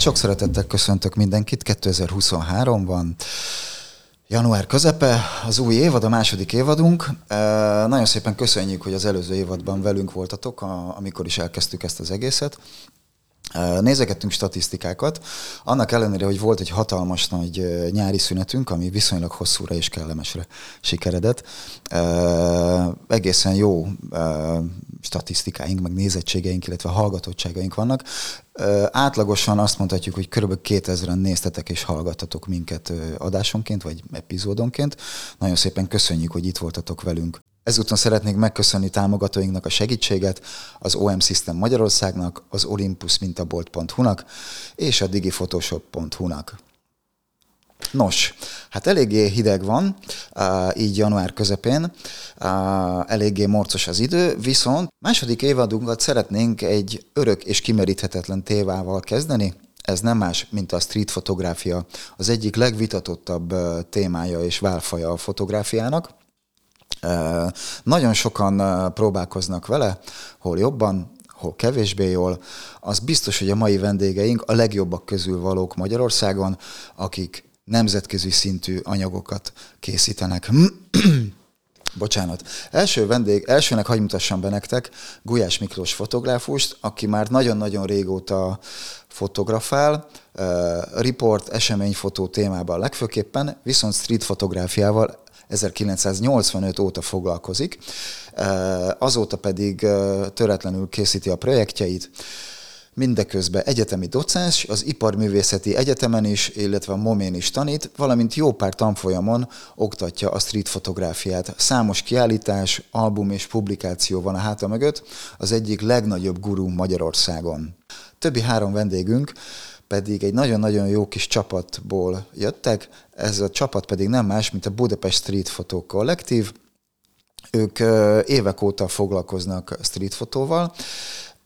Sok szeretettel köszöntök mindenkit, 2023 van. Január közepe, az új évad, a második évadunk. Nagyon szépen köszönjük, hogy az előző évadban velünk voltatok, amikor is elkezdtük ezt az egészet. Nézegettünk statisztikákat, annak ellenére, hogy volt egy hatalmas nagy nyári szünetünk, ami viszonylag hosszúra és kellemesre sikeredett. Egészen jó statisztikáink, meg nézettségeink, illetve hallgatottságaink vannak. Átlagosan azt mondhatjuk, hogy kb. 2000-en néztetek és hallgattatok minket adásonként, vagy epizódonként. Nagyon szépen köszönjük, hogy itt voltatok velünk. Ezúton szeretnék megköszönni támogatóinknak a segítséget, az OM System Magyarországnak, az Olympus mintabolt.hu-nak és a digifotoshop.hu-nak. Nos, hát eléggé hideg van, így január közepén, eléggé morcos az idő, viszont második évadunkat szeretnénk egy örök és kimeríthetetlen tévával kezdeni, ez nem más, mint a street fotográfia, az egyik legvitatottabb témája és válfaja a fotográfiának. Nagyon sokan próbálkoznak vele, hol jobban, hol kevésbé jól. Az biztos, hogy a mai vendégeink a legjobbak közül valók Magyarországon, akik nemzetközi szintű anyagokat készítenek. Bocsánat. Első vendég, elsőnek hagy mutassam be nektek Gulyás Miklós fotográfust, aki már nagyon-nagyon régóta fotografál, uh, report, eseményfotó témában legfőképpen, viszont street fotográfiával 1985 óta foglalkozik, azóta pedig töretlenül készíti a projektjeit, mindeközben egyetemi docens, az Iparművészeti Egyetemen is, illetve a Momén is tanít, valamint jó pár tanfolyamon oktatja a street fotográfiát. Számos kiállítás, album és publikáció van a háta mögött, az egyik legnagyobb gurú Magyarországon. Többi három vendégünk pedig egy nagyon-nagyon jó kis csapatból jöttek, ez a csapat pedig nem más, mint a Budapest Street Photo Kollektív. Ők évek óta foglalkoznak street fotóval,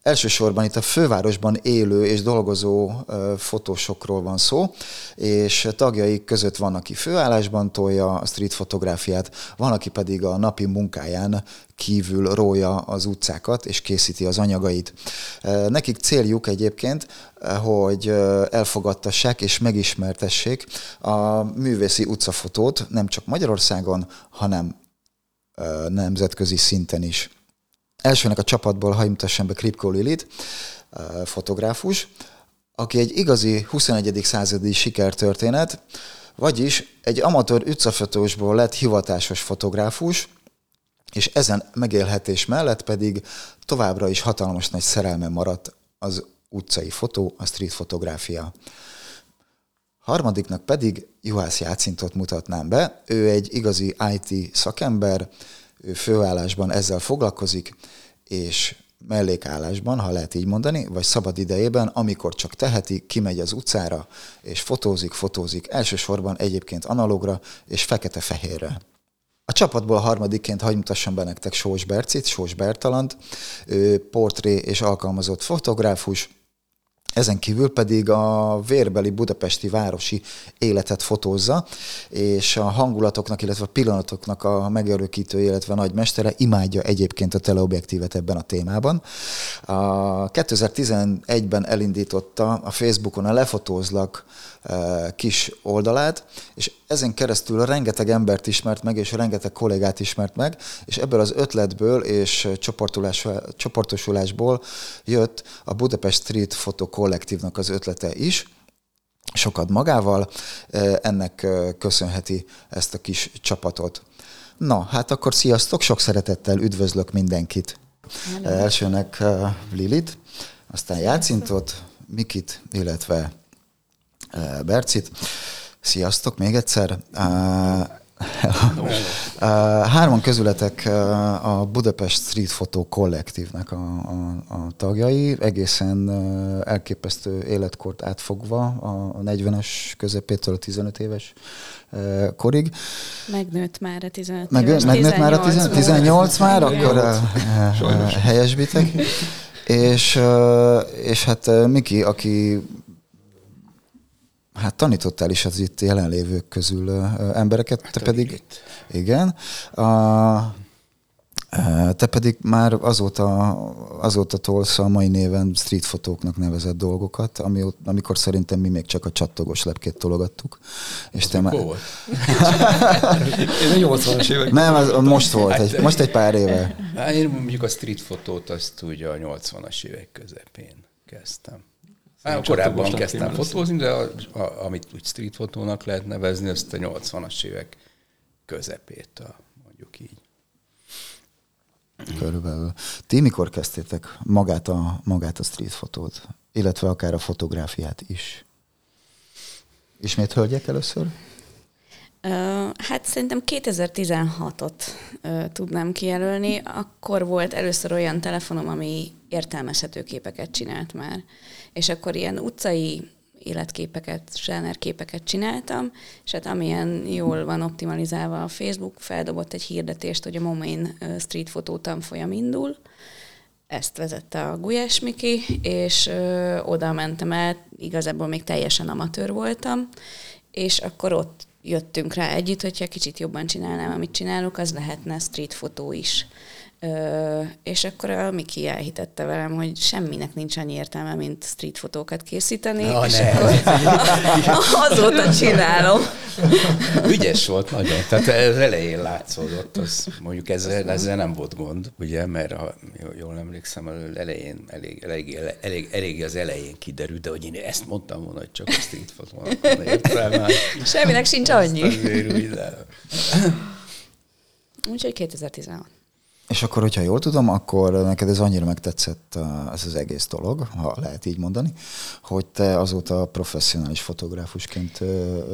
Elsősorban itt a fővárosban élő és dolgozó fotósokról van szó, és tagjaik között van, aki főállásban tolja a street fotográfiát, van, aki pedig a napi munkáján kívül rója az utcákat és készíti az anyagait. Nekik céljuk egyébként, hogy elfogadtassák és megismertessék a művészi utcafotót nem csak Magyarországon, hanem nemzetközi szinten is. Elsőnek a csapatból hajmutassam be Kripko Lilit, fotográfus, aki egy igazi 21. századi sikertörténet, vagyis egy amatőr utcafotósból lett hivatásos fotográfus, és ezen megélhetés mellett pedig továbbra is hatalmas nagy szerelme maradt az utcai fotó, a street fotográfia. Harmadiknak pedig Juhász Jácintot mutatnám be. Ő egy igazi IT szakember, főállásban ezzel foglalkozik, és mellékállásban, ha lehet így mondani, vagy szabad idejében, amikor csak teheti, kimegy az utcára, és fotózik, fotózik, elsősorban egyébként analogra és fekete-fehérre. A csapatból harmadikként hagy mutassam be nektek Sós Bercit, Sós Bertalant, ő portré és alkalmazott fotográfus, ezen kívül pedig a vérbeli budapesti városi életet fotózza, és a hangulatoknak, illetve a pillanatoknak a megörökítő, illetve nagy mestere imádja egyébként a teleobjektívet ebben a témában. A 2011-ben elindította a Facebookon a Lefotózlak kis oldalát, és ezen keresztül rengeteg embert ismert meg, és rengeteg kollégát ismert meg, és ebből az ötletből és csoportosulásból jött a Budapest Street Photo Kollektívnak az ötlete is, sokat magával, ennek köszönheti ezt a kis csapatot. Na, hát akkor sziasztok, sok szeretettel üdvözlök mindenkit. Hello. Elsőnek Lilit, aztán Jácintot, Mikit, illetve Bercit. Sziasztok még egyszer. Hárman közületek a Budapest Street Photo Kollektívnek a, a, a tagjai, egészen elképesztő életkort átfogva a 40-es közepétől a 15 éves korig. Megnőtt már a 15 Meg, éves. Megnőtt már a 18, 18 már, akkor helyesbitek. És, és hát Miki, aki Hát tanítottál is az itt jelenlévők közül embereket, hát te pedig... Itt. Igen. A, Te pedig már azóta, azóta tolsz a mai néven street fotóknak nevezett dolgokat, ami, amikor szerintem mi még csak a csattogos lepkét tologattuk. És te már... volt? Én a 80-as évek. Nem, az, most volt, hát, egy, most egy pár éve. Hát én mondjuk a street fotót azt ugye a 80-as évek közepén kezdtem. Hát, korábban kezdtem fotózni, de a, a, amit úgy street fotónak lehet nevezni, azt a 80-as évek közepét, a, mondjuk így. Körülbelül. Ti mikor kezdtétek magát a, magát a street fotót, illetve akár a fotográfiát is? Ismét hölgyek először? Hát szerintem 2016-ot uh, tudnám kijelölni. Akkor volt először olyan telefonom, ami értelmezhető képeket csinált már. És akkor ilyen utcai életképeket, zsánerképeket csináltam, és hát amilyen jól van optimalizálva a Facebook, feldobott egy hirdetést, hogy a Momain street fotó tanfolyam indul, ezt vezette a Gulyás Miki, és ö, oda mentem el, igazából még teljesen amatőr voltam, és akkor ott jöttünk rá együtt, hogyha kicsit jobban csinálnám, amit csinálok, az lehetne street fotó is. Ö, és akkor a Miki elhitette velem, hogy semminek nincs annyi értelme, mint street fotókat készíteni, ja, és ne. akkor azóta csinálom. Ügyes volt nagyon, tehát ez elején látszódott, az, mondjuk ezzel, ezzel nem volt gond, ugye, mert ha jól emlékszem, elején, elég, elég, elég, elég az elején kiderült, de hogy én ezt mondtam volna, hogy csak a street fotónak van értelme. Semminek sincs annyi. Úgyhogy 2016. És akkor, hogyha jól tudom, akkor neked ez annyira megtetszett ez az egész dolog, ha lehet így mondani, hogy te azóta professzionális fotográfusként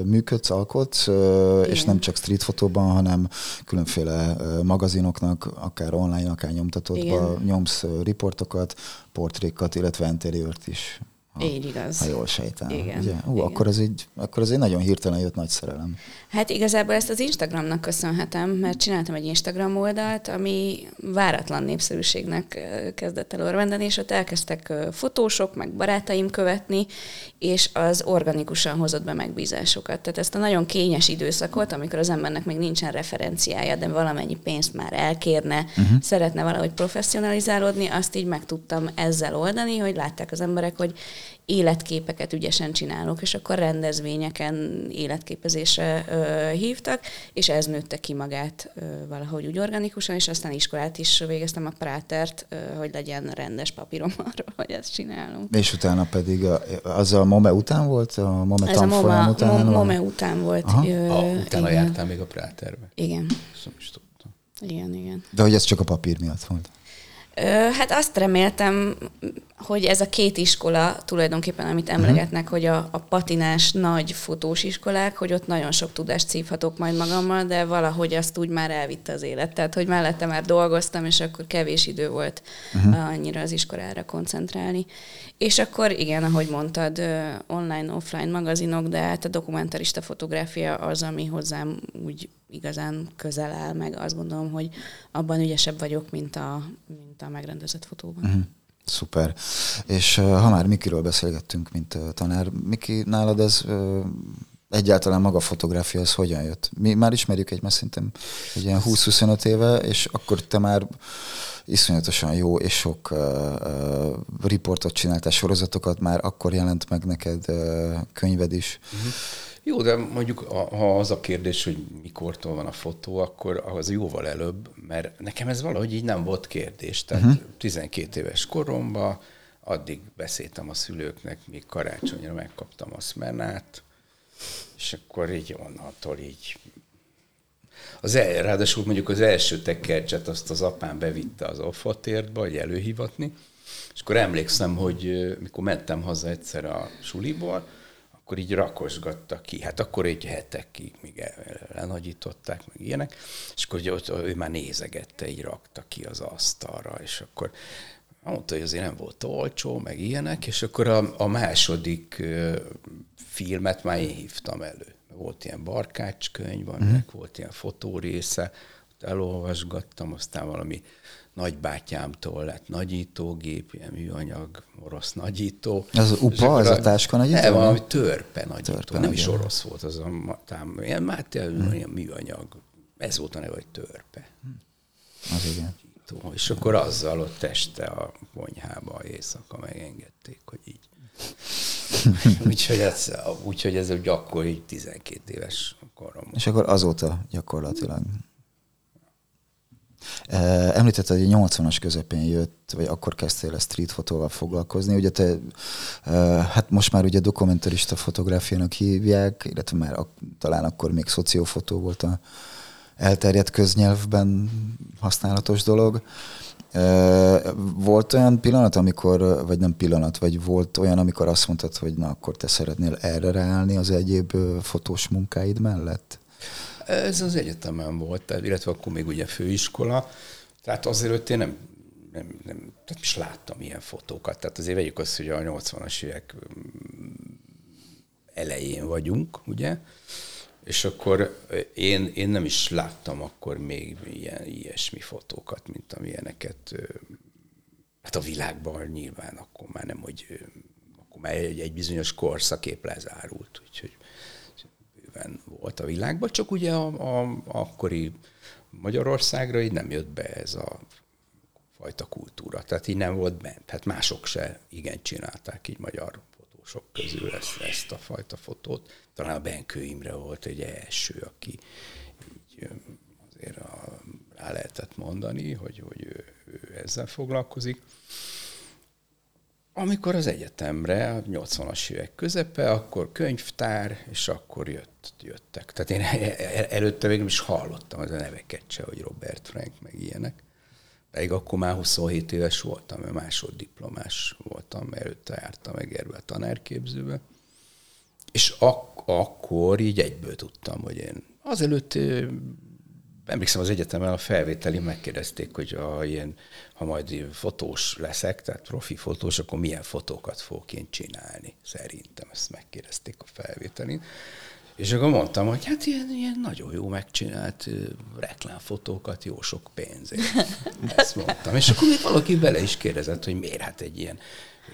működsz, alkotsz, Igen. és nem csak street fotóban, hanem különféle magazinoknak, akár online, akár nyomtatódban nyomsz riportokat, portrékat, illetve interiört is ha, Így igaz. Ha jól sejtem. Igen. Ugye? Ú, Igen. Akkor, ez egy, akkor ez egy nagyon hirtelen jött nagy szerelem. Hát igazából ezt az Instagramnak köszönhetem, mert csináltam egy Instagram oldalt, ami váratlan népszerűségnek kezdett el örvendeni, és ott elkezdtek fotósok, meg barátaim követni, és az organikusan hozott be megbízásokat. Tehát ezt a nagyon kényes időszakot, amikor az embernek még nincsen referenciája, de valamennyi pénzt már elkérne, uh-huh. szeretne valahogy professzionalizálódni, azt így meg tudtam ezzel oldani, hogy látták az emberek, hogy életképeket ügyesen csinálok, és akkor rendezvényeken életképezésre ö, hívtak, és ez nőtte ki magát ö, valahogy úgy organikusan, és aztán iskolát is végeztem a Prátert, ö, hogy legyen rendes papírom arról, hogy ezt csinálunk. És utána pedig a, az a MOME után volt? A MOME ez a MOME, után? MOME után volt. Ö, a, utána igen. jártál még a Práterbe? Igen. Szóval is tudtam. Igen, igen. De hogy ez csak a papír miatt volt? Hát azt reméltem, hogy ez a két iskola tulajdonképpen, amit mhm. emlegetnek, uh-huh. hogy a, a patinás nagy fotós iskolák, hogy ott nagyon sok tudást szívhatok majd magammal, de valahogy azt úgy már elvitte az élet. Tehát, hogy mellette már dolgoztam, és akkor kevés idő volt uh-huh. annyira az iskolára koncentrálni. És akkor igen, ahogy mondtad, online, offline magazinok, de hát a dokumentarista fotográfia az, ami hozzám úgy igazán közel áll, meg azt gondolom, hogy abban ügyesebb vagyok, mint a, mint a megrendezett fotóban. Uh-huh. Szuper. És ha már Mikiről beszélgettünk, mint tanár, Miki, nálad ez egyáltalán maga a fotográfia, az hogyan jött? Mi már ismerjük egy szerintem egy ilyen 20-25 éve, és akkor te már iszonyatosan jó és sok uh, uh, riportot csináltál, sorozatokat, már akkor jelent meg neked uh, könyved is. Uh-huh. Jó, de mondjuk ha az a kérdés, hogy mikortól van a fotó, akkor az jóval előbb, mert nekem ez valahogy így nem volt kérdés. Tehát uh-huh. 12 éves koromban addig beszéltem a szülőknek, még karácsonyra megkaptam a szmenát, és akkor így onnantól így az el, ráadásul mondjuk az első tekercset azt az apám bevitte az offatértbe, hogy előhivatni, és akkor emlékszem, hogy mikor mentem haza egyszer a suliból, akkor így rakosgatta ki. Hát akkor egy hetekig, míg lenagyították, meg ilyenek, és akkor ott, ő már nézegette, így rakta ki az asztalra, és akkor mondta, hogy azért nem volt olcsó, meg ilyenek, és akkor a, a második filmet már én hívtam elő. Volt ilyen barkácskönyv, aminek mm. volt ilyen fotórésze, elolvasgattam, aztán valami nagybátyámtól lett nagyítógép, ilyen műanyag, orosz nagyító. Ez UPA, ez a, táska nagyító? Nem, valami törpe nagyító, törpe nem is orosz volt, az a tám, ilyen, hát, hmm. ilyen műanyag. Ez volt a neve, hogy törpe. Az igen. És akkor azzal ott este a konyhába éjszaka megengedték, hogy így. úgyhogy ez, úgyhogy ez így 12 éves korom. És akkor azóta gyakorlatilag. Említetted, hogy 80-as közepén jött, vagy akkor kezdtél a street fotóval foglalkozni. Ugye te, hát most már ugye dokumentarista fotográfiának hívják, illetve már talán akkor még szociófotó volt a elterjedt köznyelvben használatos dolog. Volt olyan pillanat, amikor, vagy nem pillanat, vagy volt olyan, amikor azt mondtad, hogy na akkor te szeretnél erre ráállni az egyéb fotós munkáid mellett? Ez az egyetemen volt, illetve akkor még ugye főiskola, tehát azért én nem, nem, nem tehát is láttam ilyen fotókat. Tehát azért vegyük azt, hogy a 80-as évek elején vagyunk, ugye, és akkor én, én nem is láttam akkor még ilyen ilyesmi fotókat, mint amilyeneket hát a világban nyilván akkor már nem, hogy akkor már egy, egy bizonyos korszakép lezárult, úgyhogy bőven volt a világban, csak ugye a, a akkori Magyarországra így nem jött be ez a fajta kultúra. Tehát így nem volt bent. Hát mások se igen csinálták így magyar fotósok közül ezt, ezt a fajta fotót. Talán a Benkő Imre volt egy első, aki így azért a, rá lehetett mondani, hogy, hogy ő, ő ezzel foglalkozik. Amikor az egyetemre, a 80-as évek közepe, akkor könyvtár, és akkor jött, jöttek. Tehát én e, e, előtte még nem is hallottam az a neveket se, hogy Robert Frank, meg ilyenek. Pedig akkor már 27 éves voltam, mert másoddiplomás voltam, mert előtte jártam Egerbe a tanárképzőbe. És ak- akkor így egyből tudtam, hogy én azelőtt emlékszem az egyetemen a felvételi megkérdezték, hogy ha, ilyen, ha majd fotós leszek, tehát profi fotós, akkor milyen fotókat fogok én csinálni. Szerintem ezt megkérdezték a felvételin. És akkor mondtam, hogy hát ilyen, ilyen nagyon jó megcsinált reklámfotókat jó sok pénzért. Ezt mondtam. És akkor még valaki bele is kérdezett, hogy miért hát egy ilyen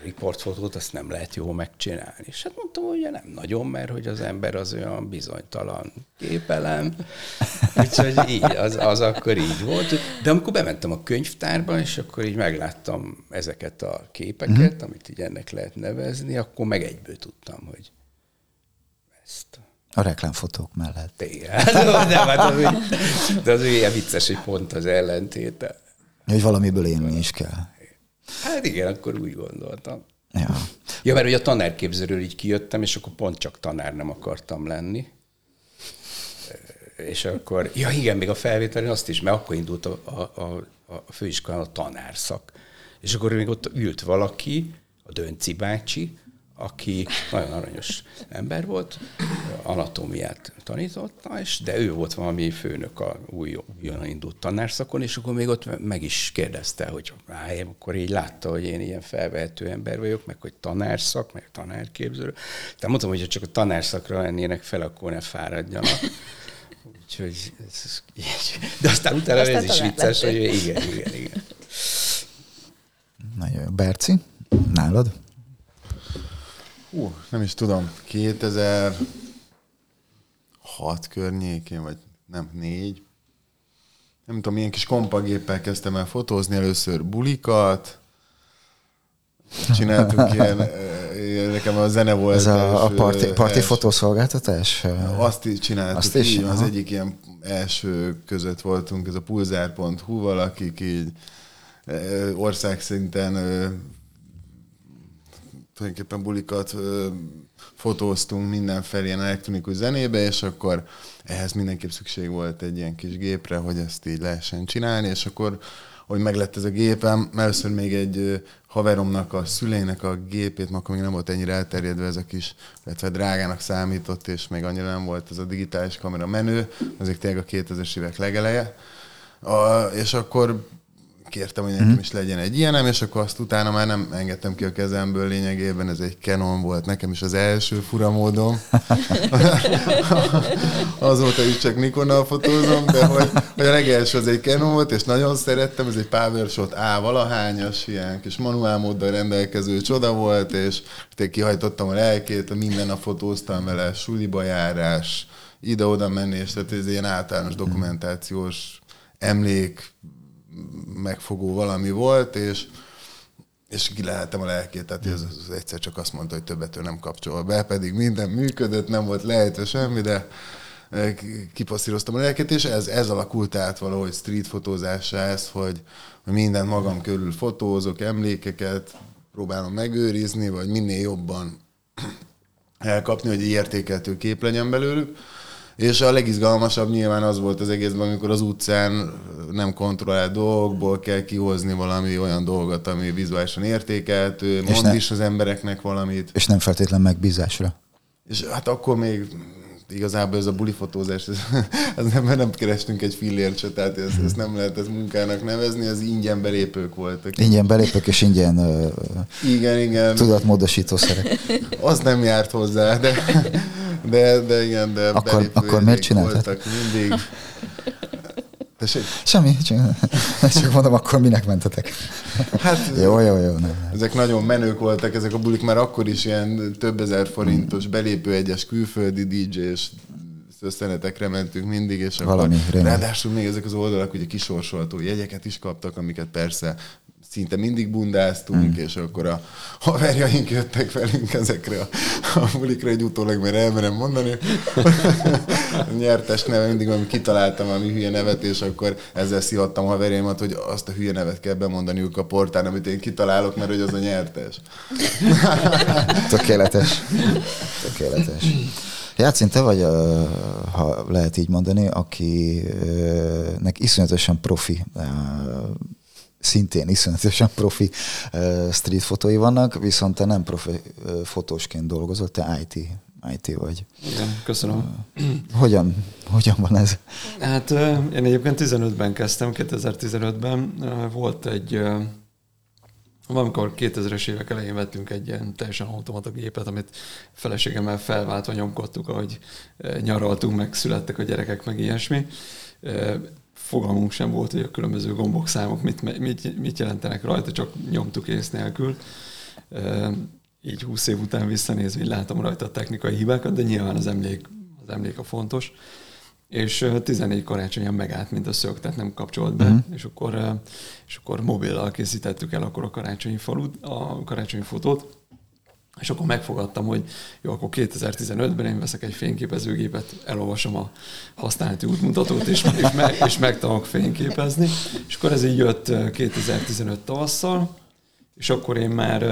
riportfotót azt nem lehet jó megcsinálni. És hát mondtam, hogy nem nagyon, mert hogy az ember az olyan bizonytalan képelem. Úgyhogy így, az, az akkor így volt. De amikor bementem a könyvtárba, és akkor így megláttam ezeket a képeket, mm-hmm. amit így ennek lehet nevezni, akkor meg egyből tudtam, hogy ezt a reklámfotók mellett. Igen. De, hát az, de az ilyen vicces, hogy pont az ellentéte. Hogy valamiből élni is kell. Hát igen, akkor úgy gondoltam. Ja. ja, mert ugye a tanárképzőről így kijöttem, és akkor pont csak tanár nem akartam lenni. És akkor, ja igen, még a felvételén azt is, mert akkor indult a, a, a, a főiskolán a tanárszak. És akkor még ott ült valaki, a Dönci bácsi, aki nagyon aranyos ember volt, anatómiát tanította, és, de ő volt valami főnök a új, újonnan indult tanárszakon, és akkor még ott meg is kérdezte, hogy á, akkor így látta, hogy én ilyen felvehető ember vagyok, meg hogy tanárszak, meg tanárképző. Tehát mondtam, hogy csak a tanárszakra lennének fel, akkor ne fáradjanak. Úgyhogy ez, de aztán utána aztán ez is vicces, hogy igen, igen, igen. Nagyon jó. Berci, nálad? Hú, nem is tudom, 2006 környékén, vagy nem, négy. Nem tudom, milyen kis kompagéppel kezdtem el fotózni először bulikat, csináltunk ilyen, eh, nekem a zene volt. Ez a, a parti, parti fotószolgáltatás? Azt is csináltuk, Azt is? Így, az egyik ilyen első között voltunk, ez a pulzár.hu-val, akik így eh, országszinten eh, tulajdonképpen bulikat ö, fotóztunk mindenfelé ilyen elektronikus zenébe, és akkor ehhez mindenképp szükség volt egy ilyen kis gépre, hogy ezt így lehessen csinálni, és akkor hogy meglett ez a gépem, először még egy haveromnak a szüleinek a gépét, akkor még nem volt ennyire elterjedve ez a kis, illetve drágának számított, és még annyira nem volt ez a digitális kamera menő, azért tényleg a 2000-es évek legeleje. A, és akkor kértem, hogy nekem mhm. is legyen egy ilyenem, és akkor azt utána már nem engedtem ki a kezemből lényegében, ez egy Canon volt nekem is az első furamódom. Azóta is csak Nikonnal fotózom, de hogy, hogy a legelső az egy Canon volt, és nagyon szerettem, ez egy Powershot A valahányas, ilyen kis manuál móddal rendelkező csoda volt, és én kihajtottam a lelkét, minden nap fotóztam vele, suliba járás, ide-oda menni, és tehát ez ilyen általános dokumentációs emlék megfogó valami volt, és és lehetem a lelkét, tehát ez, ez egyszer csak azt mondta, hogy többet ő nem kapcsol be, pedig minden működött, nem volt lehető semmi, de kipasszíroztam a lelket, és ez, ez alakult át valahogy street fotózásra ez, hogy minden magam körül fotózok, emlékeket próbálom megőrizni, vagy minél jobban elkapni, hogy értékeltő kép legyen belőlük. És a legizgalmasabb nyilván az volt az egészben, amikor az utcán nem kontrollált dolgokból kell kihozni valami olyan dolgot, ami vizuálisan értékeltő, mond is az embereknek valamit. És nem feltétlen megbízásra. És hát akkor még igazából ez a bulifotózás, ez, ez nem, nem kerestünk egy fillért se, tehát ezt, ezt nem lehet ez munkának nevezni, az ingyen belépők voltak. Ingyen belépők és ingyen uh, igen, igen. tudatmódosító szerek. Az nem járt hozzá, de, de, de igen, de akkor, akkor miért csináltad? mindig. Tessék? Semmi, csak mondom, akkor minek mentetek? Hát, jó, jó, jó. Ne. Ezek nagyon menők voltak, ezek a bulik már akkor is ilyen több ezer forintos belépő egyes külföldi DJ-s összenetekre mentünk mindig, és Valami, akkor ráadásul még ezek az oldalak ugye kisorsolható jegyeket is kaptak, amiket persze szinte mindig bundáztunk, mm. és akkor a haverjaink jöttek velünk ezekre a, a bulikra, egy utólag mert elmerem mondani. a nyertes neve mindig, ami kitaláltam ami hülye nevet, és akkor ezzel szivattam a haverjaimat, hogy azt a hülye nevet kell bemondaniuk a portán, amit én kitalálok, mert hogy az a nyertes. Tökéletes. Tökéletes. Játszin, te vagy, ha lehet így mondani, akinek iszonyatosan profi szintén iszonyatosan profi street fotói vannak, viszont te nem profi fotósként dolgozol, te IT, IT vagy. Igen, köszönöm. Hogyan, hogyan van ez? Hát én egyébként 15-ben kezdtem, 2015-ben volt egy Valamikor 2000-es évek elején vettünk egy ilyen teljesen automata gépet, amit feleségemmel felváltva nyomkodtuk, ahogy nyaraltunk, meg születtek a gyerekek, meg ilyesmi fogalmunk sem volt, hogy a különböző gombok számok mit, mit, mit jelentenek rajta, csak nyomtuk ész nélkül. Így 20 év után visszanézve, így látom rajta a technikai hibákat, de nyilván az emlék, az emlék a fontos. És 14 karácsonyan megállt, mint a szög, tehát nem kapcsolt be, uh-huh. és, akkor, és akkor mobillal készítettük el akkor a karácsonyi falut, a karácsonyi fotót, és akkor megfogadtam, hogy jó, akkor 2015-ben én veszek egy fényképezőgépet, elolvasom a használati útmutatót, és, meg, és megtanulok fényképezni. És akkor ez így jött 2015 tavasszal, és akkor én már,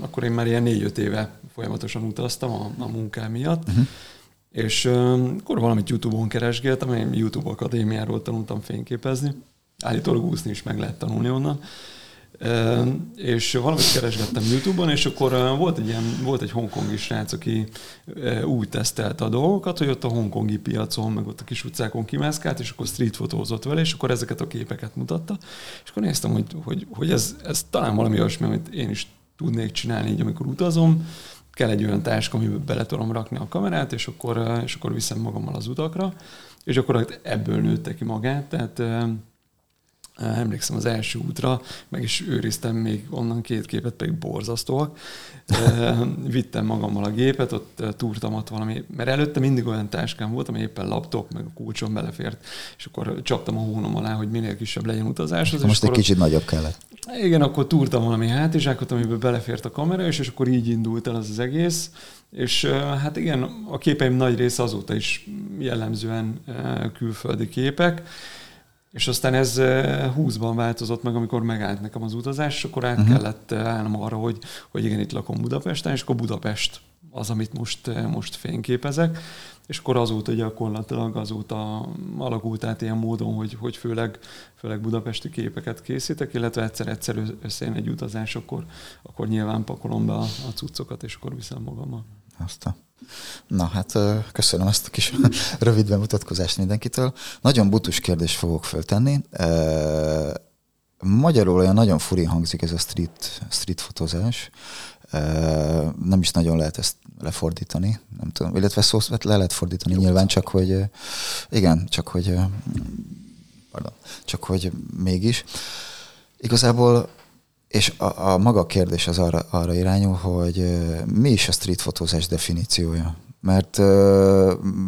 akkor én már ilyen négy-öt éve folyamatosan utaztam a, a munkám miatt, uh-huh. és akkor valamit YouTube-on keresgéltem, én YouTube Akadémiáról tanultam fényképezni, állítólag úszni is meg lehet tanulni onnan, és valamit keresgettem Youtube-on, és akkor volt egy, ilyen, volt egy hongkongi srác, aki úgy tesztelte a dolgokat, hogy ott a hongkongi piacon, meg ott a kis utcákon kimászkált, és akkor street fotózott vele, és akkor ezeket a képeket mutatta. És akkor néztem, hogy, hogy, hogy ez, ez talán valami olyasmi, amit én is tudnék csinálni, így amikor utazom, kell egy olyan táska, amiben bele tudom rakni a kamerát, és akkor, és akkor viszem magammal az utakra, és akkor ebből nőtte ki magát, tehát emlékszem az első útra, meg is őriztem még onnan két képet, pedig borzasztóak. Vittem magammal a gépet, ott túrtam ott valami, mert előtte mindig olyan táskám volt, ami éppen laptop, meg a kulcsom belefért, és akkor csaptam a hónom alá, hogy minél kisebb legyen utazás. Az, Most egy kicsit nagyobb kellett. Igen, akkor túrtam valami hátizsákot, amiben belefért a kamera, és, és akkor így indult el az az egész. És hát igen, a képeim nagy része azóta is jellemzően külföldi képek, és aztán ez 20-ban változott meg, amikor megállt nekem az utazás, és akkor át uh-huh. kellett állnom arra, hogy, hogy igen, itt lakom Budapesten, és akkor Budapest az, amit most, most fényképezek, és akkor azóta gyakorlatilag azóta alakult át ilyen módon, hogy, hogy főleg, főleg budapesti képeket készítek, illetve egyszer-egyszer összejön egy utazás, akkor, akkor nyilván pakolom be a, a cuccokat, és akkor viszem magammal. Azt a Na hát köszönöm ezt a kis rövid bemutatkozást mindenkitől. Nagyon butus kérdést fogok föltenni. Magyarul olyan nagyon furi hangzik ez a street, street fotózás. Nem is nagyon lehet ezt lefordítani, nem tudom, illetve szó le lehet fordítani Jó, nyilván, csak hogy igen, csak hogy pardon, csak hogy mégis. Igazából és a, a maga kérdés az arra, arra irányul, hogy mi is a street fotózás definíciója? mert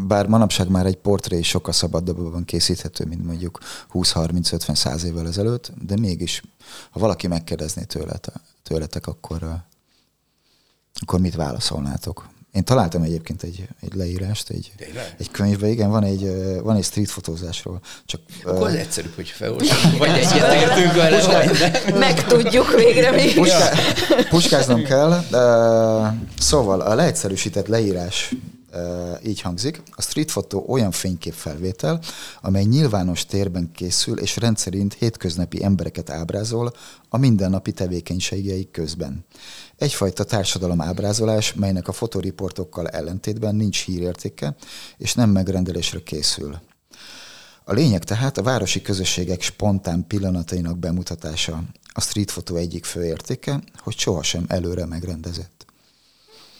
bár manapság már egy portré sokkal szabadabban készíthető, mint mondjuk 20-30-50-100 évvel ezelőtt, de mégis, ha valaki megkérdezné tőlete, tőletek, akkor, akkor mit válaszolnátok? Én találtam egyébként egy, egy leírást, egy, Tényleg? egy könyvbe, igen, van egy, van egy street fotózásról. Csak, Akkor az egyszerűbb, hogy felolvasom, vagy egyetértünk vele, vagy nem. Megtudjuk végre mi. Puská, puskáznom kell. De, szóval a leegyszerűsített leírás így hangzik. A street fotó olyan fényképfelvétel, amely nyilvános térben készül, és rendszerint hétköznapi embereket ábrázol a mindennapi tevékenységeik közben. Egyfajta társadalom ábrázolás, melynek a fotoriportokkal ellentétben nincs hírértéke, és nem megrendelésre készül. A lényeg tehát a városi közösségek spontán pillanatainak bemutatása. A street fotó egyik fő értéke, hogy sohasem előre megrendezett.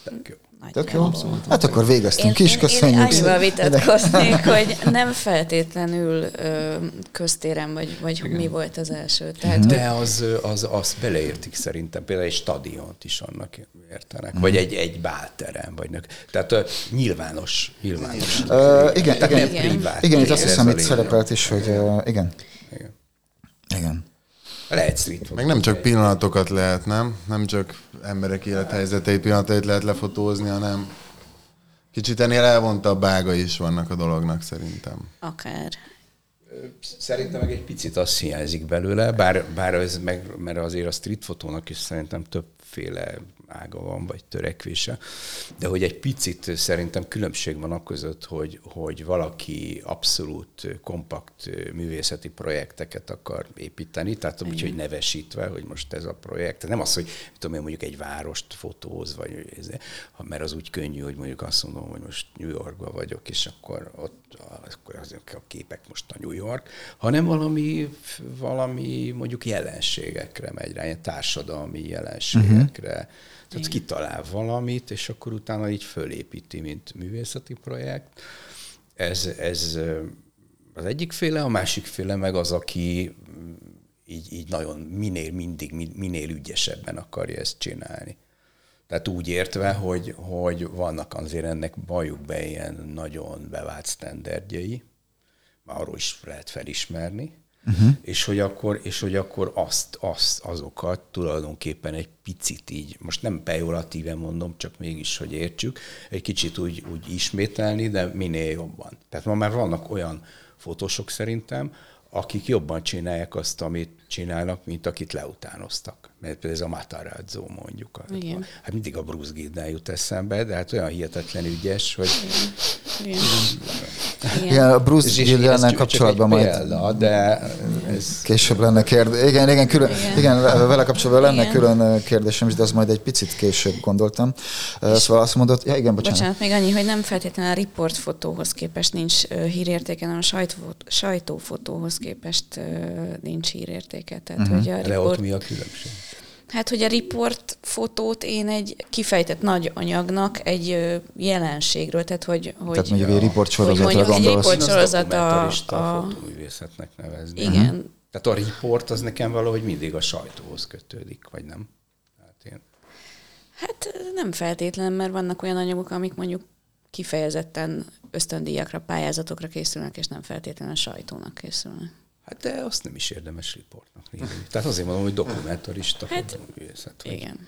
Tök jó. Tök jó? Nagyjából. Hát akkor végeztünk is, Én, köszönjük. én annyival vitatkoznék, hogy nem feltétlenül ö, köztéren, vagy, vagy mi volt az első. Tehát, hogy De az, az, az beleértik szerintem, például egy stadiont is annak értenek, vagy egy, egy bálterem, vagy nek. Tehát uh, nyilvános, nyilvános. Ö, igen, Tehát igen, privát. igen, itt azt hiszem, itt szerepelt is, hogy igen, Igen. igen. Lehet street. Meg nem csak pillanatokat lehet, nem? Nem csak emberek élethelyzeteit, pillanatait lehet lefotózni, hanem kicsit ennél elvontabb ága is vannak a dolognak szerintem. akár. Szerintem meg egy picit azt hiányzik belőle, bár, bár ez meg, mert azért a street fotónak is szerintem többféle ága van, vagy törekvése, de hogy egy picit szerintem különbség van a között, hogy, hogy valaki abszolút kompakt művészeti projekteket akar építeni, tehát úgy, hogy nevesítve, hogy most ez a projekt. Nem az, hogy tudom én, mondjuk egy várost fotóz, vagy ez, ha- mert az úgy könnyű, hogy mondjuk azt mondom, hogy most New Yorkban vagyok, és akkor ott akkor azok a képek most a New York, hanem valami, valami mondjuk jelenségekre megy rá, ilyen társadalmi jelenségekre. Uh-huh. Tehát kitalál valamit, és akkor utána így fölépíti, mint művészeti projekt. Ez, ez az egyik féle, a másik féle meg az, aki mm, így, így nagyon minél mindig, min- minél ügyesebben akarja ezt csinálni. Tehát úgy értve, hogy, hogy vannak azért ennek bajuk be ilyen nagyon bevált sztenderdjei, már arról is lehet felismerni, uh-huh. és, hogy akkor, és hogy akkor azt, azt, azokat tulajdonképpen egy picit így, most nem pejoratíven mondom, csak mégis, hogy értsük, egy kicsit úgy, úgy ismételni, de minél jobban. Tehát ma már vannak olyan fotósok szerintem, akik jobban csinálják azt, amit csinálnak, mint akit leutánoztak. Mert például ez a Matarazzo mondjuk. Igen. Hát mindig a Bruce Gidney jut eszembe, de hát olyan hihetetlen ügyes, hogy Igen. Igen, a Bruce és- és csak- kapcsolatban csak egy majd példa, de ez később lenne kérdés. Igen, igen, külön, igen. Igen. igen, vele kapcsolatban lenne Igen. külön kérdésem is, de az majd egy picit később gondoltam. Szóval azt mondod, ja igen, bocsánat. Bocsánat, még annyi, hogy nem feltétlenül a riportfotóhoz képest nincs hírértéke, hanem a sajtó, sajtófotóhoz képest nincs hírértéke. Tehát, uh-huh. hogy a de ott mi a különbség? Hát, hogy a riport fotót én egy kifejtett nagy anyagnak egy jelenségről, tehát hogy, hogy Tehát mondjuk egy riportsorozatra hogy mondjuk egy gondolsz. riport- Én sorozat a- a- fotóművészetnek nevezni. igen, Tehát a riport az nekem valahogy mindig a sajtóhoz kötődik, vagy nem? Hát én, Hát nem feltétlen, mert vannak olyan anyagok, amik mondjuk kifejezetten ösztöndíjakra, pályázatokra készülnek, és nem feltétlenül a sajtónak készülnek. Hát de azt nem is érdemes riportnak nézni. Tehát azért mondom, hogy dokumentarista Hát, fotóművészet. Vagy, Igen.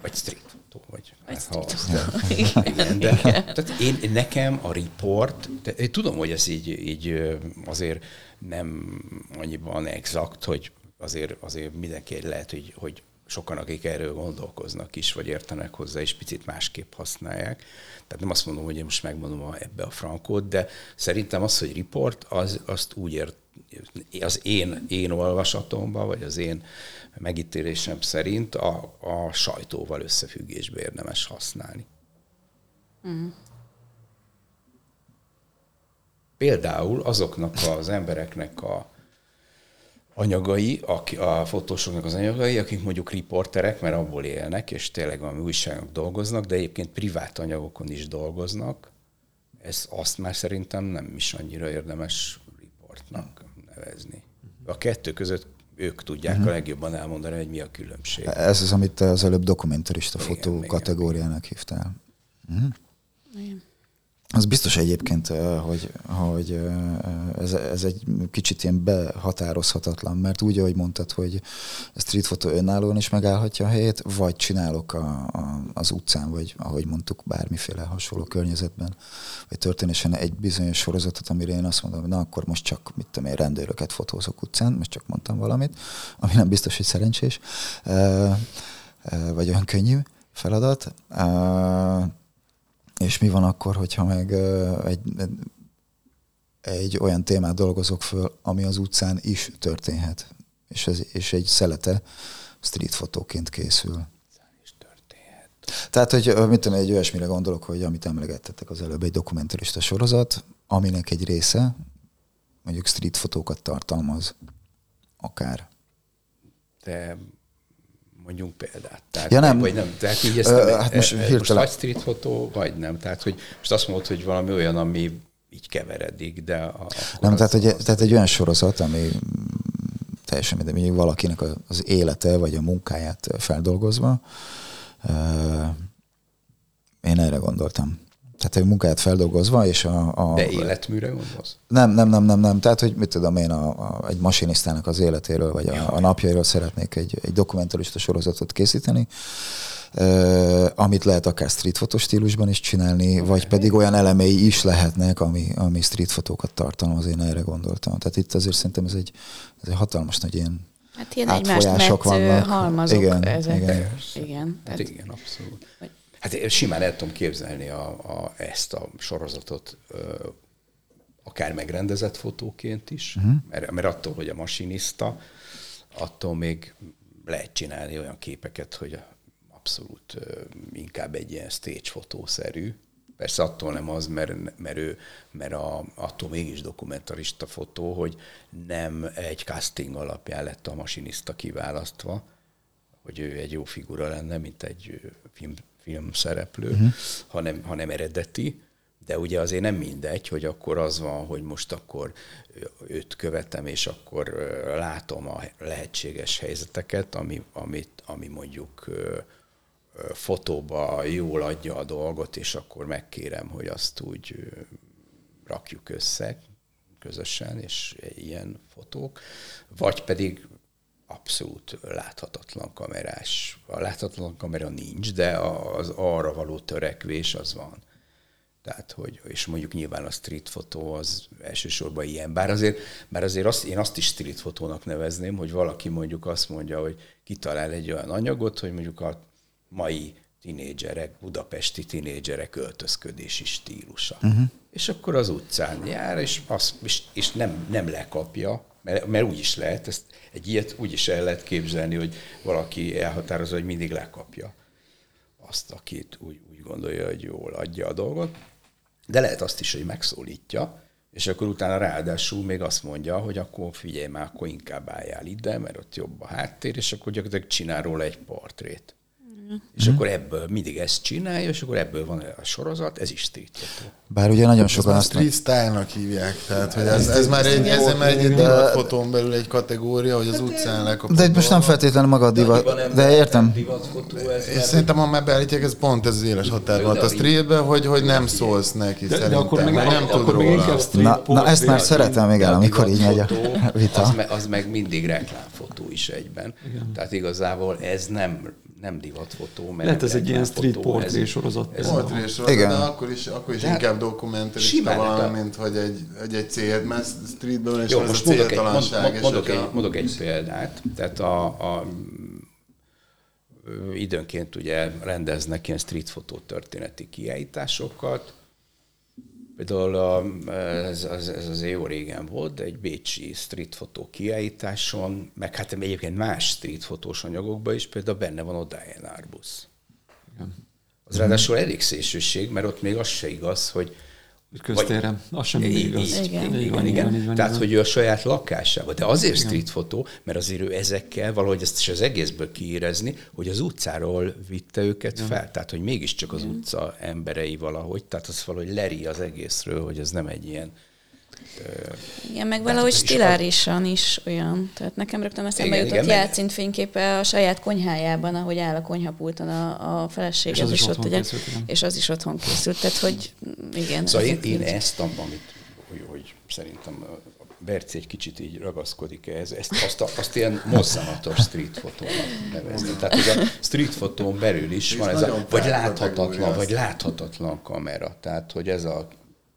vagy street fotó, vagy, Vagy hát, ha street fotó. Igen. Igen, de tehát én, nekem a report, de én tudom, hogy ez így, így azért nem annyiban exakt, hogy azért, azért mindenki lehet, hogy, hogy sokan, akik erről gondolkoznak is, vagy értenek hozzá, és picit másképp használják. Tehát nem azt mondom, hogy én most megmondom a, ebbe a frankót, de szerintem az, hogy report, az, azt úgy ért, az én, én olvasatomban, vagy az én megítélésem szerint a, a sajtóval összefüggésbe érdemes használni. Például azoknak az embereknek a anyagai, aki, a fotósoknak az anyagai, akik mondjuk riporterek, mert abból élnek, és tényleg valami újságok dolgoznak, de egyébként privát anyagokon is dolgoznak, ez azt már szerintem nem is annyira érdemes riportnak nevezni. A kettő között ők tudják a legjobban elmondani, hogy mi a különbség. Ez az, amit az előbb dokumentarista Igen, fotó igen, kategóriának hívtál. Igen. Az biztos egyébként, hogy, hogy ez, ez egy kicsit ilyen behatározhatatlan, mert úgy, ahogy mondtad, hogy a street photo önállóan is megállhatja a helyét, vagy csinálok a, a, az utcán, vagy ahogy mondtuk, bármiféle hasonló környezetben, vagy történésen egy bizonyos sorozatot, amire én azt mondom, hogy na akkor most csak, mit tudom én, rendőröket fotózok utcán, most csak mondtam valamit, ami nem biztos, hogy szerencsés, vagy olyan könnyű feladat és mi van akkor, hogyha meg egy, egy olyan témát dolgozok föl, ami az utcán is történhet, és, ez, és egy szelete street fotóként készül. Tehát, hogy mit tudom, egy olyasmire gondolok, hogy amit emlegettetek az előbb, egy dokumentarista sorozat, aminek egy része mondjuk street fotókat tartalmaz, akár. De mondjunk példát. Tehát, ja, nem. Vagy nem. Tehát így ezt uh, hát most, e, most vagy street fotó, vagy nem. Tehát, hogy most azt mondod, hogy valami olyan, ami így keveredik, de... A, nem, tehát, hogy, tehát egy olyan sorozat, ami teljesen minden, mondjuk valakinek az élete, vagy a munkáját feldolgozva. Én erre gondoltam. Tehát egy munkáját feldolgozva, és a... a De életműre gondolsz? Nem, nem, nem, nem, nem. Tehát, hogy mit tudom én, a, a, egy masinisztának az életéről, vagy a, a napjairól szeretnék egy, egy dokumentarista sorozatot készíteni, uh, amit lehet akár street fotó stílusban is csinálni, okay. vagy pedig olyan elemei is lehetnek, ami, ami street fotókat tartalmaz, én erre gondoltam. Tehát itt azért szerintem ez egy, ez egy hatalmas nagy ilyen Hát ilyen egymást vannak. halmazok igen, ezek. Igen. igen. Hát igen, abszolút. Hát simán el tudom képzelni a, a, ezt a sorozatot akár megrendezett fotóként is, uh-huh. mert, mert attól, hogy a masinista, attól még lehet csinálni olyan képeket, hogy abszolút inkább egy ilyen stage fotószerű. Persze attól nem az, mert, mert, ő, mert a, attól mégis dokumentarista fotó, hogy nem egy casting alapján lett a masinista kiválasztva, hogy ő egy jó figura lenne, mint egy film, film szereplő, uh-huh. hanem, hanem eredeti, de ugye azért nem mindegy, hogy akkor az van, hogy most akkor őt követem, és akkor látom a lehetséges helyzeteket, ami, amit, ami mondjuk fotóba jól adja a dolgot, és akkor megkérem, hogy azt úgy rakjuk össze közösen, és ilyen fotók, vagy pedig abszolút láthatatlan kamerás. A láthatatlan kamera nincs, de az arra való törekvés az van. Tehát, hogy, és mondjuk nyilván a street fotó az elsősorban ilyen. Bár azért, bár azért azt, én azt is street fotónak nevezném, hogy valaki mondjuk azt mondja, hogy kitalál egy olyan anyagot, hogy mondjuk a mai tinédzserek, budapesti tinédzserek öltözködési stílusa. Uh-huh. És akkor az utcán jár, és, az, és, és nem, nem lekapja, mert, mert úgy is lehet, ezt, egy ilyet úgy is el lehet képzelni, hogy valaki elhatározza, hogy mindig lekapja azt, akit úgy, úgy gondolja, hogy jól adja a dolgot. De lehet azt is, hogy megszólítja, és akkor utána ráadásul még azt mondja, hogy akkor figyelj már, akkor inkább álljál ide, mert ott jobb a háttér, és akkor gyakorlatilag csinál róla egy portrét. És mm. akkor ebből mindig ezt csinálja, és akkor ebből van a sorozat, ez is street fotó. Bár ugye nagyon sokan azt... Street style-nak hívják, tehát hogy ez, ez már egy, ez már egy divat fotón belül egy kategória, hogy az utcán lekapott. De most nem feltétlenül maga a divat, de értem. És szerintem, ha már beállítják, ez pont ez az éles határ volt a streetbe, hogy, hogy nem szólsz neki de, szerintem, de akkor még, nem tud róla. Na, na ezt már szeretem még el, amikor így megy a vita. Az, az meg mindig reklámfotó is egyben. Tehát igazából ez nem nem divatfotó. Mert Lehet ez egy ilyen street portré sorozat. Ez portré sorozat, Igen. de akkor is, akkor is inkább dokumentarista valami, mint hogy egy, egy, egy cél, mert streetből és Jó, most a mondok, egy, mond, mondok, egy, mondok egy példát. Tehát a, a időnként ugye rendeznek ilyen street fotó történeti kiállításokat, Például a, ez, ez, ez azért jó régen volt, egy bécsi street fotó kiállításon, meg hát egyébként más street fotós anyagokban is például benne van a Diane Arbus. Az ráadásul elég szélsőség, mert ott még az se igaz, hogy Köztéren, az sem mindig igaz. Igen, igen, igen, igen. igen. Tehát, hogy ő a saját lakásában. De azért igen. street fotó, mert azért ő ezekkel valahogy ezt is az egészből kiérezni, hogy az utcáról vitte őket igen. fel. Tehát, hogy mégiscsak az igen. utca emberei valahogy. Tehát az valahogy leri az egészről, hogy ez nem egy ilyen Igen, meg valahogy stilárisan is olyan. Tehát nekem rögtön eszembe Igen, jutott igen, játszint fényképe a saját konyhájában, ahogy áll a konyhapulton a, a feleséged, És az is ott otthon ugye, készült, igen. és az is otthon készült. Tehát, hogy igen. Szóval én, én ezt, amit, hogy, hogy szerintem a Berci egy kicsit így ragaszkodik ehhez, ezt, azt, a, azt ilyen mozzanatos street fotónak nevezni. Tehát, hogy a street fotón belül is van ez a, vagy láthatatlan, vagy láthatatlan kamera. Tehát, hogy ez a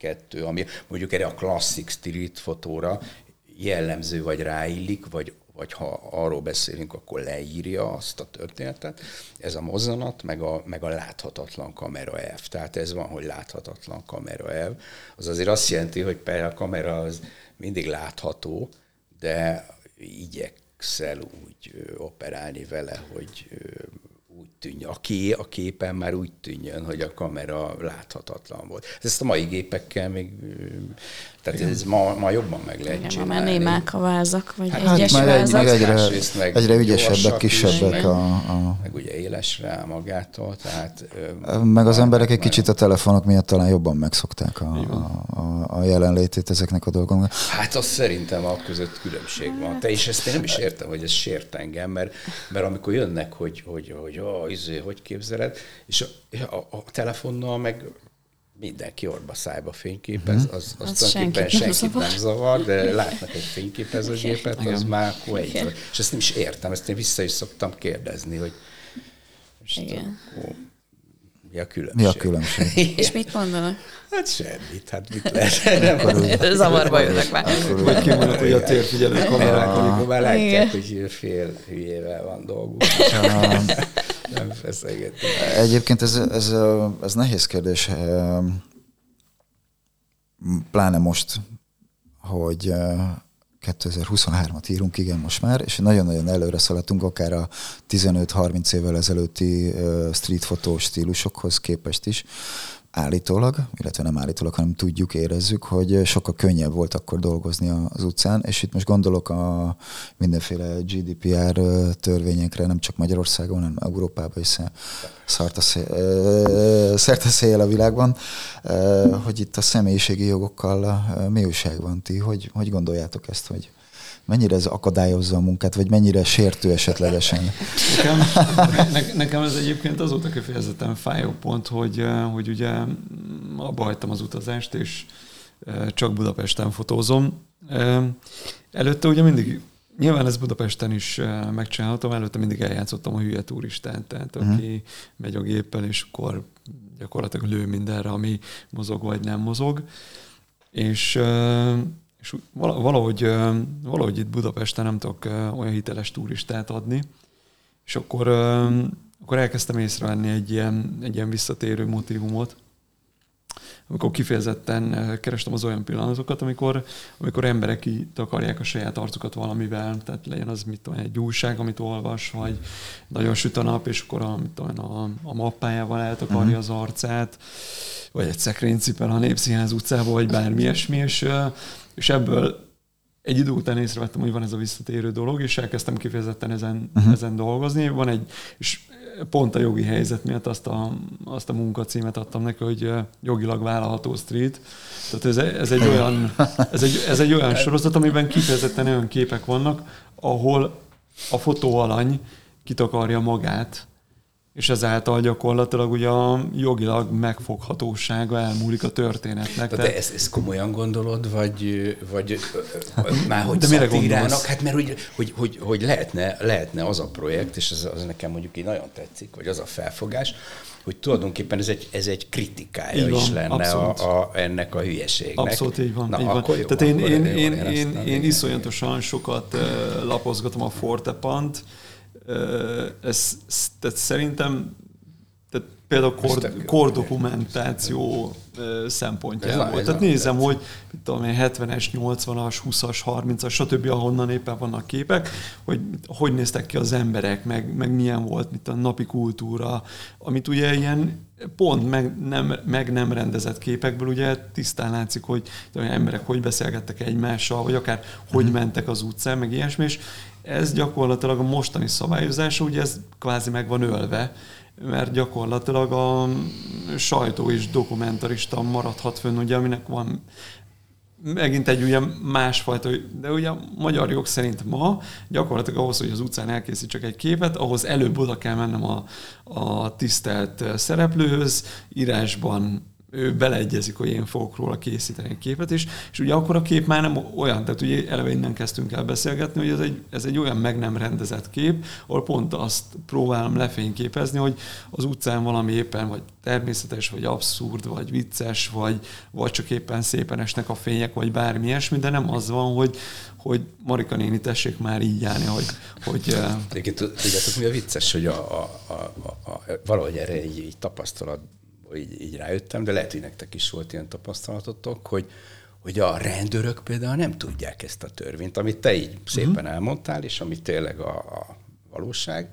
kettő, ami mondjuk erre a klasszik street fotóra jellemző, vagy ráillik, vagy, vagy ha arról beszélünk, akkor leírja azt a történetet. Ez a mozzanat, meg a, meg a láthatatlan kamera elv. Tehát ez van, hogy láthatatlan kamera elv. Az azért azt jelenti, hogy például a kamera az mindig látható, de igyekszel úgy operálni vele, hogy tűnjön, a, ké, a képen már úgy tűnjön, hogy a kamera láthatatlan volt. Ezt a mai gépekkel még, tehát ez ma, ma jobban meg lehet Igen, csinálni. már némák a vázak, vagy Hát Hát egyes egy, vázak. meg egyre, meg egyre ügyesebbek, is, kisebbek meg- a, a, Meg ugye éles rá magától, tehát... meg az emberek egy kicsit a telefonok miatt talán jobban megszokták a, a, a, a jelenlétét ezeknek a dolgoknak. Hát az szerintem a között különbség van. Te és ezt én nem is értem, hogy ez sért engem, mert, mert amikor jönnek, hogy, hogy, hogy ó, izé, hogy képzeled, és a, a, a telefonnal meg mindenki orba szájba fényképez, az, az, Az az tulajdonképpen senkit nem senkit nem zavar. de látnak egy fényképezőgépet, az Igen. már akkor egy. És ezt nem is értem, ezt én vissza is szoktam kérdezni, hogy Igen. akkor mi a különbség? Mi a különbség? És mit mondanak? Hát semmit, hát mit lehet? Nem, Zavarba jönnek már. Vagy kimondott, hogy a térfigyelő kamerák, amikor már látják, hogy fél hülyével van dolguk. Nem feszegetni. Egyébként ez, ez, ez nehéz kérdés, pláne most, hogy eh, 2023-at írunk, igen, most már, és nagyon-nagyon előre szaladtunk, akár a 15-30 évvel ezelőtti street fotó stílusokhoz képest is, állítólag, illetve nem állítólag, hanem tudjuk, érezzük, hogy sokkal könnyebb volt akkor dolgozni az utcán, és itt most gondolok a mindenféle GDPR törvényekre, nem csak Magyarországon, hanem Európában is szerte szél a világban, hogy itt a személyiségi jogokkal mi újság van ti? Hogy, hogy gondoljátok ezt, hogy mennyire ez akadályozza a munkát, vagy mennyire sértő esetlegesen? Nekem, ne, nekem ez egyébként azóta kifejezetten fájó pont, hogy, hogy ugye mm, abba hagytam az utazást, és csak Budapesten fotózom. Előtte ugye mindig, nyilván ez Budapesten is megcsinálhatom, előtte mindig eljátszottam a hülye turistát, tehát aki uh-huh. megy a géppel, és akkor gyakorlatilag lő mindenre, ami mozog vagy nem mozog. És, és vala- valahogy, valahogy itt Budapesten nem tudok olyan hiteles turistát adni, és akkor, akkor elkezdtem észrevenni egy ilyen, egy ilyen visszatérő motivumot, amikor kifejezetten kerestem az olyan pillanatokat, amikor, amikor emberek kitakarják a saját arcukat valamivel, tehát legyen az mit tudom, egy újság, amit olvas, vagy nagyon süt a nap, és akkor a, mit tudom, a, a mappájával eltakarja az arcát, vagy egy szekrénycipel a Népszínház utcába, vagy bármi ilyesmi, és, és ebből egy idő után észrevettem, hogy van ez a visszatérő dolog, és elkezdtem kifejezetten ezen, uh-huh. ezen dolgozni. Van egy, és pont a jogi helyzet miatt azt a, azt a munkacímet adtam neki, hogy jogilag vállalható street. Tehát ez, ez, egy olyan, ez, egy, ez egy olyan sorozat, amiben kifejezetten olyan képek vannak, ahol a fotóalany kitakarja magát, és ezáltal gyakorlatilag ugye a jogilag megfoghatósága elmúlik a történetnek. De te ezt, ezt komolyan gondolod, vagy, vagy már hogy De mire gondolsz? Hát mert hogy, hogy, hogy, hogy lehetne, lehetne az a projekt, és az, az nekem mondjuk így nagyon tetszik, vagy az a felfogás, hogy tulajdonképpen ez egy, ez egy kritikája van, is lenne abszolút. a, a, ennek a hülyeségnek. Abszolút így van. Na, így van. jó, Tehát én, akkor én, én, én, nem én igen. iszonyatosan sokat lapozgatom a Fortepant. Ez, tehát szerintem tehát például kor, kordokumentáció szempontjából. ez Tehát nézem, hogy mit tudom én, 70-es, 80-as, 20-as, 30-as, stb. ahonnan éppen vannak képek, hogy hogy néztek ki az emberek, meg, meg milyen volt mit a napi kultúra, amit ugye ilyen pont meg nem, meg nem rendezett képekből ugye tisztán látszik, hogy tudom, emberek hogy beszélgettek egymással, vagy akár hogy mentek az utcán, meg ilyesmi, és ez gyakorlatilag a mostani szabályozás, ugye ez kvázi meg van ölve, mert gyakorlatilag a sajtó is dokumentarista maradhat fönn, ugye, aminek van megint egy ugye másfajta, de ugye a magyar jog szerint ma gyakorlatilag ahhoz, hogy az utcán elkészítsek egy képet, ahhoz előbb oda kell mennem a, a tisztelt szereplőhöz, írásban ő beleegyezik, hogy én fogok róla készíteni egy képet is, és ugye akkor a kép már nem olyan, tehát ugye eleve innen kezdtünk el beszélgetni, hogy ez egy, ez egy olyan meg nem rendezett kép, ahol pont azt próbálom lefényképezni, hogy az utcán valami éppen vagy természetes, vagy abszurd, vagy vicces, vagy, vagy csak éppen szépen esnek a fények, vagy bármi ilyesmi, de nem az van, hogy, hogy Marika néni tessék már így járni, hogy... hogy Tudjátok, mi a vicces, hogy a, a, a, a, a, valahogy erre egy, egy tapasztalat így, így rájöttem, de lehet, hogy nektek is volt ilyen tapasztalatotok, hogy, hogy a rendőrök például nem tudják ezt a törvényt, amit te így szépen uh-huh. elmondtál, és ami tényleg a, a valóság,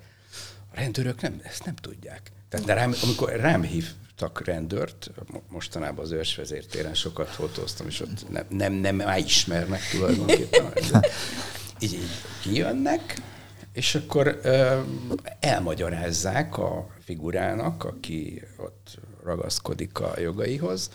a rendőrök nem, ezt nem tudják. Tehát de rám, amikor rám hívtak rendőrt, mostanában az őrsvezértéren sokat fotóztam, és ott nem, nem, nem nem ismernek tulajdonképpen. így, így kijönnek, és akkor ö, elmagyarázzák a figurának, aki ott ragaszkodik a jogaihoz,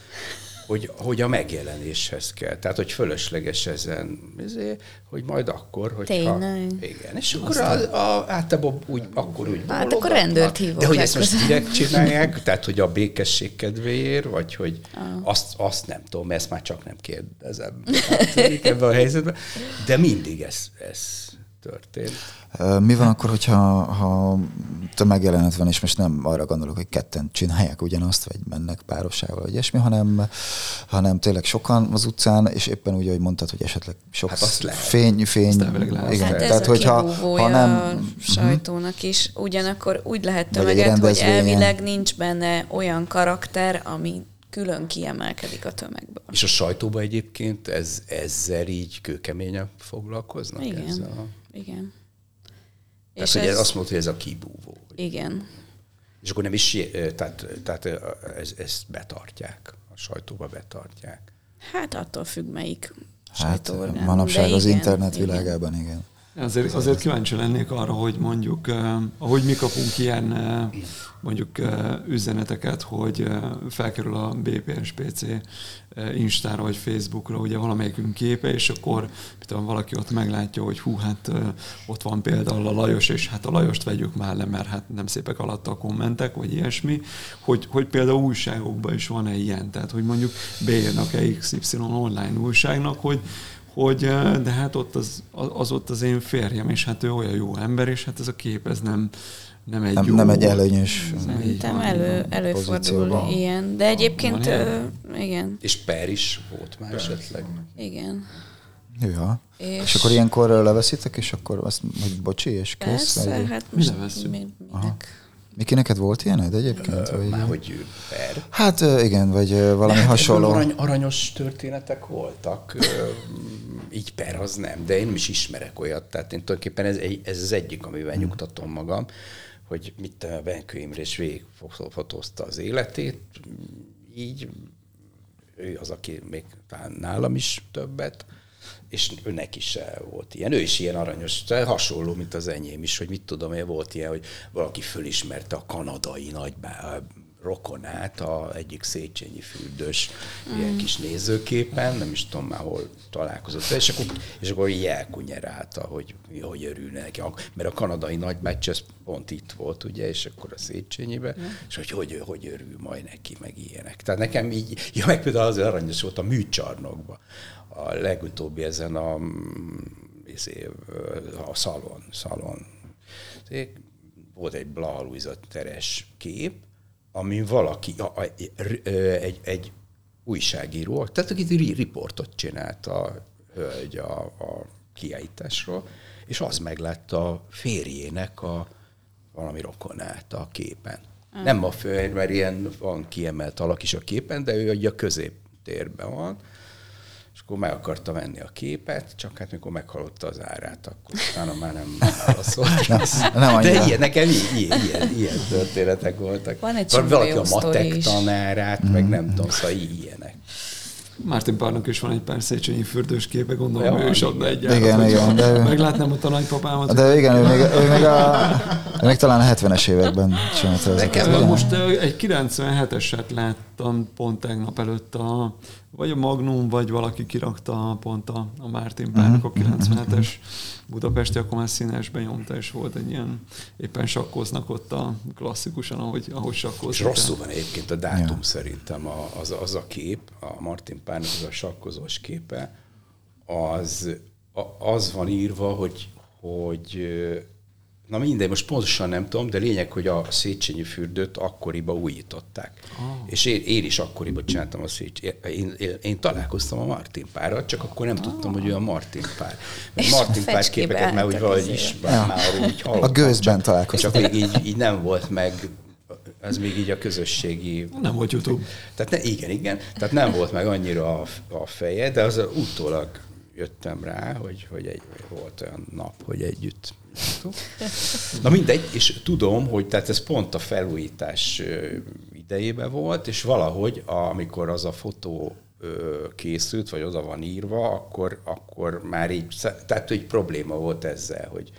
hogy, hogy a megjelenéshez kell. Tehát, hogy fölösleges ezen, ezért, hogy majd akkor, hogy Tényleg. Igen, és akkor a, a, általában úgy, akkor úgy Hát akkor rendőrt hívok. De hogy ezt most direkt csinálják, tehát, hogy a békesség kedvéért, vagy hogy ah. azt, azt nem tudom, ezt már csak nem kérdezem hát, ebben a helyzetben, de mindig ez, ez történt. Mi van akkor, hogyha ha tömegjelenet van, és most nem arra gondolok, hogy ketten csinálják ugyanazt, vagy mennek párosával, vagy ilyesmi, hanem, hanem tényleg sokan az utcán, és éppen úgy, hogy mondtad, hogy esetleg sok hát azt lehet. fény, fény. Azt igen, hát tehát, hogyha ha nem a mhm. sajtónak is, ugyanakkor úgy lehet tömeget, hogy elvileg nincs benne olyan karakter, ami külön kiemelkedik a tömegből. És a sajtóban egyébként ez, ezzel így kőkeményen foglalkoznak? Igen. Ezzel? Igen. Tehát, és hogy ez, azt mondta, hogy ez a kibúvó. Igen. És akkor nem is, tehát, tehát ez, ezt betartják, a sajtóba betartják. Hát attól függ, melyik Hát manapság az igen, internet világában, igen. igen. Azért, azért kíváncsi lennék arra, hogy mondjuk, eh, ahogy mi kapunk ilyen eh, mondjuk eh, üzeneteket, hogy felkerül a BPSPC Instára vagy Facebookra ugye valamelyikünk képe, és akkor tudom, valaki ott meglátja, hogy hú, hát ott van például a Lajos, és hát a Lajost vegyük már le, mert hát nem szépek alatt a kommentek, vagy ilyesmi, hogy, hogy például újságokban is van-e ilyen, tehát hogy mondjuk beírnak-e XY online újságnak, hogy hogy de hát ott az, az ott az én férjem, és hát ő olyan jó ember, és hát ez a kép, ez nem, nem egy nem, jó... Nem egy előnyös Szerintem elő, előfordul ilyen, de egyébként uh, igen. És per is volt már esetleg. Igen. Ja. És, és akkor ilyenkor leveszitek, és akkor azt, hogy bocsi, és kész? Persze, hát mi leveszünk? Mi, Miki, neked volt ilyened egyébként? Ö, vagy? Már hogy per? Hát igen, vagy valami hát hasonló. Arany, aranyos történetek voltak, így per az nem, de én nem is ismerek olyat, tehát én tulajdonképpen ez, ez az egyik, amivel hmm. nyugtatom magam, hogy mit a Benkő Imre is végigfotózta az életét, így ő az, aki még talán nálam is többet, és őnek is volt ilyen. Ő is ilyen aranyos, hasonló, mint az enyém is, hogy mit tudom én, volt ilyen, hogy valaki fölismerte a kanadai nagy rokonát a egyik Széchenyi fürdős mm. ilyen kis nézőképen, nem is tudom már hol találkozott, és akkor, és akkor így elkunyerálta, hogy, hogy örül neki. Mert a kanadai nagybácsi ez pont itt volt, ugye, és akkor a Széchenyibe, mm. és hogy, hogy hogy örül majd neki, meg ilyenek. Tehát nekem így, ja, meg például az aranyos volt a műcsarnokban. A legutóbbi ezen a, izé, a szalon, szalon. Volt egy Blaha teres kép, ami valaki, a, a, egy, egy újságíró, tehát aki riportot csinált a hölgy a, a kiállításról, és az meglátta a férjének a valami rokonát a képen. Mm. Nem a fő, mert ilyen van kiemelt alak is a képen, de ő a középtérben van, akkor meg akarta venni a képet, csak hát mikor meghallotta az árát, akkor utána már nem válaszolt. nem De ilyen, nekem ilyen, ilyen, ilyen történetek voltak. Van egy Valaki a matek tanárát, mm. meg nem tudom, szóval ilyenek. Mártin Párnak is van egy pár Széchenyi fürdős képe, gondolom, ja, ő is adna egy Igen, igen. De... Meglátnám a nagypapámat. De igen, ő még, ő még, a, ő még talán a 70-es években csinálta ezeket. Nekem most egy 97-eset lát, láttam pont tegnap előtt a, vagy a Magnum, vagy valaki kirakta pont a, a Mártin Párnak a 97-es Budapesti, akkor már színesben nyomta, és volt egy ilyen, éppen sakkoznak ott a klasszikusan, ahogy, ahogy sakkoznak. És rosszul van egyébként a dátum ja. szerintem a, az, az a kép, a Martin Párnak az a sakkozós képe, az, az van írva, hogy, hogy Na mindegy, most pontosan nem tudom, de lényeg, hogy a Széchenyi fürdőt akkoriba újították. Oh. És én, én is akkoriba csináltam a Széchenyi. Én, én, én találkoztam a Martin párral, csak akkor nem oh. tudtam, hogy ő a Martin pár. Mert Martin pár képeket már úgy valahogy is, ja. már úgy hallottam. A gőzben csak, találkoztam. Csak még így, így nem volt meg ez még így a közösségi... Nem volt YouTube. Tehát ne, igen, igen. Tehát nem volt meg annyira a, a feje, de az utólag jöttem rá, hogy, hogy egy, volt olyan nap, hogy együtt Na mindegy, és tudom, hogy tehát ez pont a felújítás idejében volt, és valahogy amikor az a fotó készült, vagy oda van írva, akkor, akkor már így, tehát egy probléma volt ezzel, hogy,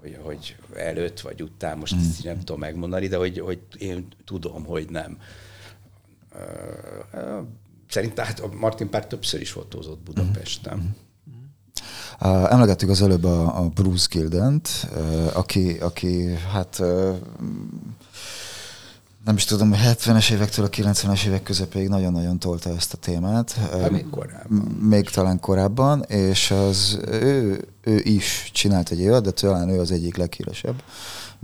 hogy, hogy előtt vagy után, most ezt nem tudom megmondani, de hogy, hogy én tudom, hogy nem. Szerintem hát a Martin Pár többször is fotózott Budapesten. Emlegettük az előbb a, a Bruce Gildent, aki, aki hát nem is tudom, 70-es évektől a 90-es évek közepéig nagyon-nagyon tolta ezt a témát. Hát még korábban. Még talán korábban, és az ő, ő is csinált egy évad, de talán ő az egyik leghíresebb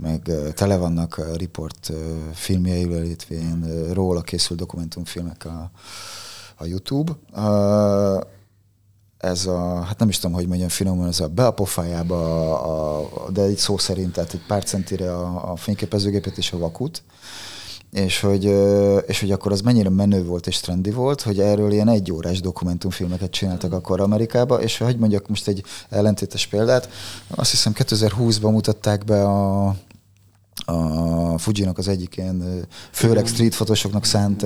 meg tele vannak a report filmjeivel, illetve róla készült dokumentumfilmek a, a YouTube ez a, hát nem is tudom, hogy mondjam finoman, ez a be a pofájába, a, a, de egy szó szerint, tehát egy pár centire a, a fényképezőgépet és a vakut, és hogy, és hogy akkor az mennyire menő volt és trendi volt, hogy erről ilyen egy órás dokumentumfilmeket csináltak akkor Amerikába, és hogy mondjak most egy ellentétes példát, azt hiszem 2020-ban mutatták be a, a Fujinak az egyik ilyen főleg street fotósoknak szánt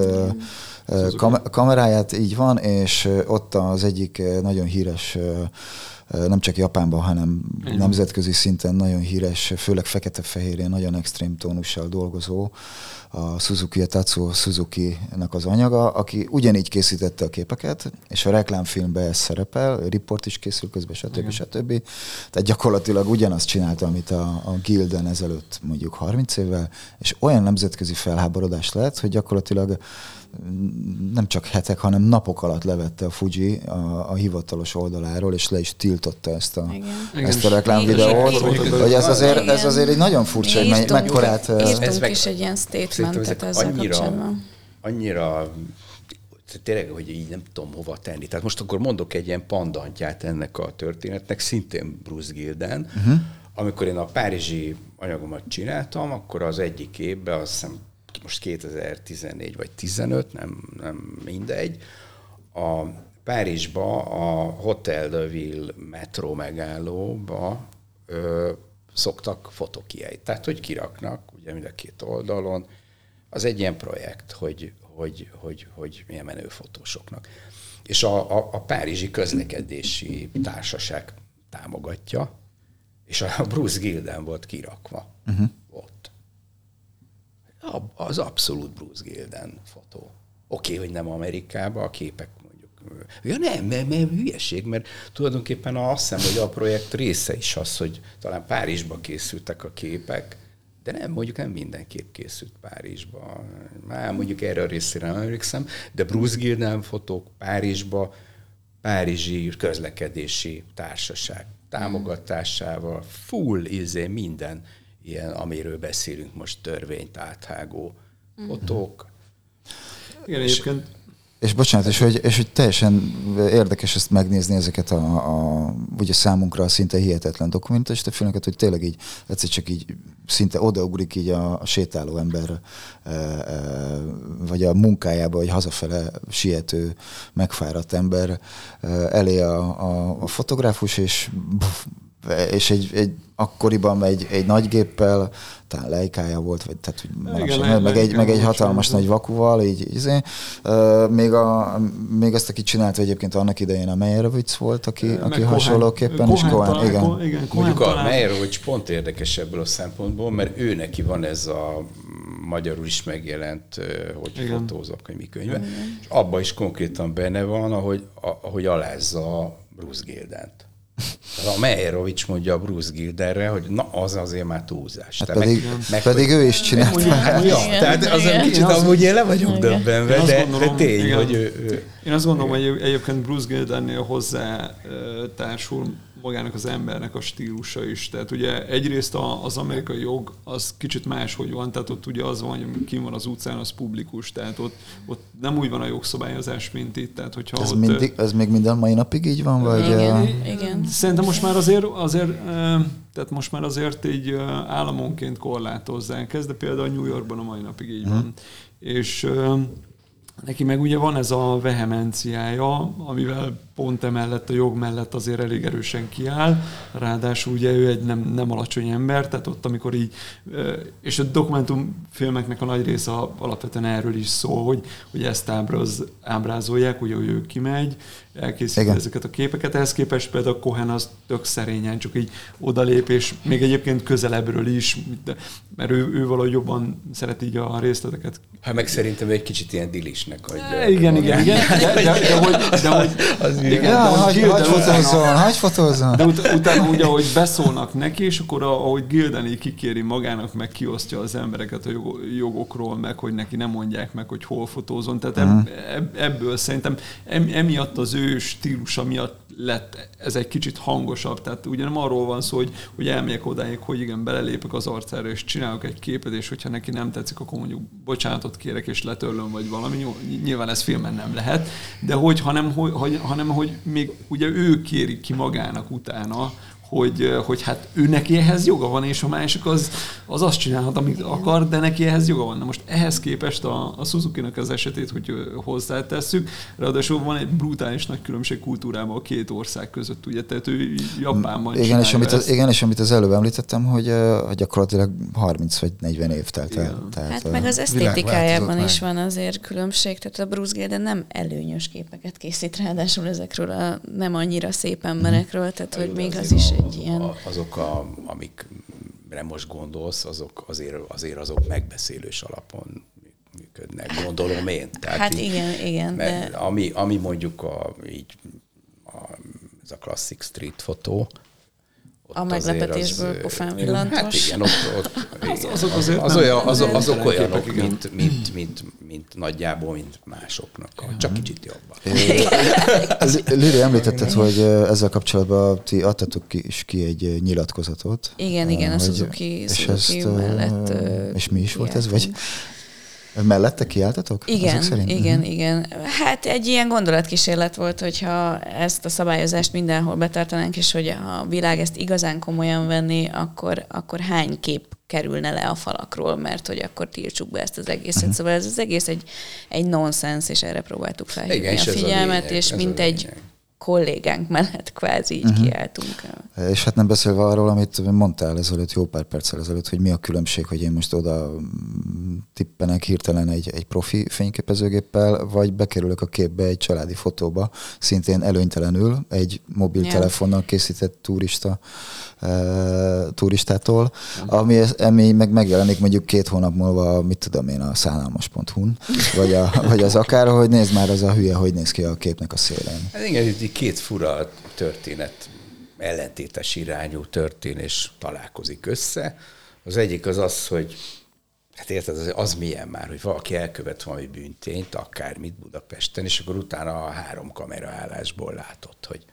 kam- kameráját, így van, és ott az egyik nagyon híres nem csak Japánban, hanem Igen. nemzetközi szinten nagyon híres, főleg fekete-fehérén, nagyon extrém tónussal dolgozó a Suzuki, a Tatsuo Suzuki-nak az anyaga, aki ugyanígy készítette a képeket, és a reklámfilmben ez szerepel, a report is készül közben, stb. Igen. stb. Tehát gyakorlatilag ugyanazt csinálta, amit a, a Gilden ezelőtt mondjuk 30 évvel, és olyan nemzetközi felháborodás lett, hogy gyakorlatilag nem csak hetek, hanem napok alatt levette a Fuji a, a hivatalos oldaláról, és le is tiltotta ezt a, Igen. ezt a reklámvideót. Hogy ez azért, ez azért egy nagyon furcsa, hogy me, mekkorát... Írtunk is egy ilyen statementet ezzel annyira, kapcsolatban. Annyira tényleg, hogy így nem tudom hova tenni. Tehát most akkor mondok egy ilyen pandantját ennek a történetnek, szintén Bruce Gilden. Uh-huh. Amikor én a párizsi anyagomat csináltam, akkor az egyik évben azt hiszem most 2014 vagy 15, nem, nem mindegy, a Párizsba a Hotel de Ville metró megállóba ö, szoktak fotokieit. Tehát, hogy kiraknak, ugye mind a két oldalon. Az egy ilyen projekt, hogy, hogy, hogy, hogy milyen menő fotósoknak. És a, a, a Párizsi Közlekedési Társaság támogatja, és a Bruce Gilden volt kirakva. Uh-huh. Az abszolút Bruce Gilden fotó. Oké, okay, hogy nem Amerikában, a képek mondjuk. Ja nem, mert, mert hülyeség, mert tulajdonképpen azt hiszem, hogy a projekt része is az, hogy talán Párizsba készültek a képek, de nem, mondjuk nem minden kép készült Párizsba. Már mondjuk erre a részére nem emlékszem, de Bruce Gilden fotók Párizsba, Párizsi közlekedési társaság támogatásával, full izé minden ilyen, amiről beszélünk most, törvényt áthágó mm. fotók. Igen, és, egyébként és bocsánat, és hogy, és hogy teljesen érdekes ezt megnézni ezeket a, a ugye számunkra szinte hihetetlen dokumentást, filmeket, hogy tényleg így egyszer csak így szinte odaugrik így a, a sétáló ember e, e, vagy a munkájába, vagy hazafele siető, megfáradt ember e, elé a, a, a fotográfus, és buf, és egy, egy akkoriban egy, egy nagy géppel, talán lejkája volt, vagy tehát, hogy manapság, Igen, meg, egy, meg egy hatalmas nagy vakuval, így, izé. Még, a, még ezt, aki csinálta egyébként annak idején a Meyerowitz volt, aki, Meg aki Cohen. hasonlóképpen, és Cohen Cohen, talán- igen. Igen, Cohen Mondjuk a talán- Meyerowicz pont érdekes ebből a szempontból, mert ő neki van ez a magyarul is megjelent, hogy Igen. Fotózok könyve, és abban is konkrétan benne van, ahogy, a- ahogy alázza a Bruce Gildent. A Meyerowicz mondja a Bruce Gildenre, hogy na, az azért már túlzás. Hát Tehát pedig, meg, pedig ő is csinálta. Mondjuk- Hát, ja, Igen, tehát azon igen. kicsit Én azt- amúgy én le vagyok Igen. döbbenve, Én azt de, de gondolom, tény, igen. hogy ő, ő Én azt gondolom, hogy egy- egyébként Bruce Gildennél hozzá társul magának az embernek a stílusa is. Tehát ugye egyrészt a, az amerikai jog az kicsit máshogy van, tehát ott ugye az van, hogy kim van az utcán, az publikus, tehát ott, ott nem úgy van a jogszabályozás, mint itt. Tehát hogyha Ez, ott, mindig, ez még minden mai napig így van? Vagy, Igen, igen. Szerintem most már azért, azért tehát most már azért így államonként korlátozzák ezt, de például New Yorkban a mai napig így van. És ö, neki meg ugye van ez a vehemenciája, amivel pont emellett a jog mellett azért elég erősen kiáll, ráadásul ugye ő egy nem, nem alacsony ember, tehát ott amikor így, és a dokumentumfilmeknek a nagy része alapvetően erről is szól, hogy, hogy ezt ábráz, ábrázolják, ugye, hogy ő kimegy, elkészíti Igen. ezeket a képeket, ehhez képest például Cohen az tök szerényen, csak így odalép, és még egyébként közelebbről is, de, mert ő, ő valahogy jobban szeret így a részleteket hát meg szerintem egy kicsit ilyen dilisnek. E, igen, igen, igen, de, de, de, hogy, de hogy, Az igen, Ja, de hogy hagy, Gilden hagy utána- fotózzon, hagy fotózzon. de ut- utána ugye, ahogy beszólnak neki, és akkor a- ahogy Gildené kikéri magának, meg kiosztja az embereket a jog- jogokról, meg hogy neki nem mondják meg, hogy hol fotózon. Tehát ebb, ebb, ebből szerintem em, emiatt az ő stílusa miatt lett ez egy kicsit hangosabb. Tehát ugye nem arról van szó, hogy, hogy elmegyek odáig, hogy igen, belelépek az arcára, és csinálok egy képet, és hogyha neki nem tetszik, akkor mondjuk bocsánatot kérek, és letörlöm, vagy valami. Nyilván ez filmen nem lehet, de hogy, hanem, hogy, hanem, hogy még ugye ő kéri ki magának utána, hogy, hogy hát ő neki ehhez joga van, és a másik az, az azt csinálhat, amit akar, de neki ehhez joga van. Na most ehhez képest a, a Suzuki-nak az esetét, hogy hozzátesszük, ráadásul van egy brutális nagy különbség kultúrában a két ország között, ugye, tehát ő Japánban Igen és, amit az, igen, és amit az előbb említettem, hogy, hogy gyakorlatilag 30 vagy 40 év telt el. Tehát, Hát meg az esztétikájában is van azért különbség, tehát a Bruce Gilden nem előnyös képeket készít ráadásul ezekről a nem annyira szép emberekről, tehát hogy még az is egy ilyen... A- Azok, a, amikre most gondolsz, azok azért, azért azok megbeszélős alapon működnek, gondolom én. Tehát Hát így- igen, igen, Mert de ami, ami mondjuk a, így, a, ez a klasszik street fotó, ott A meglepetésből az, pofán hát villantos. igen, ott, ott igen. azok azért az, nem- olyan, azok, nem azok olyanok, mint, mint, mint, mint, nagyjából, mint másoknak, csak kicsit jobban. L- Lili, említetted, hogy ö, ezzel kapcsolatban ti adtatok ki, is ki egy ö, nyilatkozatot. Igen, igen, a Hogy- Suzuki- és Suzuki ezt, ö, mellett, És mi is volt ez? Vagy mellette kiálltatok? Igen, szerint? igen, Mhm. igen. Hát egy ilyen gondolatkísérlet volt, hogyha ezt a szabályozást mindenhol betartanánk, és hogy a világ ezt igazán komolyan venni, akkor, akkor hány kép kerülne le a falakról, mert hogy akkor tiltsuk be ezt az egészet. Mhm. Szóval ez az egész egy, egy nonsens, és erre próbáltuk felhívni Igen, a ez a figyelmet, lényeg, és mint egy. Kollégánk mellett kvázi így uh-huh. kiálltunk. És hát nem beszélve arról, amit mondtál ezelőtt, jó pár perccel ezelőtt, hogy mi a különbség, hogy én most oda tippenek hirtelen egy, egy profi fényképezőgéppel, vagy bekerülök a képbe egy családi fotóba, szintén előnytelenül, egy mobiltelefonnal készített turista e, turistától, ami, ami meg megjelenik mondjuk két hónap múlva, mit tudom én, a szállalmas.hu-n, vagy, a, vagy az akár, hogy nézd már az a hülye, hogy néz ki a képnek a szélén. Hát igen, így két fura történet, ellentétes irányú történés találkozik össze. Az egyik az az, hogy hát érted, az, az milyen már, hogy valaki elkövet valami bűntényt, akármit Budapesten, és akkor utána a három kamera állásból látott, hogy,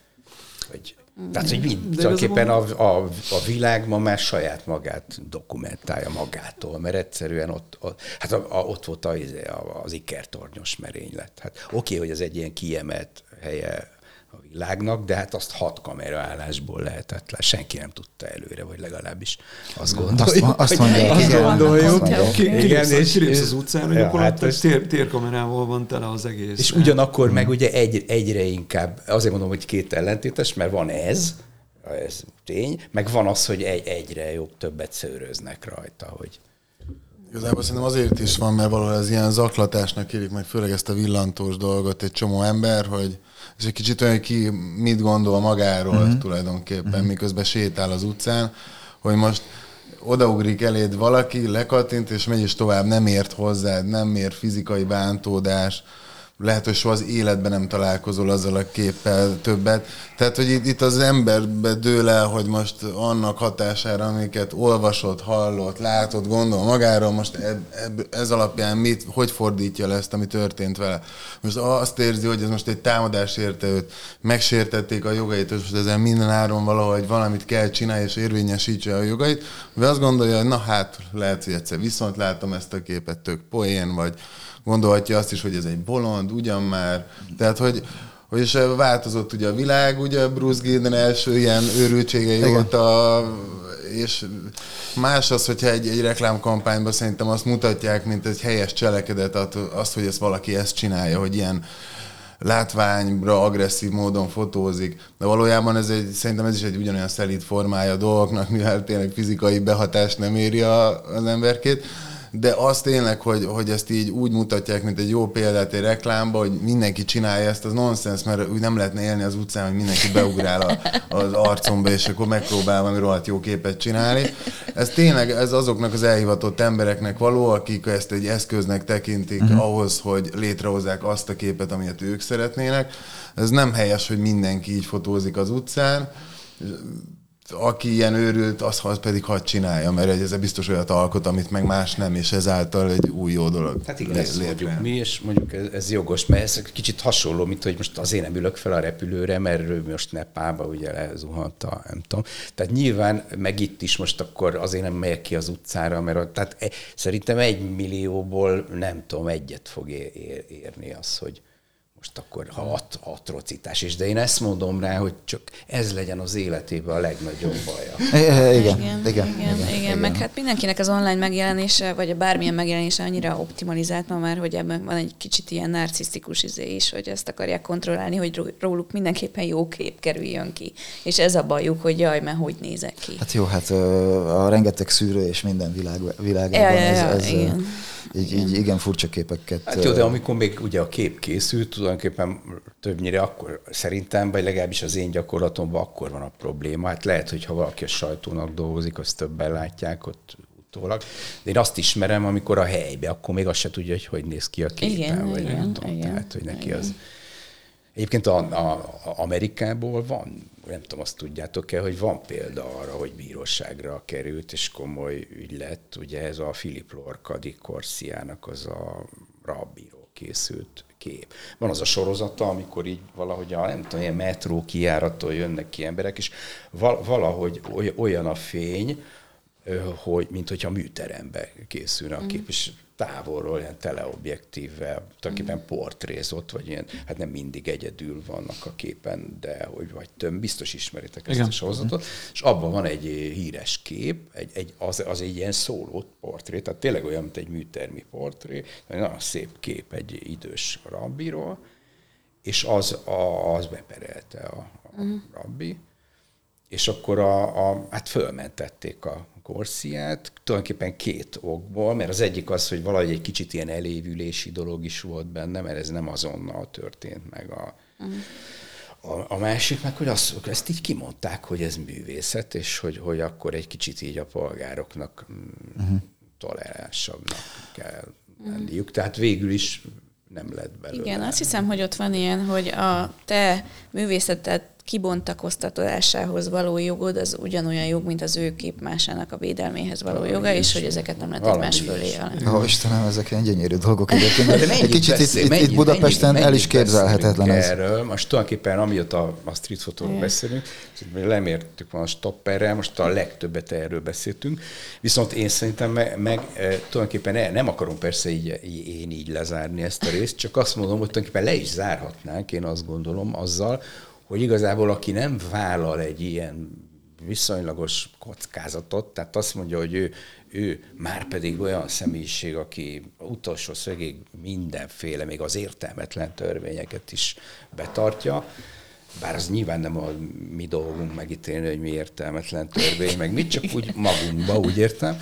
hogy tehát, hogy mind, tulajdonképpen a, a, a világ ma már saját magát dokumentálja magától, mert egyszerűen ott, ott hát a, a, ott volt az, az ikertornyos merénylet. Hát oké, hogy ez egy ilyen kiemelt helye a világnak, de hát azt hat kameraállásból lehetett le. Senki nem tudta előre, vagy legalábbis azt gondoljuk. Azt, azt hogy- mondják, azt igen. gondoljuk. Igen, és- kilépsz az utcára, Ja, gyakorlatilag hát ez- tér, térkamerával van tele az egész. És ugyanakkor meg ugye egy, egyre inkább, azért mondom, hogy két ellentétes, mert van ez, ez tény. Meg van az, hogy egy, egyre jobb, többet szőröznek rajta, hogy Igazából szerintem azért is van, mert valahol ez ilyen zaklatásnak érik meg, főleg ezt a villantós dolgot egy csomó ember, hogy és egy kicsit olyan, ki mit gondol magáról uh-huh. tulajdonképpen, uh-huh. miközben sétál az utcán, hogy most odaugrik eléd valaki, lekattint, és megy is tovább, nem ért hozzád, nem ér fizikai bántódás, lehet, hogy soha az életben nem találkozol azzal a képpel többet. Tehát, hogy itt, itt az emberbe dől el, hogy most annak hatására, amiket olvasott, hallott, látott, gondol magáról, most eb, eb, ez alapján mit, hogy fordítja le ezt, ami történt vele. Most azt érzi, hogy ez most egy támadás érte őt, megsértették a jogait, és most ezen minden áron valahogy valamit kell csinálni, és érvényesítse a jogait, vagy azt gondolja, hogy na hát, lehet, hogy egyszer viszont látom ezt a képet, tök poén, vagy gondolhatja azt is, hogy ez egy bolond, ugyan már. Tehát, hogy, hogy is változott ugye a világ, ugye Bruce Gilden első ilyen őrültsége óta, és más az, hogyha egy, egy reklámkampányban szerintem azt mutatják, mint egy helyes cselekedet, azt, hogy ezt valaki ezt csinálja, hogy ilyen látványra agresszív módon fotózik, de valójában ez egy, szerintem ez is egy ugyanolyan szelíd formája a dolgoknak, mivel tényleg fizikai behatást nem éri az emberkét de az tényleg, hogy, hogy ezt így úgy mutatják, mint egy jó példát egy reklámba, hogy mindenki csinálja ezt, az nonsens, mert úgy nem lehetne élni az utcán, hogy mindenki beugrál a, az arcomba, és akkor megpróbál valami rohadt jó képet csinálni. Ez tényleg, ez azoknak az elhivatott embereknek való, akik ezt egy eszköznek tekintik uh-huh. ahhoz, hogy létrehozzák azt a képet, amit ők szeretnének. Ez nem helyes, hogy mindenki így fotózik az utcán aki ilyen őrült, az, az pedig hadd csinálja, mert ez biztos olyat alkot, amit meg más nem, és ezáltal egy új jó dolog. Hát igen, ezt mondjuk mi, és mondjuk ez, ez jogos, mert ez kicsit hasonló, mint hogy most azért nem ülök fel a repülőre, mert ő most Nepába ugye lezuhant a, nem tudom. Tehát nyilván meg itt is most akkor azért nem megyek ki az utcára, mert a, tehát e, szerintem egy millióból nem tudom, egyet fog ér, érni az, hogy, most akkor ha at, atrocitás is, de én ezt mondom rá, hogy csak ez legyen az életében a legnagyobb baja. Igen, igen, igen, igen, igen, igen, meg hát mindenkinek az online megjelenése, vagy a bármilyen megjelenése annyira optimalizált ma már, hogy ebben van egy kicsit ilyen narcisztikus izé is, hogy ezt akarják kontrollálni, hogy róluk mindenképpen jó kép kerüljön ki. És ez a bajuk, hogy jaj, mert hogy nézek ki. Hát jó, hát a rengeteg szűrő és minden világ, világában ja, ja, ja, ez, ez igen így, így igen furcsa képeket. Hát jó, de amikor még ugye a kép készült, tulajdonképpen többnyire akkor szerintem, vagy legalábbis az én gyakorlatomban akkor van a probléma. Hát lehet, hogy ha valaki a sajtónak dolgozik, azt többen látják ott utólag. De én azt ismerem, amikor a helybe, akkor még azt se tudja, hogy hogy néz ki a képen, igen, vagy igen, nem tudom. Igen, tehát, hogy neki igen. az... Egyébként a, a, a Amerikából van nem tudom, azt tudjátok-e, hogy van példa arra, hogy bíróságra került, és komoly ügy lett, ugye ez a Philip Lorca di Corsiának az a rabbíró készült kép. Van az a sorozata, amikor így valahogy a, nem tudom, ilyen metró kijárattól jönnek ki emberek, és valahogy olyan a fény, hogy, mint hogyha műterembe készülne a kép, mm. és távolról ilyen teleobjektívvel, tulajdonképpen mm. portrézott, vagy ilyen, hát nem mindig egyedül vannak a képen, de hogy vagy több, biztos ismeritek ezt Igen. a sorozatot, mm. és abban van egy híres kép, egy, egy, az, az egy ilyen szóló portré, tehát tényleg olyan, mint egy műtermi portré, egy nagyon szép kép egy idős rabbiról, és az, a, az beperelte a, a mm. rabbi, és akkor a, a, hát fölmentették a Korsziát, tulajdonképpen két okból, mert az egyik az, hogy valahogy egy kicsit ilyen elévülési dolog is volt benne, mert ez nem azonnal történt meg a, uh-huh. a, a másik meg, hogy azt, ezt így kimondták, hogy ez művészet, és hogy, hogy akkor egy kicsit így a polgároknak uh-huh. toleránsabbnak kell lenniük. Uh-huh. Tehát végül is nem lett belőle. Igen, azt hiszem, hogy ott van ilyen, hogy a te művészetet kibontakoztatásához való jogod az ugyanolyan jog, mint az ő képmásának a védelméhez való Valami joga, és hogy ezeket nem lehet egymás fölé Ó, Istenem, ezek ilyen gyönyörű dolgok egyébként. De egy kicsit beszél, itt, mennyit, itt Budapesten mennyit, el is képzelhetetlen ez. Erről, most tulajdonképpen amióta a street fotóról beszélünk, lemértük van a stopperrel, most a legtöbbet erről beszéltünk, viszont én szerintem meg, meg tulajdonképpen el, nem akarom persze így, én így lezárni ezt a részt, csak azt mondom, hogy tulajdonképpen le is zárhatnánk, én azt gondolom azzal, hogy igazából aki nem vállal egy ilyen viszonylagos kockázatot, tehát azt mondja, hogy ő, ő már pedig olyan személyiség, aki utolsó szögig mindenféle, még az értelmetlen törvényeket is betartja, bár az nyilván nem a mi dolgunk megítélni, hogy mi értelmetlen törvény, meg mit, csak úgy magunkba, úgy értem,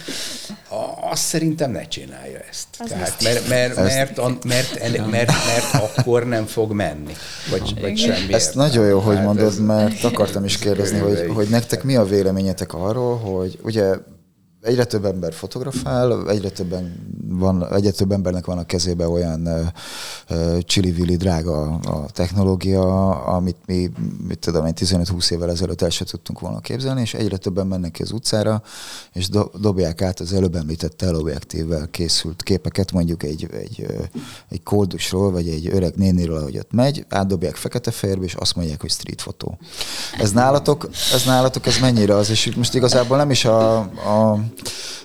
azt szerintem ne csinálja ezt. Az Tehát, mert, mert, mert, mert, mert, mert, mert, akkor nem fog menni, vagy, vagy semmi. Ezt értem. nagyon jó, hogy mondod, mert akartam is kérdezni, hogy, hogy nektek mi a véleményetek arról, hogy ugye egyre több ember fotografál, egyre, többen van, egyre több embernek van a kezében olyan uh, uh, csili drága a technológia, amit mi, mit tudom én, 15-20 évvel ezelőtt el sem tudtunk volna képzelni, és egyre többen mennek ki az utcára, és do, dobják át az előbb említett teleobjektívvel készült képeket, mondjuk egy, egy, egy koldusról, vagy egy öreg néniről, ahogy ott megy, átdobják fekete-fehérbe, és azt mondják, hogy street fotó. Ez nálatok, ez nálatok, ez mennyire az, és most igazából nem is a, a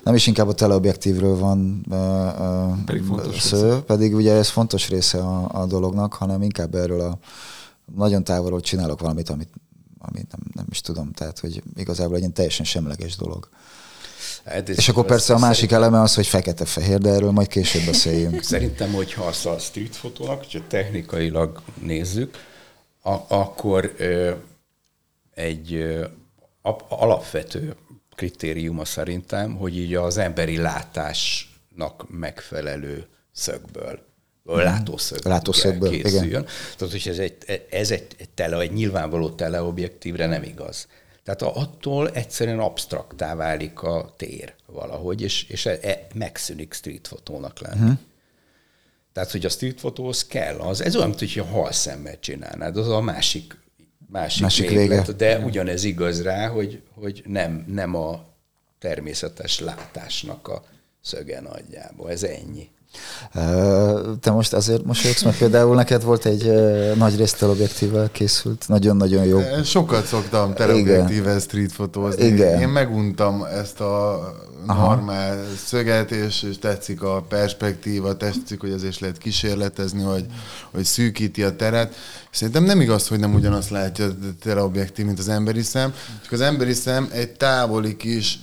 nem is inkább a teleobjektívről van pedig szó, pedig ugye ez fontos része a, a dolognak, hanem inkább erről a nagyon távolról csinálok valamit, amit, amit nem, nem is tudom, tehát hogy igazából egy ilyen teljesen semleges dolog. Hát és akkor persze a másik eleme az, hogy fekete-fehér, de erről majd később beszéljünk. Szerintem, hogyha azt a street fotónak, csak technikailag nézzük, a- akkor ö, egy ö, alapvető kritériuma szerintem, hogy így az emberi látásnak megfelelő szögből, mhm. látószögből, látószögből készüljön. Igen. Tehát, hogy ez egy, ez egy, tele, egy nyilvánvaló teleobjektívre nem igaz. Tehát attól egyszerűen absztraktá válik a tér valahogy, és, és e, e, megszűnik street fotónak lenni. Uh-huh. Tehát, hogy a street fotóhoz kell az, ez olyan, mint hogyha halszemmel csinálnád, az a másik másik, másik vége. De ugyanez igaz rá, hogy, hogy nem, nem a természetes látásnak a szöge nagyjából. Ez ennyi. Te most azért mosolyogsz, mert például neked volt egy nagy részt objektívvel készült, nagyon-nagyon jó. Sokat szoktam teleobjektívvel street fotózni. Igen. Én meguntam ezt a normál Aha. szöget, és, és tetszik a perspektíva, tetszik, hogy azért lehet kísérletezni, hogy, hogy szűkíti a teret. Szerintem nem igaz, hogy nem ugyanazt látja a teleobjektív, mint az emberi szem, csak az emberi szem egy távoli kis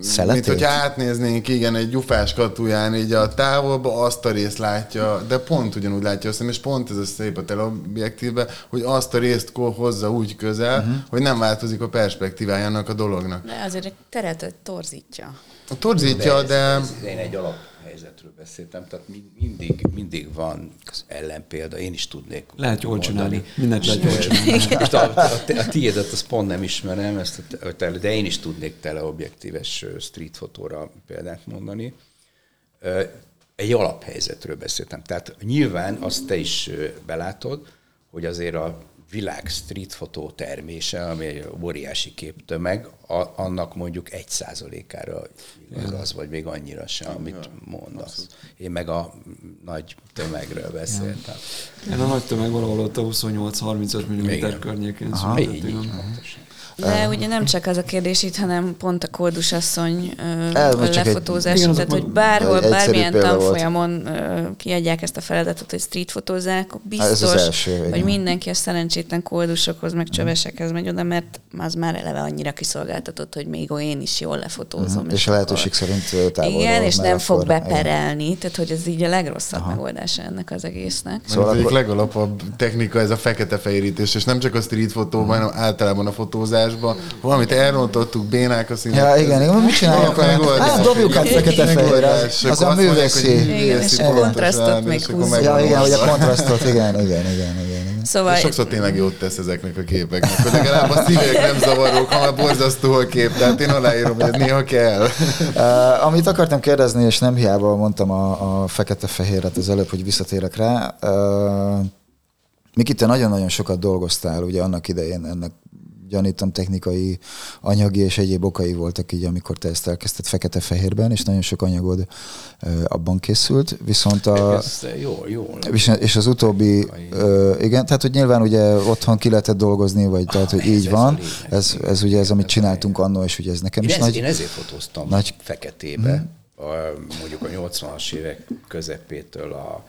Szeletét? Mint hogy átnéznénk, igen, egy gyufás katuján, így a távolba azt a részt látja, de pont ugyanúgy látja azt, és pont ez a szép a teleobjektívben, hogy azt a részt hozza úgy közel, uh-huh. hogy nem változik a perspektívájának a dolognak. De azért egy teret torzítja. A torzítja, de... Ez, ez, ez én egy alap helyzetről beszéltem, tehát mindig, mindig van ellenpélda, én is tudnék Lehet jól csinálni, mindent lehet jól csinálni. a, a, a, a tiédet azt pont nem ismerem, ezt a, de én is tudnék teleobjektíves street fotóra példát mondani. Egy alaphelyzetről beszéltem. Tehát nyilván azt te is belátod, hogy azért a világ street fotó termése, ami egy óriási képtömeg, a, annak mondjuk egy százalékára igaz, vagy még annyira sem, amit mondasz. Én meg a nagy tömegről beszéltem. Én a nagy tömeg valahol ott a 28-35 mm környékén. Aha, így, így, de ugye nem csak az a kérdés itt, hanem pont a kórdusasszony lefotózás, tehát hogy bárhol, bármilyen tanfolyamon kiadják ezt a feladatot, hogy street fotózzák, biztos, Ez az első, hogy mindenki a szerencsétlen kódusokhoz, meg csövesekhez megy oda, mert az már eleve annyira kiszolgáltatott, hogy még én is jól lefotózom. Uh-huh. És, és a lehetőség szerint távolról. Igen, és nem fog beperelni, igen. tehát hogy ez így a legrosszabb Aha. megoldása ennek az egésznek. Szóval az akkor... legalapabb technika ez a fekete-fehérítés, és nem csak a street fotóban, hanem általában a fotózás adásban, valamit elrontottuk, bénák a színek. Ja, igen, igen, mit csináljuk? Hát dobjuk át fekete fehérre. Az a művészi. Igen, és a kontrasztot még húzzuk. Ja, igen, hogy a kontrasztot, igen, igen, igen, igen. Szóval... Sokszor tényleg jót tesz ezeknek a képeknek, hogy legalább a szívek nem zavarók, ha már borzasztó a kép, tehát én aláírom, hogy néha kell. Uh, amit akartam kérdezni, és nem hiába mondtam a, a fekete-fehéret az előbb, hogy visszatérek rá, uh, Miki, te nagyon-nagyon sokat dolgoztál ugye annak idején ennek gyanítom technikai, anyagi és egyéb okai voltak így, amikor te ezt elkezdted fekete-fehérben, és nagyon sok anyagod abban készült, viszont a... jó, jó. És az utóbbi, igen, tehát hogy nyilván ugye otthon ki lehetett dolgozni, vagy tehát, hogy ah, így van, ez, ez ugye ez, amit csináltunk annó, és ugye ez nekem is nagy... Én ezért fotóztam nagy... feketébe, a, mondjuk a 80-as évek közepétől a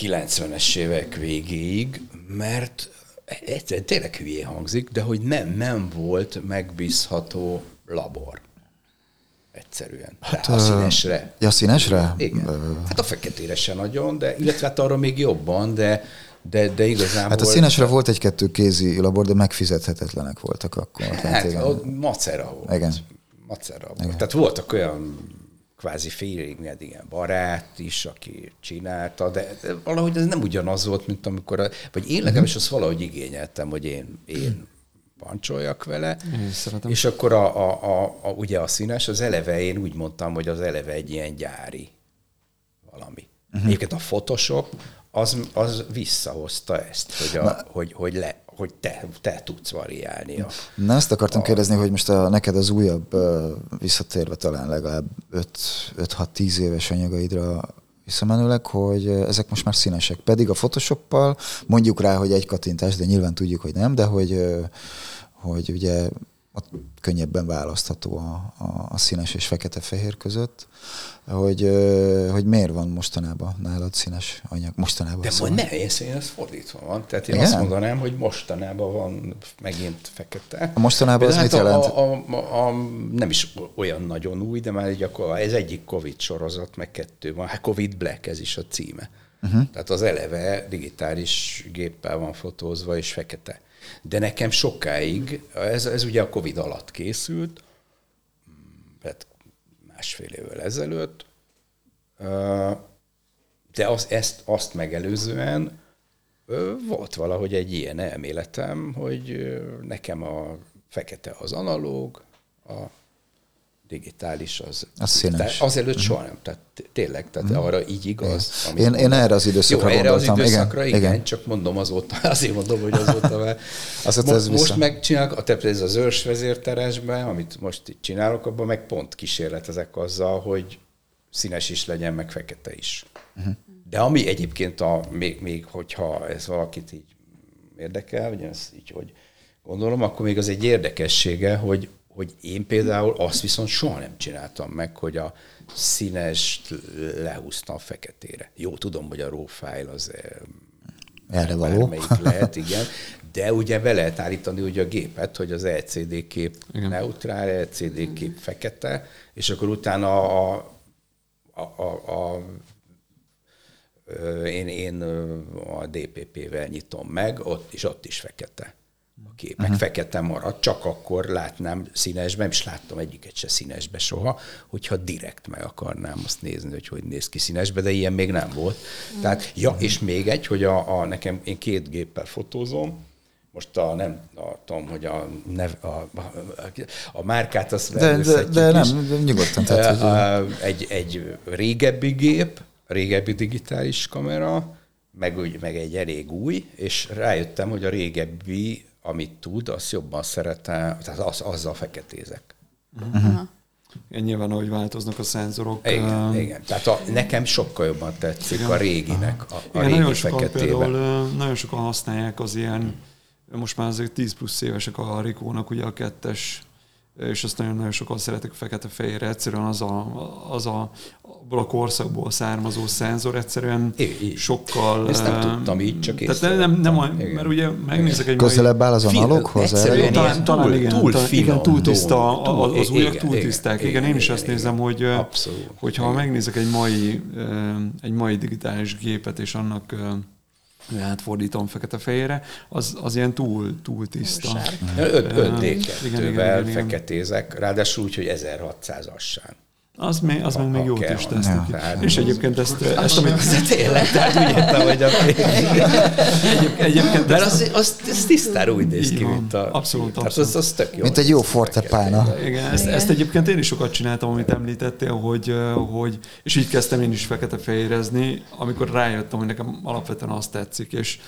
90-es évek végéig, mert egyszerűen tényleg hülyé hangzik, de hogy nem, nem volt megbízható labor. Egyszerűen. Hát, a színesre. Ja, színesre? Igen. Hát a feketére se nagyon, de illetve hát arra még jobban, de de, de igazából... Hát a színesre volt egy-kettő kézi labor, de megfizethetetlenek voltak akkor. Tehát Hát, igen. macera volt. Igen. Macera volt. Tehát voltak olyan kvázi félig ilyen barát is, aki csinálta, de, de valahogy ez nem ugyanaz volt, mint amikor, a, vagy én legalábbis azt valahogy igényeltem, hogy én, én pancsoljak vele, Én és akkor a, a, a, a, ugye a színes, az eleve, én úgy mondtam, hogy az eleve egy ilyen gyári valami. Uh-huh. Egyébként a Photoshop az, az visszahozta ezt, hogy, a, hogy, hogy, le, hogy te, te tudsz variálni. A, Na ezt akartam kérdezni, hogy most a, neked az újabb, visszatérve talán legalább 5-6-10 éves anyagaidra visszamenőleg, hogy ezek most már színesek. Pedig a Photoshoppal mondjuk rá, hogy egy kattintás, de nyilván tudjuk, hogy nem, de hogy, hogy ugye ott könnyebben választható a, a, a színes és fekete-fehér között, hogy, hogy miért van mostanában nálad színes anyag? Mostanában de szóval. majd ne, én szerint ez fordítva van. Tehát én Igen? azt mondanám, hogy mostanában van megint fekete. A mostanában az De mit hát jelent? A, a, a, a, nem is olyan nagyon új, de már egy, akkor ez egyik Covid sorozat, meg kettő van. Hát Covid Black, ez is a címe. Uh-huh. Tehát az eleve digitális géppel van fotózva, és fekete. De nekem sokáig, ez, ez ugye a Covid alatt készült, tehát másfél évvel ezelőtt, de az, ezt, azt megelőzően volt valahogy egy ilyen elméletem, hogy nekem a fekete az analóg, a digitális az... Az színes. Azelőtt soha nem, tehát tényleg, tehát arra így igaz. amit Én- én erre az időszakra Jó, erre az időszakra, igen, igen, igen. csak mondom azóta, azért mondom, hogy azóta, mert Azt mo- ez vissza. most megcsinálok, a tehát ez az őrs vezérteresben, amit most itt csinálok, abban meg pont kísérletezek azzal, hogy színes is legyen, meg fekete is. Uh-huh. De ami egyébként, a, még, még hogyha ez valakit így érdekel, vagy ez így, hogy gondolom, akkor még az egy érdekessége, hogy, hogy én például azt viszont soha nem csináltam meg, hogy a színest lehúztam feketére. Jó, tudom, hogy a raw file az eh, Erre való. lehet, igen. De ugye be lehet állítani ugye a gépet, hogy az LCD kép igen. neutrál, LCD kép fekete, és akkor utána a, a, a, a én, én a DPP-vel nyitom meg, ott, és ott is fekete a kép. Meg fekete marad, csak akkor látnám színesbe, nem is láttam egyiket se színesbe soha, hogyha direkt meg akarnám azt nézni, hogy hogy néz ki színesbe, de ilyen még nem volt. Tehát, ja, és még egy, hogy a, a nekem, én két géppel fotózom, most a, nem a, tudom, hogy a, nev, a, a, a márkát azt De, de, de is. nem, nyugodtan. Tehát, hogy, Ö, egy, egy régebbi gép, régebbi digitális kamera, meg, úgy, meg egy elég új, és rájöttem, hogy a régebbi, amit tud, azt jobban szeretem, tehát az, azzal feketézek. Igen, nyilván, ahogy változnak a szenzorok. Igen, ö, igen. Tehát a, nekem sokkal jobban tetszik Igen. a réginek, a, a Igen, régi nagyon sokan feketébe. például, nagyon sokan használják az ilyen, most már azért 10 plusz évesek a Rikónak ugye a kettes, és azt nagyon-nagyon sokan szeretek fekete-fehérre. Egyszerűen az a, az a, abból a korszakból származó szenzor egyszerűen Így, így. sokkal... Ezt nem tudtam így, csak Tehát nem, nem, nem, a- Igen. mert ugye megnézek egy közelebb áll az ilyen talán, talán túl- igen, túl talán, finom, igen, túl tiszta, túl- a- az újak igen, túl igen, tiszták. igen, én is azt nézem, hogy hogyha megnézek egy mai, egy mai digitális gépet, és annak átfordítom fekete-fehérre, az, az ilyen túl, túl tiszta. Sárga. 5 Ö, igen, 5 igen, D2-vel igen, igen. feketézek, ráadásul úgy, hogy 1600 assán. Az még, az meg még jót kell, is tesz neki. És egyébként ezt, ezt amit... Tényleg, tehát úgy értem, hogy a... Egyéb, egyébként Mert az, az, az tisztára úgy néz ki, mint a... Abszolút, abszolút. az, az tök jó. Mint egy jó fortepána. Igen, ezt, ezt egyébként én is sokat csináltam, amit említettél, hogy, ö, hogy és így kezdtem én is fekete-fehérezni, amikor rájöttem, hogy nekem alapvetően azt tetszik, és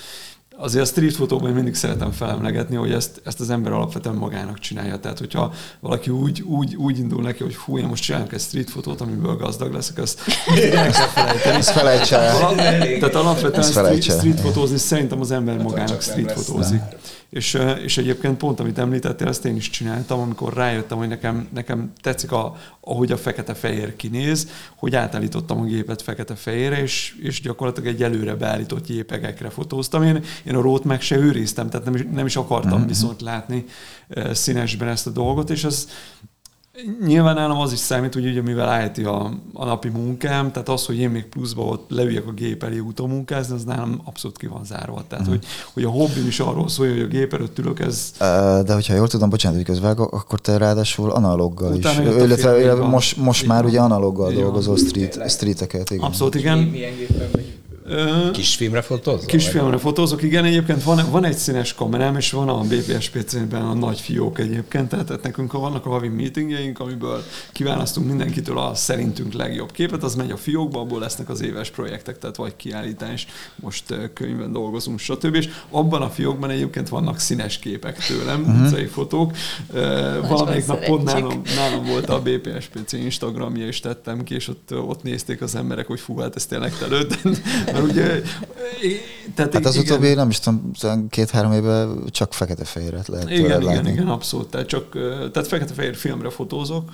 azért a street fotóban mindig szeretem felemlegetni, hogy ezt, ezt az ember alapvetően magának csinálja. Tehát, hogyha valaki úgy, úgy, úgy indul neki, hogy fú, én most csinálok egy street fotót, amiből gazdag leszek, azt mindig el kell felejteni. Ezt felejts el. Tehát alapvetően Ezt street, street fotózni szerintem az ember csak magának street fotózik. És, és egyébként pont, amit említettél, ezt én is csináltam, amikor rájöttem, hogy nekem, nekem tetszik, a, ahogy a fekete-fehér kinéz, hogy átállítottam a gépet fekete-fehérre, és, és gyakorlatilag egy előre beállított jépegekre fotóztam. Én, én a rót meg se őriztem, tehát nem is, nem is akartam Mhm. viszont látni színesben ezt a dolgot, és az Nyilván nálam az is számít, hogy ugye mivel állíti a, a napi munkám, tehát az, hogy én még pluszba ott leüljek a gép elé utómunkázni, az nálam abszolút ki van zárva. Tehát, mm. hogy, hogy a hobbim is arról szól, hogy a gép előtt ülök, ez... De hogyha jól tudom, bocsánat, hogy közvágok, akkor te ráadásul analoggal is, illetve most, most már ugye analoggal dolgozol street, streeteket. Igen. Abszolút igen. Milyen gépen vagy? Kisfilmre fotózol? Kisfilmre fotózok, igen. Egyébként van, van egy színes kamerám, és van a BPSPC-ben a nagy fiók egyébként, tehát, nekünk vannak a havi meetingjeink, amiből kiválasztunk mindenkitől a szerintünk legjobb képet, az megy a fiókba, abból lesznek az éves projektek, tehát vagy kiállítás, most könyvben dolgozunk, stb. És abban a fiókban egyébként vannak színes képek tőlem, uh-huh. utcai fotók. Valamelyik nap pont nálam, nálam volt a BPSPC Instagramja, és tettem ki, és ott, ott nézték az emberek, hogy fú, hát ez tényleg te mert ugye, tehát hát az igen. utóbbi, nem is tudom, két-három évben csak fekete-fehéret lehet igen, látni. Igen, igen, abszolút. Tehát, csak, tehát fekete-fehér filmre fotózok,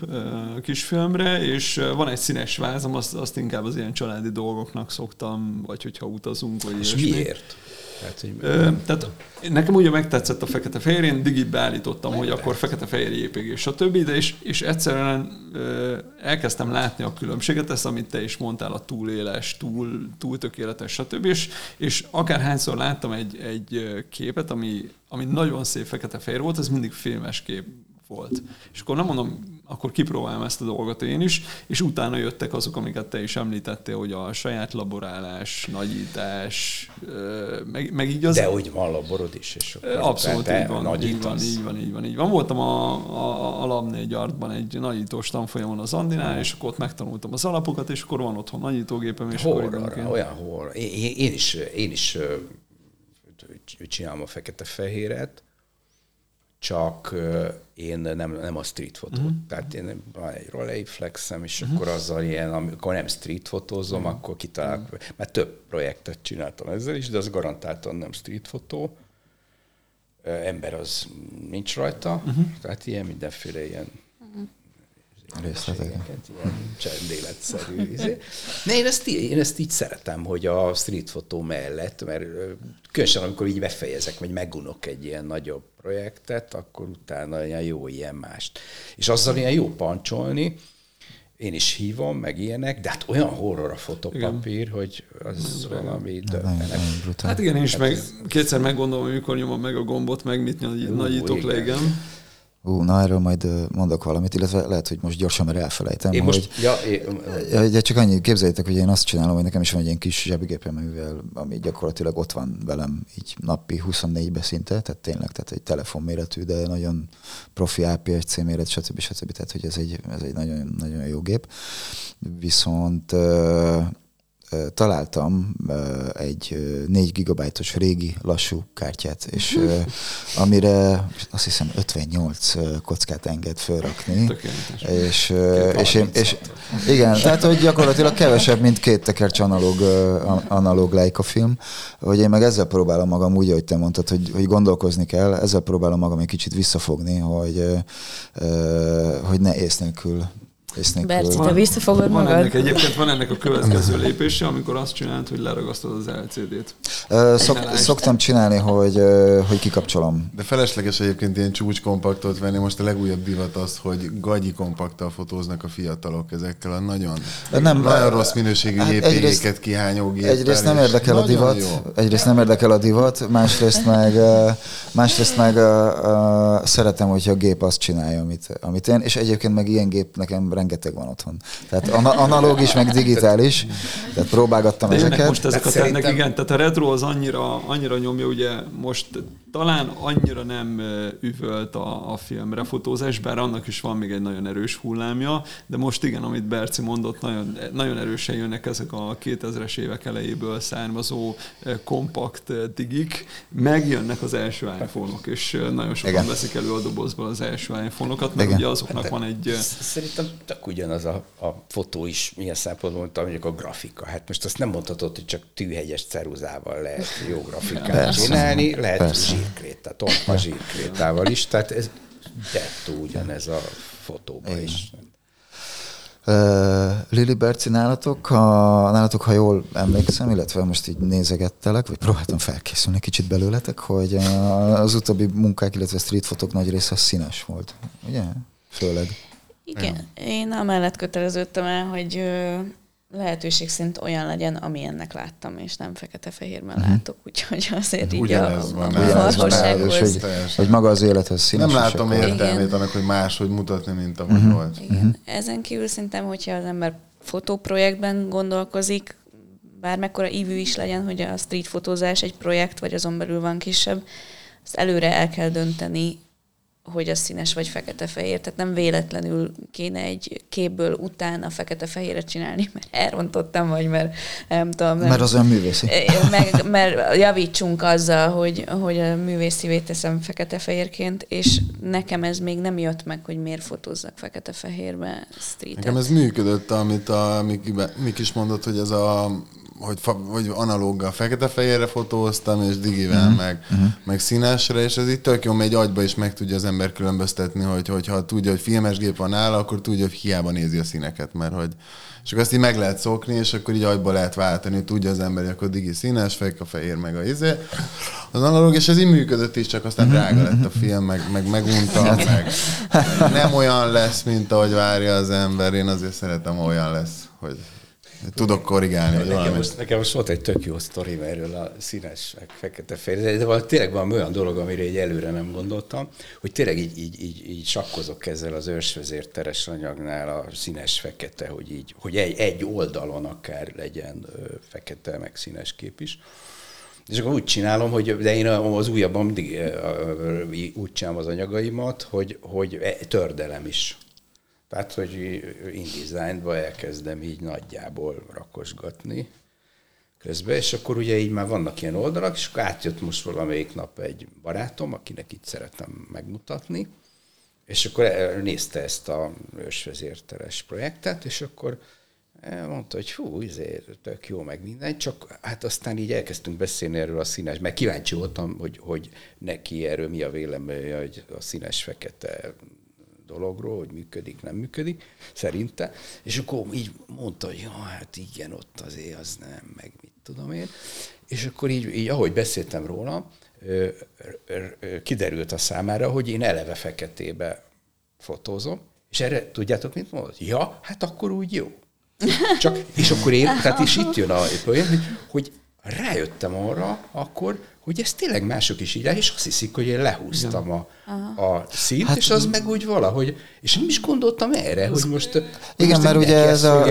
kisfilmre, és van egy színes vázam, azt, azt inkább az ilyen családi dolgoknak szoktam, vagy hogyha utazunk, vagy És ilyesmi. miért? Tehát, hogy... Ö, tehát nekem ugye megtetszett a fekete-fehér, én digit beállítottam, hogy akkor fekete-fehér JPG, stb. De és, és egyszerűen ö, elkezdtem látni a különbséget, ezt, amit te is mondtál, a túléles, túl, túl tökéletes, stb. És, és akárhányszor láttam egy, egy képet, ami, ami nagyon szép fekete-fehér volt, ez mindig filmes kép volt. És akkor nem mondom, akkor kipróbálom ezt a dolgot én is, és utána jöttek azok, amiket te is említettél, hogy a saját laborálás, nagyítás, meg, meg így az... De hogy van laborod is, és akkor Abszolút így van, így van, így van, így van, így van. Voltam a, a, a Lab 4 artban egy nagyítós tanfolyamon az Andinál, és akkor ott megtanultam az alapokat, és akkor van otthon nagyítógépem, és horror, akkor olyan horror. Én, én, is, én is csinálom a fekete-fehéret, csak én nem, nem a street fotót. Mm. Tehát én van egy rolleiflexem, és mm. akkor azzal ilyen, amikor nem street fotózom, mm. akkor kitalálok, mm. mert több projektet csináltam ezzel is, de az garantáltan nem street fotó. Ember az nincs rajta, mm-hmm. tehát ilyen mindenféle ilyen részleteket. Ilyen csendéletszerű. Izé. Ne, én ezt, én ezt így szeretem, hogy a street fotó mellett, mert különösen amikor így befejezek, vagy megunok egy ilyen nagyobb projektet, akkor utána ilyen jó ilyen mást. És azzal ilyen jó pancsolni, én is hívom, meg ilyenek, de hát olyan horror a fotopapír, igen. hogy az igen. valami döbbenet. Hát igen, én is hát meg, kétszer meggondolom, hogy mikor nyomom meg a gombot, meg mit nagyítok le, igen. Ú, na erről majd mondok valamit, illetve lehet, hogy most gyorsan, mert elfelejtem. Én hogy, most, ja, én, ja, csak annyi, képzeljétek, hogy én azt csinálom, hogy nekem is van egy ilyen kis zsebigépem, amivel, ami gyakorlatilag ott van velem így napi 24-be szinte, tehát tényleg, tehát egy telefonméretű, de nagyon profi APS-C méret, stb. stb. Tehát, hogy ez egy, ez egy nagyon, nagyon jó gép. Viszont találtam egy 4 gigabájtos régi lassú kártyát, és amire azt hiszem 58 kockát enged fölrakni. És, és, én, és igen, tehát hogy gyakorlatilag kevesebb, mint két tekercs analóg, analóg Leica film, hogy én meg ezzel próbálom magam úgy, ahogy te mondtad, hogy, hogy gondolkozni kell, ezzel próbálom magam egy kicsit visszafogni, hogy, hogy ne ész nélkül Berci, te visszafogod van magad? Ennek, egyébként van ennek a következő lépése, amikor azt csinálod, hogy leragasztod az LCD-t. Szok, szoktam csinálni, hogy, hogy kikapcsolom. De felesleges egyébként ilyen csúcskompaktot venni. Most a legújabb divat az, hogy gagyi kompaktal fotóznak a fiatalok ezekkel a nagyon, nem, nagyon rossz minőségű hát JPG-ket kihányó géppel. Egyrészt nem érdekel a divat, jó. egyrészt nem érdekel a divat, másrészt meg, másrészt meg uh, uh, szeretem, hogyha a gép azt csinálja, amit, amit én, és egyébként meg ilyen gép nekem rengeteg van otthon. Tehát analóg is, meg digitális. Tehát próbálgattam De ezeket. Most ezek a szerintem... igen, tehát a retro az annyira, annyira nyomja, ugye most talán annyira nem üvölt a, a filmre fotózás, bár annak is van még egy nagyon erős hullámja, de most igen, amit Berci mondott, nagyon, nagyon erősen jönnek ezek a 2000-es évek elejéből származó kompakt digik, megjönnek az első iPhone-ok, és nagyon sokan igen. veszik elő a dobozból az első iPhone-okat, mert igen. ugye azoknak de van egy... Szerintem tök ugyanaz a, a fotó is milyen szempontból mondtam, mondjuk a grafika. Hát most azt nem mondhatod, hogy csak tűhegyes ceruzával lehet jó grafikát csinálni, lehet. Zsírkréta, tompa zsírkrétával is, tehát ez dettó ugyanez a fotóban Igen. is. Uh, Lili Berci nálatok, ha, nálatok, ha jól emlékszem, illetve most így nézegettelek, vagy próbáltam felkészülni kicsit belőletek, hogy az utóbbi munkák, illetve street fotók nagy része színes volt, ugye? Főleg. Igen, én amellett köteleződtem el, hogy lehetőség szerint olyan legyen, ami ennek láttam, és nem fekete-fehérben Mhm. látok, úgyhogy azért így a, Ugyanez van a van és valósághoz. hogy, hogy maga az élethez színes. Nem látom értelmét annak, hogy máshogy mutatni, mint ahogy Mhm. volt. Igen. Ezen kívül szerintem, hogyha az ember fotóprojektben gondolkozik, bármekkora ívű is legyen, hogy a street fotózás egy projekt, vagy azon belül van kisebb, azt előre el kell dönteni, hogy az színes vagy fekete-fehér. Tehát nem véletlenül kéne egy képből utána fekete-fehéret csinálni, mert elrontottam, vagy mert nem tudom. Nem. Mert az olyan művészi. Meg, mert javítsunk azzal, hogy, hogy a művészivé teszem fekete-fehérként, és nekem ez még nem jött meg, hogy miért fotózzak fekete-fehérbe streetet. Nekem ez működött, amit a Miki, Miki is mondott, hogy ez a hogy, hogy analóggal fekete-fehérre fotóztam, és digivel, Mhm. uh-huh. meg, uh-huh. meg színesre, és ez itt tök jó, mert egy agyba is meg tudja az ember különböztetni, hogy, hogyha tudja, hogy filmes gép van nála, akkor tudja, hogy hiába nézi a színeket, mert hogy és akkor ezt így meg lehet szokni, és akkor így agyba lehet váltani, hogy tudja az ember, hogy akkor digi színes, fekete-fehér, meg a izé. Az analóg, és ez így működött is, csak Mhm, aztán drága lett a film, meg, meg megunta, Hát. meg nem olyan lesz, mint ahogy várja az ember. Én azért szeretem, olyan lesz, hogy tudok korrigálni, vagy Nekem most, nekem most volt egy tök jó sztorim erről a színes, fekete fehér, de valami, tényleg van olyan dolog, amire egy előre nem gondoltam, hogy tényleg így, így, így, így sakkozok ezzel az ősvezér teres anyagnál a színes fekete, hogy így, hogy egy, egy oldalon akár legyen fekete, meg színes kép is. És akkor úgy csinálom, hogy de én az újabban mindig úgy csinálom az anyagaimat, hogy, hogy e- tördelem is. Tehát, hogy InDesign-ba elkezdem így nagyjából rakosgatni közben, és akkor ugye így már vannak ilyen oldalak, és akkor átjött most valamelyik nap egy barátom, akinek itt szeretem megmutatni, és akkor nézte ezt a ősvezérteres projektet, és akkor mondta, hogy hú, izé, tök jó, meg minden, csak hát aztán így elkezdtünk beszélni erről a színes, mert kíváncsi voltam, hogy, hogy neki erről mi a véleménye, hogy a színes-fekete dologról, hogy működik, nem működik, szerinte. És akkor így mondta, hogy ja, hát igen, ott azért az nem, meg mit tudom én. És akkor így, így ahogy beszéltem róla, kiderült a számára, hogy én eleve feketébe fotózom, és erre tudjátok, mit mondott? Ja, hát akkor úgy jó. Csak, és akkor én, tehát és itt jön a projekt, hogy, hogy rájöttem arra akkor, hogy ez tényleg mások is így, és azt hiszik, hogy én lehúztam a, a színt, hát, és az meg úgy valahogy, és nem is gondoltam erre, hogy most... Igen, most mert ugye ez ezt a...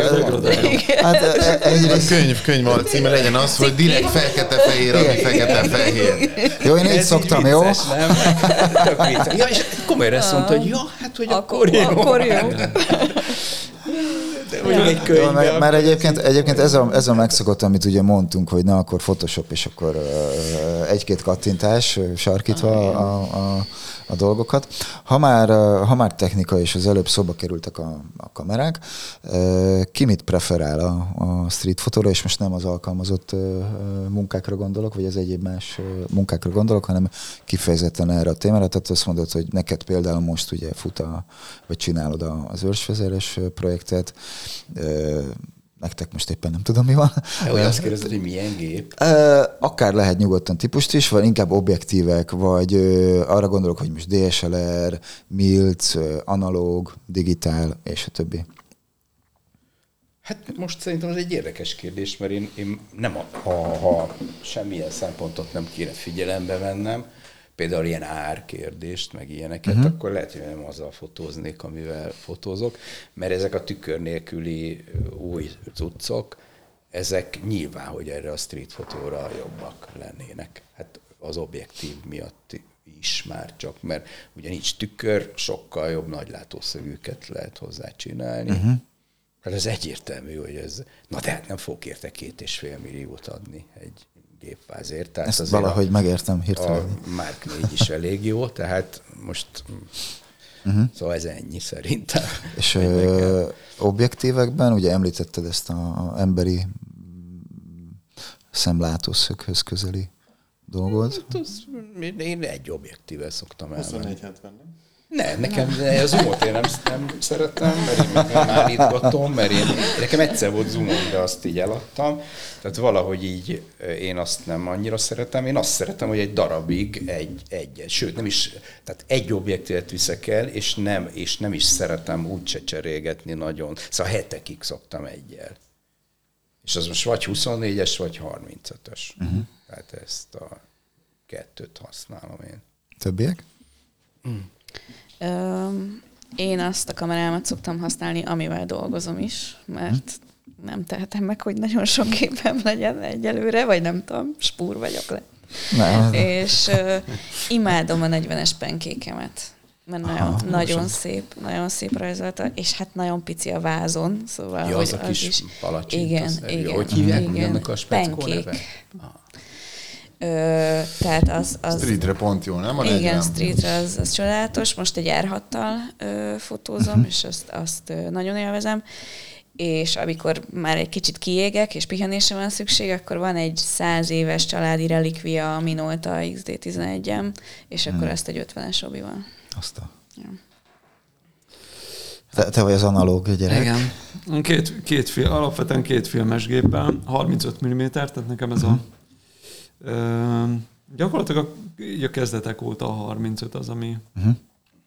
Hát e- A egyrészt... könyv, könyv alcíme legyen az, hogy direkt fekete-fehér, ami fekete-fehér. Jó, én így szoktam, jó? nem? Ja, és komolyan azt mondta, hogy ja, hát, hogy akkor, Akkor- jó. akkor jó. Mondjuk egy akkor mert ez egyébként, egyébként ez, a, ez a megszokott, amit ugye mondtunk, hogy na akkor Photoshop, és akkor uh, egy-két kattintás, sarkítva a, a, a dolgokat. Ha már, ha már technika, és az előbb szóba kerültek a, a kamerák, ki mit preferál a, a street fotóra, és most nem az alkalmazott munkákra gondolok, vagy az egyéb más munkákra gondolok, hanem kifejezetten erre a témára. Tehát azt mondod, hogy neked például most ugye fut a, vagy csinálod a, az őrsvezeres projektet, nektek most éppen nem tudom, mi van. Hogy azt kérdezed, hogy milyen gép? Akár lehet nyugodtan típust is, vagy inkább objektívek, vagy arra gondolok, hogy most DSLR, MILC, analóg, digitál, és a többi. Hát most szerintem ez egy érdekes kérdés, mert én, én nem, a, ha, ha semmilyen szempontot nem kéne figyelembe vennem, például ilyen árkérdést, meg ilyeneket, uh-huh. akkor lehet, hogy nem azzal fotóznék, amivel fotózok, mert ezek a tükör nélküli új cuccok, ezek nyilván, hogy erre a street fotóra jobbak lennének. Hát az objektív miatt is már csak, mert ugye nincs tükör, sokkal jobb nagylátószögűket lehet hozzá csinálni. Uh-huh. Hát ez egyértelmű, hogy ez... Na de hát nem fogok érte két és fél milliót adni egy gépvázért. Tehát Ezt azért valahogy a, megértem a hirtelen. Mark 4 is elég jó, tehát most... Uh-huh. Szóval ez ennyi szerintem. És ö, objektívekben, ugye említetted ezt a, a emberi szemlátószöghöz közeli dolgot. Hát az- Én egy objektível szoktam elmenni. 24 70 nem? Nem, nekem a zoomot én nem, nem szeretem, mert én meg nem állítgatom, mert én, nekem egyszer volt zoomom, de azt így eladtam. Tehát valahogy így én azt nem annyira szeretem. Én azt szeretem, hogy egy darabig egy, egy sőt, nem is, tehát egy objektívet viszek el, és nem, és nem is szeretem úgy se cserélgetni nagyon. Szóval hetekig szoktam egyel. És az most vagy 24-es, vagy 35-ös. Uh-huh. Tehát ezt a kettőt használom én. Többiek? Mm. Én azt a kamerámat szoktam használni, amivel dolgozom is, mert hm. nem tehetem meg, hogy nagyon sok képem legyen egyelőre, vagy nem tudom, spúr vagyok le. Nem. És uh, imádom a 40-es penkékemet mert nagyon, Aha, nagyon szép, nagyon szép rajzolta, és hát nagyon pici a vázon, szóval ja, hogy az, a kis is, palacsint, igen, igen, hogy hívják igen, a speckó neve? Ö, tehát az, az... Streetre pont jó, nem? A igen, streetre az, az csodálatos. Most egy R6-tal ö, fotózom, uh-huh. és azt, azt ö, nagyon élvezem. És amikor már egy kicsit kiégek, és pihenésre van szükség, akkor van egy száz éves családi relikvia a Minolta XD11-em, és akkor hmm. ezt egy 50-es van. Azt a... Ja. Te, te vagy az analóg gyerek. Igen. Két, két film, alapvetően két filmes géppel, 35 mm, tehát nekem ez uh-huh. a mhm. Gyakorlatilag a, a kezdetek óta a 35 az, ami uh-huh.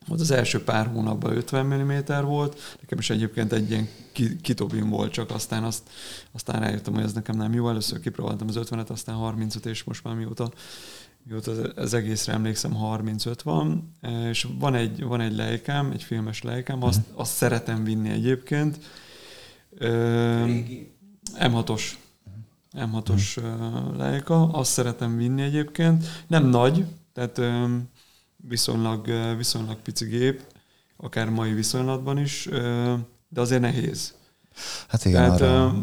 volt az első pár hónapban 50 mm volt, nekem is egyébként egy ilyen kitobin volt, csak aztán azt, aztán rájöttem, hogy ez nekem nem jó. Először kipróbáltam az 50-et, aztán 35, és most már mióta, mióta az egészre emlékszem, 35 van, és van egy, van egy lejkám, egy filmes lejkám, azt, uh-huh. azt szeretem vinni egyébként. M6-os M6-os hmm. Leica, azt szeretem vinni egyébként. Nem nagy, tehát viszonylag, viszonylag pici gép, akár mai viszonylatban is, de azért nehéz. Hát igen, Tehát arra,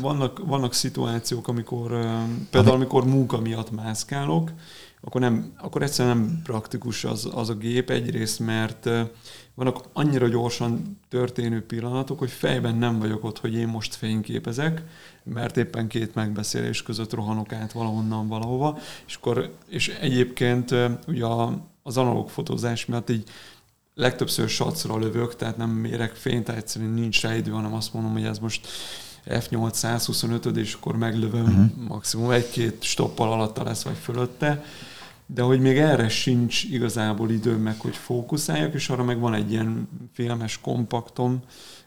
vannak, vannak szituációk, amikor például amikor munka miatt mászkálok, akkor, nem, akkor egyszerűen nem praktikus az, az a gép, egyrészt mert vannak annyira gyorsan történő pillanatok, hogy fejben nem vagyok ott, hogy én most fényképezek, mert éppen két megbeszélés között rohanok át valahonnan valahova, és, akkor, és egyébként ugye az analóg fotózás miatt így legtöbbször sacra lövök, tehát nem mérek fényt, tehát egyszerűen nincs rá idő, hanem azt mondom, hogy ez most F8 125 és akkor meglövöm uh-huh. maximum egy-két stoppal alatta lesz, vagy fölötte, de hogy még erre sincs igazából időm meg, hogy fókuszáljak, és arra meg van egy ilyen filmes kompaktom,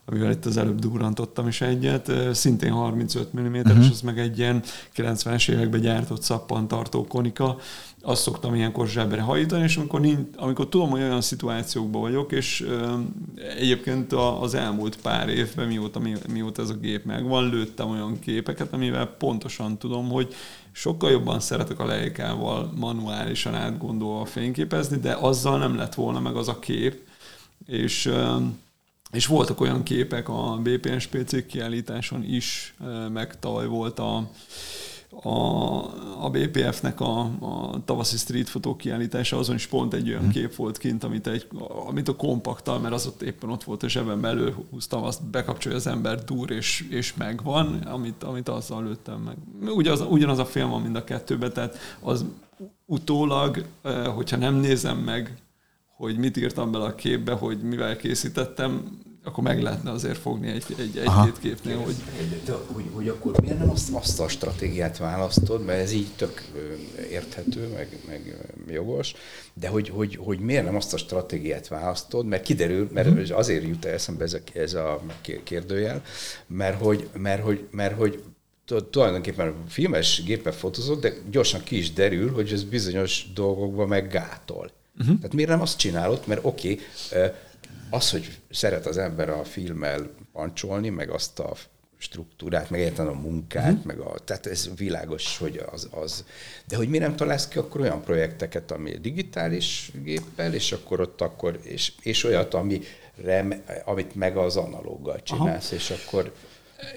amivel itt az előbb durrantottam is egyet, szintén 35 mm, uh-huh. és az meg egy ilyen 90-es években gyártott szappantartó konika, azt szoktam ilyenkor zsebre hajítani, és amikor, nincs, amikor tudom, hogy olyan szituációkban vagyok, és uh, egyébként az elmúlt pár évben, mióta, mi, mióta ez a gép megvan, lőttem olyan képeket, amivel pontosan tudom, hogy sokkal jobban szeretek a lejkával manuálisan átgondolva fényképezni, de azzal nem lett volna meg az a kép, és és voltak olyan képek a BPSPC kiállításon is, meg tavaly volt a, a, a BPF-nek a, a tavaszi street fotó kiállítása, azon is pont egy olyan mhm. kép volt kint, amit, egy, amit a kompaktal, mert az ott éppen ott volt a zsebembe, előhúztam, azt bekapcsolja az ember dur, és, és megvan, amit, amit azzal lőttem meg. Ugyanaz, ugyanaz a film van mind a kettőben, tehát az utólag, hogyha nem nézem meg hogy mit írtam bele a képbe, hogy mivel készítettem, akkor meg lehetne azért fogni egy, egy, egy-két képnél, hogy... De, hogy... Hogy akkor miért nem azt, azt a stratégiát választod, mert ez így tök érthető, meg, meg jogos, de hogy, hogy, hogy miért nem azt a stratégiát választod, mert kiderül, mert mm. azért jut eszembe ez a, ez a kérdőjel, mert hogy, mert hogy, mert hogy tulajdonképpen filmes géppel fotózott, de gyorsan ki is derül, hogy ez bizonyos dolgokban meg gátol. Uh-huh. Tehát miért nem azt csinálod, mert oké, okay, az, hogy szeret az ember a filmmel pancsolni, meg azt a struktúrát, meg érten a munkát, uh-huh. meg a, tehát ez világos, hogy az, az. De hogy mi nem találsz ki akkor olyan projekteket, ami digitális géppel, és akkor ott akkor, és, és olyat, ami rem, amit meg az analóggal csinálsz, Aha. és akkor...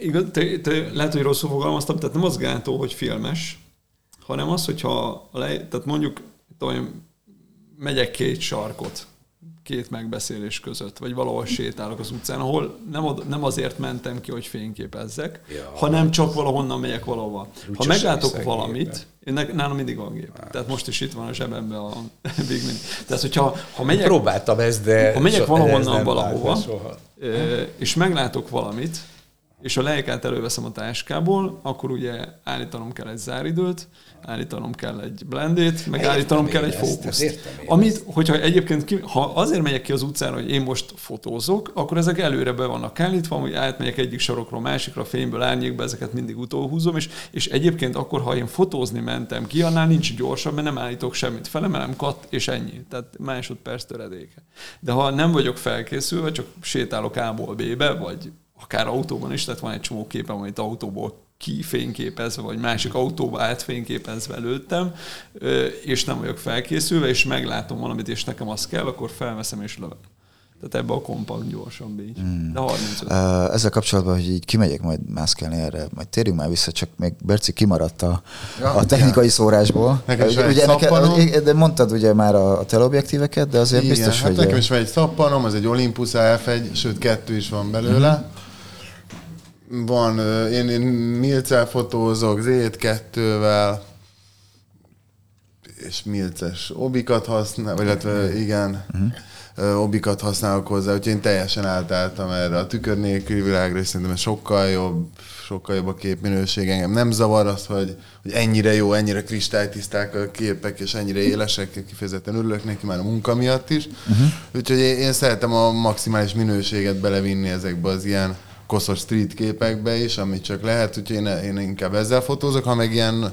Igaz, te, te, lehet, hogy rosszul fogalmaztam, tehát nem az gátó, hogy filmes, hanem az, hogyha le, tehát mondjuk tudom, megyek két sarkot, két megbeszélés között, vagy valahol sétálok az utcán, ahol nem, od, nem azért mentem ki, hogy fényképezzek, ja, hanem csak valahonnan megyek valahova. Ha meglátok valamit, én ne, nálam mindig van gép. Más. Tehát most is itt van a zsebemben a Big Mini. Tehát, hogyha ha megyek, Próbáltam ezt, de ha megyek valahonnan valahova, és meglátok valamit, és a lejkát előveszem a táskából, akkor ugye állítanom kell egy záridőt, állítanom kell egy blendét, meg értem állítanom kell egy fókuszt. Amit, hogyha egyébként ki, ha azért megyek ki az utcára, hogy én most fotózok, akkor ezek előre be vannak állítva, hogy átmegyek egyik sarokról másikra, fényből, árnyékba, ezeket mindig utolhúzom, és, és egyébként akkor, ha én fotózni mentem ki, annál nincs gyorsabb, mert nem állítok semmit, felemelem kat, és ennyi. Tehát másodperc töredéke. De ha nem vagyok felkészülve, csak sétálok A-ból B-be, vagy akár autóban is, tehát van egy csomó képem, amit autóból kifényképezve, vagy másik autóba átfényképezve előttem, és nem vagyok felkészülve, és meglátom valamit, és nekem az kell, akkor felveszem és lövöm. Tehát ebbe a kompakt gyorsan így. Mm. De 35. Ezzel kapcsolatban, hogy így kimegyek majd mászkálni erre, majd térjünk már vissza, csak még Berci kimaradt a, ja, a technikai ja. szórásból. Nekem is ugye, de mondtad ugye már a, a teleobjektíveket, de azért Igen, biztos, hát hogy... nekem is van egy szappanom, az egy Olympus F1, sőt kettő is van belőle. Mm-hmm van, én, én Milcel fotózok, Z2-vel, és Milces obikat használ, illetve igen, uh-huh. obikat használok hozzá, úgyhogy én teljesen átálltam erre a tükör nélküli világra, és szerintem sokkal jobb, sokkal jobb a képminőség. Engem nem zavar az, hogy, hogy ennyire jó, ennyire kristálytiszták a képek, és ennyire élesek, kifejezetten örülök neki már a munka miatt is. Uh-huh. Úgyhogy én, én szeretem a maximális minőséget belevinni ezekbe az ilyen koszos street képekbe is, amit csak lehet, úgyhogy én, én inkább ezzel fotózok, ha meg ilyen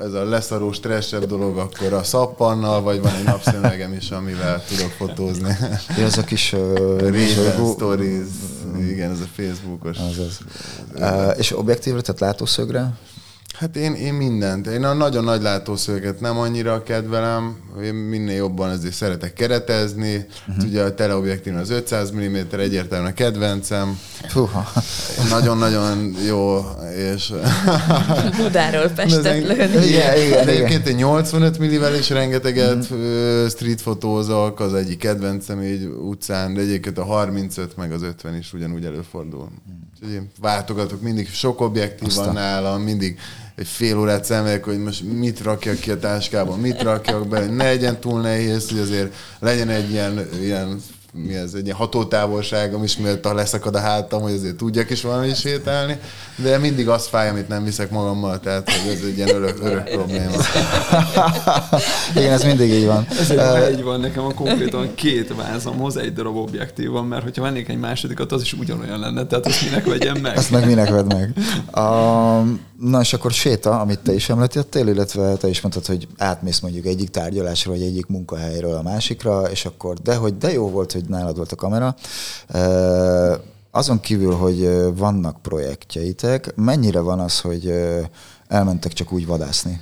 ez a leszaró, stresszebb dolog, akkor a szappannal, vagy van egy napszemegem is, amivel tudok fotózni. Ja, ez a kis... Uh, stories, igen, ez a Facebookos. Az az. Uh, és objektívre, tehát látószögre? Hát én, én mindent. Én a nagyon nagy látószöget nem annyira kedvelem, én minél jobban ezért szeretek keretezni. Uh-huh. Ugye a teleobjektív az 500 mm, egyértelműen a kedvencem. Nagyon-nagyon jó, és... Budáról Pestet lőni. Igen, igen, De egyébként én 85 millivel is rengeteget uh-huh. street fotózok, az egyik kedvencem így utcán, de egyébként a 35 meg az 50 is ugyanúgy előfordul. Úgyhogy én váltogatok mindig, sok objektív Aztán. van nálam, mindig egy fél órát szenvedek, hogy most mit rakjak ki a táskában, mit rakjak be, ne legyen túl nehéz, hogy azért legyen egy ilyen, ilyen mi ez, egy ilyen hatótávolságom is, mielőtt leszakad a hátam, hogy azért tudjak is valami sétálni, de mindig az fáj, amit nem viszek magammal, tehát hogy ez egy ilyen örök, örök probléma. Igen, ez mindig így van. Ez egy így van, nekem a konkrétan két vázamhoz egy darab objektív van, mert hogyha vennék egy másodikat, az is ugyanolyan lenne, tehát azt minek vegyem meg. Azt meg minek vedd meg. Um, Na és akkor séta, amit te is említettél, illetve te is mondtad, hogy átmész mondjuk egyik tárgyalásra, vagy egyik munkahelyről a másikra, és akkor de hogy de jó volt, hogy nálad volt a kamera. Azon kívül, hogy vannak projektjeitek, mennyire van az, hogy elmentek csak úgy vadászni?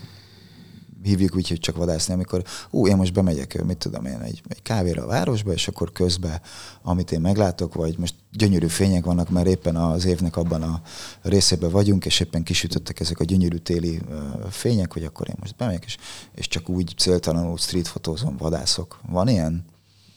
hívjuk úgy, hogy csak vadászni, amikor ú, én most bemegyek, mit tudom én, egy, egy kávéra a városba, és akkor közben, amit én meglátok, vagy most gyönyörű fények vannak, mert éppen az évnek abban a részében vagyunk, és éppen kisütöttek ezek a gyönyörű téli fények, hogy akkor én most bemegyek, és, és csak úgy céltalanul street fotózom, vadászok. Van ilyen?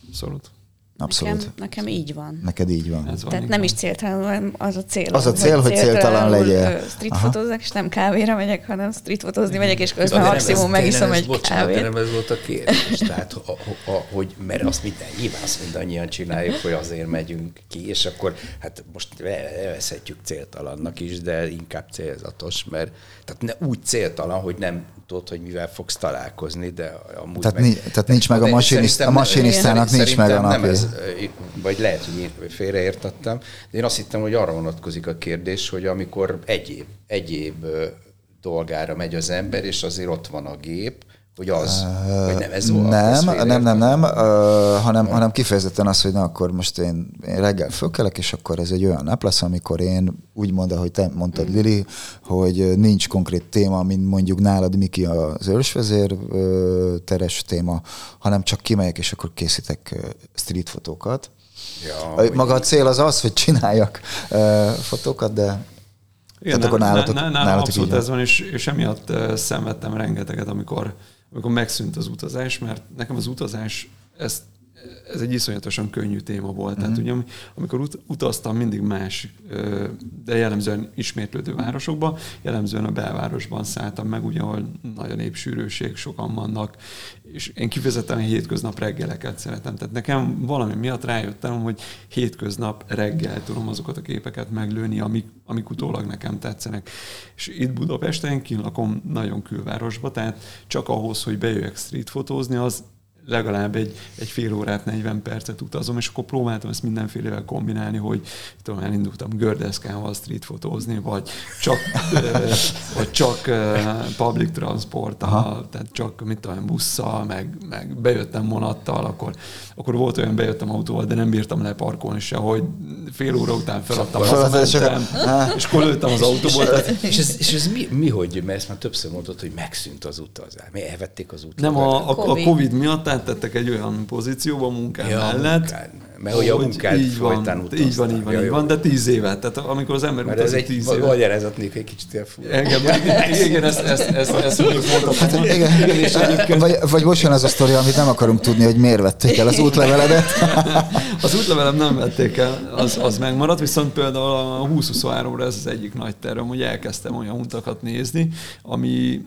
Abszolút. Abszolút. Nekem, nekem így van. Neked így van. Ez van Tehát nem is céltalan, az a cél. Az a cél, hogy, hogy céltalan legyen. Street fotózok, és nem kávéra megyek, hanem street fotózni megyek, és közben de maximum megiszom egy bocsánat, kávét. nem ez volt a kérdés. Tehát, a, a, a, hogy, mert azt minden, nyilván azt mindannyian csináljuk, hogy azért megyünk ki, és akkor hát most elveszhetjük céltalannak is, de inkább célzatos, mert tehát ne, úgy céltalan, hogy nem tudod, hogy mivel fogsz találkozni, de amúgy tehát, meg, ni, tehát nincs meg a, masinist, a masinistának nincs meg a napi. Nem ez, vagy lehet, hogy én félreértettem, de én azt hittem, hogy arra vonatkozik a kérdés, hogy amikor egyéb, egyéb dolgára megy az ember, és azért ott van a gép, hogy az, uh, hogy nem ez volt. Nem, nem, nem, nem, nem, uh, hanem, hanem kifejezetten az, hogy na akkor most én, én reggel fölkelek, és akkor ez egy olyan nap lesz, amikor én úgy mondom, hogy te mondtad, mm. Lili, hogy nincs konkrét téma, mint mondjuk nálad Miki az őrsvezér uh, teres téma, hanem csak kimegyek, és akkor készítek street fotókat. Ja, Maga a cél az az, hogy csináljak uh, fotókat, de igen, Tehát akkor nálatok, nálatok, nálatok abszolút ez van, és, és emiatt szenvedtem rengeteget, amikor amikor megszűnt az utazás, mert nekem az utazás, ezt ez egy iszonyatosan könnyű téma volt. Tehát ugye, amikor ut- utaztam mindig más, de jellemzően ismétlődő városokba, jellemzően a belvárosban szálltam meg, ugye, ahol nagy a népsűrűség, sokan vannak, és én kifejezetten hétköznap reggeleket szeretem. Tehát nekem valami miatt rájöttem, hogy hétköznap reggel tudom azokat a képeket meglőni, amik, amik utólag nekem tetszenek. És itt Budapesten lakom nagyon külvárosba, tehát csak ahhoz, hogy bejöjjek streetfotózni, az legalább egy, egy fél órát, 40 percet utazom, és akkor próbáltam ezt mindenfélevel kombinálni, hogy tudom, elindultam gördeszkával streetfotózni, vagy csak, vagy csak public transporttal, tehát csak mit tudom, busszal, meg, meg bejöttem vonattal, akkor, akkor volt olyan, bejöttem autóval, de nem bírtam leparkolni se, hogy fél óra után feladtam, hazamentem, és akkor lőttem az autóból. Tehát... És ez, és ez mi, mi, hogy, mert ezt már többször mondott, hogy megszűnt az utazás. Mi elvették az utat? Nem, a, a, a COVID miatt áttettek egy olyan pozícióba munkám ja, mellett, munkán. Mert hogy a munkád így van, Így van, így van, így van, de tíz évet. Tehát amikor az ember Mert ez egy tíz évet. magyarázatnék egy kicsit ilyen fura. Igen, igen, ezt, ezt, ezt, ezt mondtam. Hát, igen, igen, és vagy, vagy most jön az a sztori, amit nem akarunk tudni, hogy miért vették el az útleveledet. az útlevelem nem vették el, az, az megmaradt, viszont például a 2023-ra ez az egyik nagy tervem, hogy elkezdtem olyan utakat nézni, ami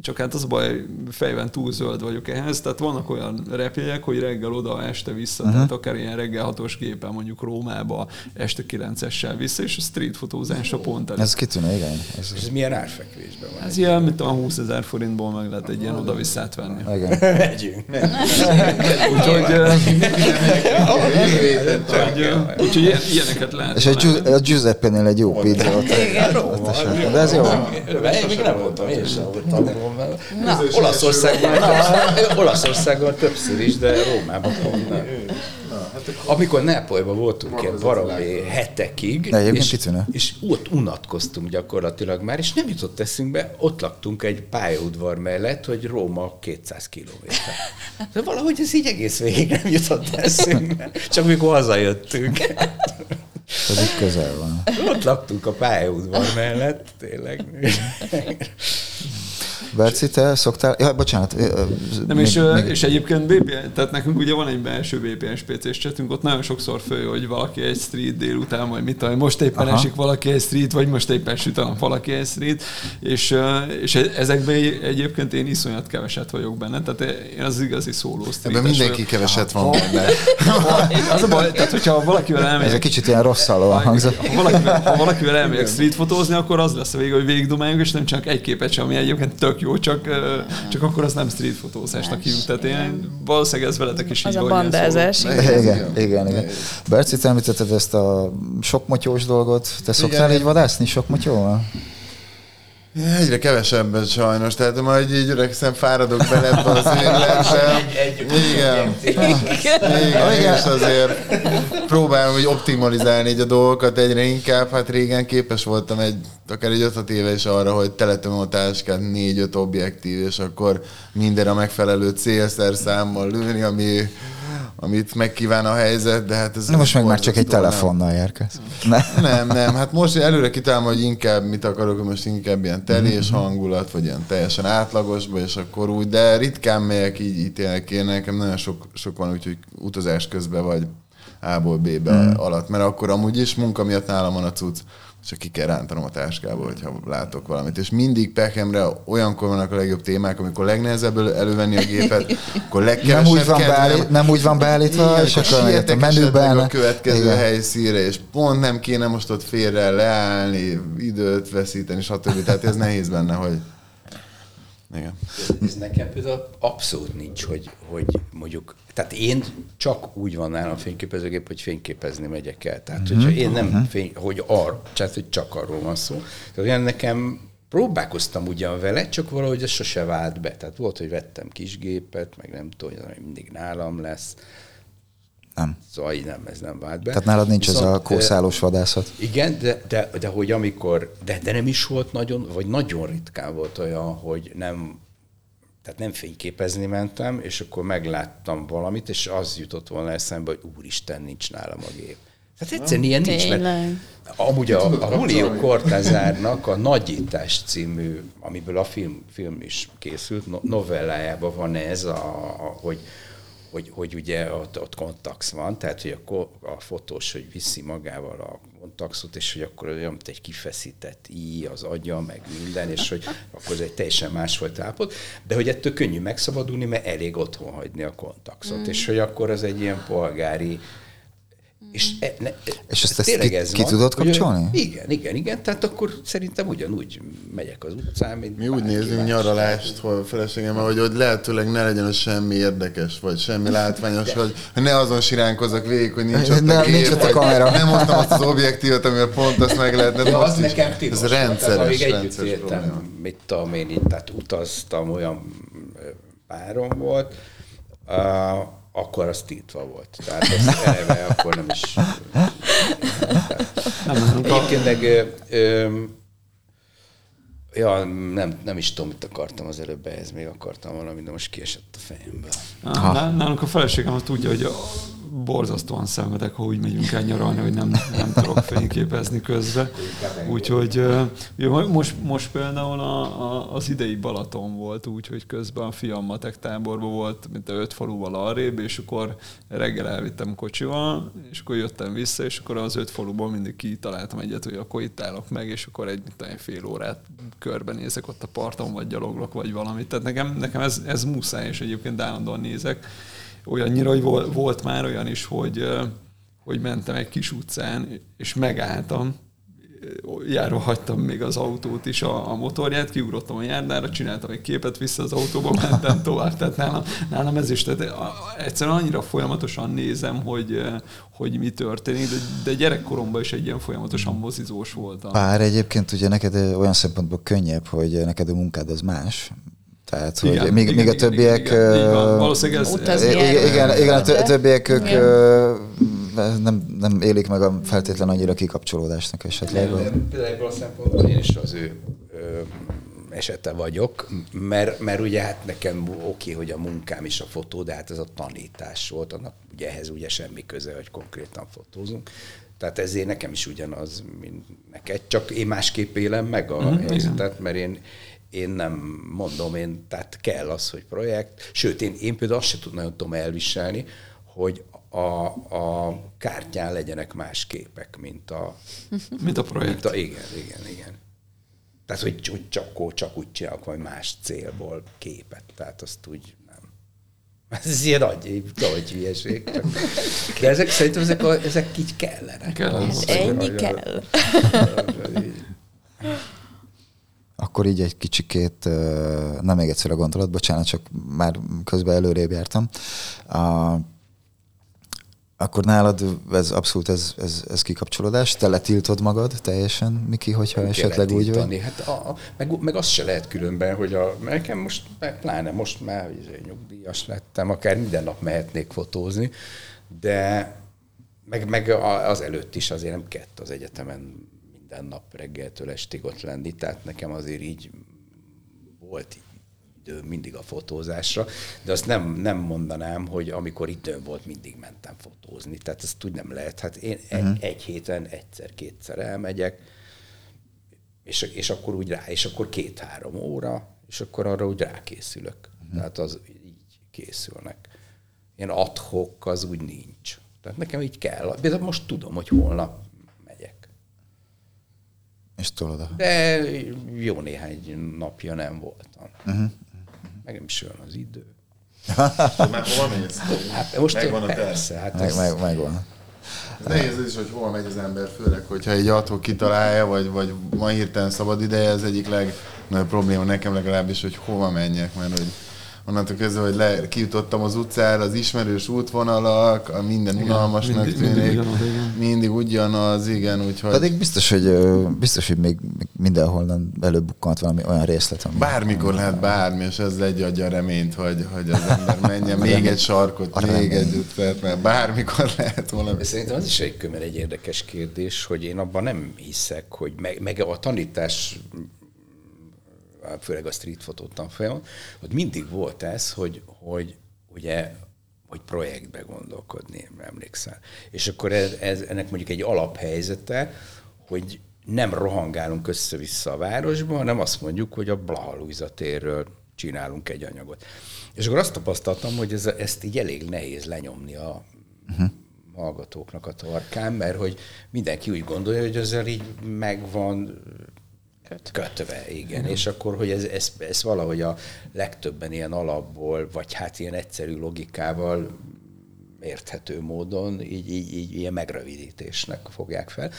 csak hát az a baj, fejben túl zöld vagyok ehhez, tehát vannak olyan repjegyek, hogy reggel oda, este vissza, uh-huh. tehát akár ilyen reggel hatos gépen mondjuk Rómába, este kilencessel vissza, és a street fotózásra pont elég. Ez kitűnő, igen. Ez, ez milyen árfekvésben van? Ez ilyen, mint a 20 ezer forintból meg lehet egy ilyen oda-visszát venni. Igen. Megyünk. Úgyhogy, úgyhogy ilyeneket lehet. És a Giuseppe-nél egy jó pizza ott. Igen, De ez jó. Még nem voltam, én sem voltam Rómában. Na, Olaszországban, Olaszországban többször is, de Rómában pont nem. Amikor Nápolyban voltunk ilyen baromi hetekig, és, és ott unatkoztunk gyakorlatilag már, és nem jutott eszünkbe, ott laktunk egy pályaudvar mellett, hogy Róma 200 kilométer. De valahogy ez így egész végig nem jutott eszünkbe, csak mikor hazajöttünk. Pedig közel van. Ott laktunk a pályaudvar mellett, tényleg. Berci, te szoktál... Ja, bocsánat. Nem, még, és, még... és egyébként BPN, tehát nekünk ugye van egy belső BPN spc csetünk, ott nagyon sokszor föl, hogy valaki egy street délután, vagy mit tudom, most éppen Aha. esik valaki egy street, vagy most éppen süt a valaki egy street, és, és ezekben egyébként én iszonyat keveset vagyok benne, tehát én az igazi szóló street. Ebben mindenki vagyok. keveset van benne. Az a baj, tehát hogyha valakivel elmegyek... Ez egy kicsit ilyen rosszaló hangzott. Ha valakivel, ha valakivel elmegyek street fotózni, akkor az lesz a vége, hogy végigdomáljuk, és nem csak egy képet sem, ami egyébként tök jó, csak, csak akkor az nem street fotózásnak hívjuk. Tehát én valószínűleg ez veletek is az így a bandázás. Igen, igen, igen. igen. Berci, te említetted ezt a sokmotyós dolgot. Te szoktál igen. így vadászni sokmotyóval? Egyre kevesebbet sajnos, tehát majd így öregszem, fáradok bele ebbe az életbe. Igen. Igen, Igen, és azért próbálom hogy optimalizálni így a dolgokat egyre inkább. Hát régen képes voltam egy, akár egy 5 éve is arra, hogy teletöm a táskát négy-öt objektív, és akkor minden a megfelelő célszer számmal lőni, ami amit megkíván a helyzet, de hát ez... Na most meg már csak egy telefonnal érkez. Nem. nem, nem, hát most előre kitálom, hogy inkább mit akarok, most inkább ilyen telés mhm. hangulat, vagy ilyen teljesen átlagosba, és akkor úgy, de ritkán megyek így ítélek én, nekem nagyon sok, sok van, úgyhogy utazás közben vagy A-ból B-be mm. alatt, mert akkor amúgy is munka miatt nálam van a cucc csak ki kell rántanom a táskából, hogyha látok valamit. És mindig pekemre olyankor vannak a legjobb témák, amikor legnehezebb elővenni a gépet, akkor legkevesebb nem úgy van, beállít, nem úgy van beállítva, Igen, és akkor a menüben. a következő Igen. helyszíre, és pont nem kéne most ott félre leállni, időt veszíteni, stb. Tehát ez nehéz benne, hogy igen. Ez nekem például abszolút nincs, hogy, hogy mondjuk, tehát én csak úgy van nálam a fényképezőgép, hogy fényképezni megyek el. Tehát, mm-hmm. hogyha én nem, mhm. fény, hogy ar, tehát, hogy csak arról van szó. Tehát olyan nekem próbálkoztam ugyan vele, csak valahogy ez sose vált be. Tehát volt, hogy vettem kisgépet, meg nem tudom, hogy mindig nálam lesz. Nem. Szóval így nem, ez nem vált be. Tehát nálad nincs Viszont, ez a kószálós vadászat? Igen, de, de, de hogy amikor, de, de nem is volt nagyon, vagy nagyon ritkán volt olyan, hogy nem, tehát nem fényképezni mentem, és akkor megláttam valamit, és az jutott volna eszembe, hogy úristen, nincs nálam a gép. Tehát egyszerűen ilyen nincs, mert amúgy a, a Julio Cortázárnak a Nagyítás című, amiből a film, film is készült, novellájában van ez, a, a, hogy hogy, hogy ugye ott, ott kontax van, tehát hogy a, a fotós, hogy viszi magával a kontaxot, és hogy akkor olyan, mint egy kifeszített í, az agya, meg minden, és hogy akkor ez egy teljesen más volt állapot, de hogy ettől könnyű megszabadulni, mert elég otthon hagyni a kontaxot, mm. és hogy akkor az egy ilyen polgári és, e, ne, és ezt, ezt ki, ez ki van, tudod kapcsolni? Hogy, igen, igen, igen. Tehát akkor szerintem ugyanúgy megyek az utcán, mint Mi úgy nézünk nyaralást, hogy feleségem, hogy, hogy lehetőleg ne legyen semmi érdekes, vagy semmi látványos, hogy ne azon siránkozok végig, hogy nincs ott ne, a, nincs ott a kamera. Nem hoztam azt az objektívat, amivel pont azt meg lehetne. De az nekem tilos. Ez rendszeres, tehát, rendszeres éltem, mit tudom én, itt, tehát utaztam, olyan párom volt, uh, akkor az tiltva volt. Tehát az eleve akkor nem is... Nem, Egyébként meg ö, ö, Ja, nem, nem is tudom, mit akartam az előbb, ehhez még akartam valami, de most kiesett a fejemből. Ah, nálunk a feleségem azt tudja, hogy borzasztóan szenvedek, ha úgy megyünk el nyaralni, hogy nem, nem tudok fényképezni közben. Úgyhogy most, most például a, a, az idei Balaton volt úgy, hogy közben a fiam matek táborban volt, mint a öt faluval arrébb, és akkor reggel elvittem kocsival, és akkor jöttem vissza, és akkor az öt faluból mindig kitaláltam egyet, hogy akkor itt állok meg, és akkor egy, egy fél órát körbenézek ott a parton, vagy gyaloglok, vagy valamit. Tehát nekem, nekem ez, ez muszáj, és egyébként állandóan nézek olyannyira, hogy volt már olyan is, hogy, hogy mentem egy kis utcán, és megálltam, járva hagytam még az autót is, a, a motorját, kiugrottam a járdára, csináltam egy képet, vissza az autóba, mentem tovább. Tehát nálam, nálam ez is, tehát egyszerűen annyira folyamatosan nézem, hogy, hogy mi történik, de, de gyerekkoromban is egy ilyen folyamatosan mozizós voltam. Bár egyébként ugye neked olyan szempontból könnyebb, hogy neked a munkád az más, tehát, hogy igen, még, igen, még a többiek... Igen, igen, igen. Valószínűleg ez... Igen, igen, igen, a többiek ők nem, nem élik meg a feltétlen annyira kikapcsolódásnak esetleg. Például ebből a szempontból én is az ő esete vagyok, mert, mert ugye hát nekem oké, okay, hogy a munkám is a fotó, de hát ez a tanítás volt, annak ugye ehhez ugye semmi köze, hogy konkrétan fotózunk. Tehát ezért nekem is ugyanaz, mint neked, csak én másképp élem meg a mm, helyzetet, mert én, én nem mondom, én, tehát kell az, hogy projekt. Sőt, én, én például azt sem tud, nagyon tudom elviselni, hogy a, a kártyán legyenek más képek, mint a... mint a projekt. Mint a, igen, igen, igen. Tehát, hogy, hogy csak, csak úgy csinálok, vagy más célból képet. Tehát azt úgy nem. Ez ilyen nagy, nagy hülyeség. Csak. De ezek szerintem ezek, a, ezek így kellenek. Kell. Ennyi kell. Akkor így egy kicsikét, nem még egyszer a gondolat, bocsánat, csak már közben előrébb jártam. A, akkor nálad ez abszolút ez, ez, ez kikapcsolódás? Te letiltod magad teljesen, Miki, hogyha Nem esetleg úgy vagy? Hát a, a, meg, meg azt se lehet különben, hogy a, nekem most, pláne most már izé, nyugdíjas lettem, akár minden nap mehetnék fotózni, de meg, meg az előtt is azért nem kett az egyetemen minden nap reggeltől estig ott lenni, tehát nekem azért így volt idő mindig a fotózásra, de azt nem, nem mondanám, hogy amikor időm volt, mindig mentem fotózni. Tehát ezt úgy nem lehet. Hát én uh-huh. egy, egy héten egyszer-kétszer elmegyek, és, és akkor úgy rá, és akkor két-három óra, és akkor arra úgy rákészülök. Uh-huh. Tehát az így készülnek. Ilyen adhok az úgy nincs. Tehát nekem így kell. De most tudom, hogy holnap és tolod. De jó néhány napja nem voltam. Uh-huh. Meg nem is jön az idő. Már mész? Hát most megvan a persze. Hát meg, meg, megvan. Nehéz is, hogy hol megy az ember, főleg, hogyha egy adhok kitalálja, vagy, vagy van hirtelen szabad ideje, ez egyik legnagyobb probléma nekem legalábbis, hogy hova menjek, mert hogy onnantól kezdve, hogy le, kijutottam az utcára, az ismerős útvonalak, a minden igen, unalmasnak mindig, tűnik. Mindig ugyanaz, igen. Mindig ugyanaz, igen, úgyhogy... Pedig biztos, hogy, biztos, hogy még mindenhol előbukkant valami olyan részlet, ami... Bármikor lehet bármi, és ez egy adja a reményt, hogy, hogy az ember menjen még egy sarkot, a még remény. egy utat, mert bármikor lehet valami. Szerintem az is egy kömer egy érdekes kérdés, hogy én abban nem hiszek, hogy meg, meg a tanítás főleg a street fotó tanfolyamon, hogy mindig volt ez, hogy, hogy ugye hogy projektbe gondolkodni, emlékszel. És akkor ez, ez, ennek mondjuk egy alaphelyzete, hogy nem rohangálunk össze-vissza a városba, hanem azt mondjuk, hogy a Blaha térről csinálunk egy anyagot. És akkor azt tapasztaltam, hogy ez, ezt így elég nehéz lenyomni a uh-huh. hallgatóknak a tarkán, mert hogy mindenki úgy gondolja, hogy ezzel így megvan kötve. kötve igen. Uh-huh. És akkor, hogy ez, ez, ez valahogy a legtöbben ilyen alapból, vagy hát ilyen egyszerű logikával érthető módon, így, így, így ilyen megrövidítésnek fogják fel.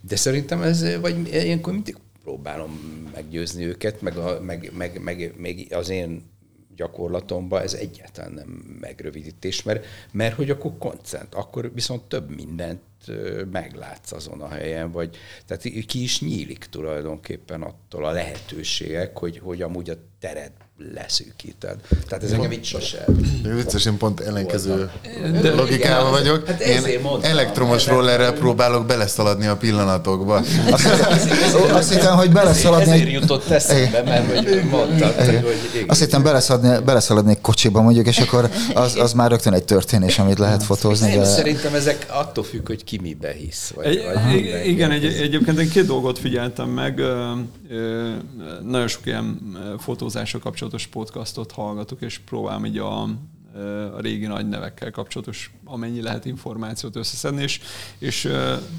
De szerintem ez, vagy ilyenkor mindig próbálom meggyőzni őket, meg, a, meg, meg, meg, meg az én gyakorlatomban ez egyáltalán nem megrövidítés, mert, mert hogy akkor koncent, akkor viszont több mindent meglátsz azon a helyen, vagy tehát ki is nyílik tulajdonképpen attól a lehetőségek, hogy, hogy amúgy a tered leszűkíted. Tehát ez engem itt sose. Vicces, én pont ellenkező de, logikával vagyok. Hát én mondtam, elektromos rollerrel próbálok beleszaladni a pillanatokba. Azt hittem, hogy beleszaladni... Ezért jutott eszembe, mert hogy mondtad, hogy Azt hittem beleszaladni, beleszaladni egy kocsiba mondjuk, és akkor az, az már rögtön egy történés, amit lehet fotózni. Én de... szerintem ezek attól függ, hogy ki mibe hisz. Vagy, egy, vagy igen, egy, egyébként én két dolgot figyeltem meg. Nagyon sok ilyen fotózásra kapcsolatos podcastot hallgatok, és próbálom így a, a régi nagy nevekkel kapcsolatos amennyi lehet információt összeszedni, és, és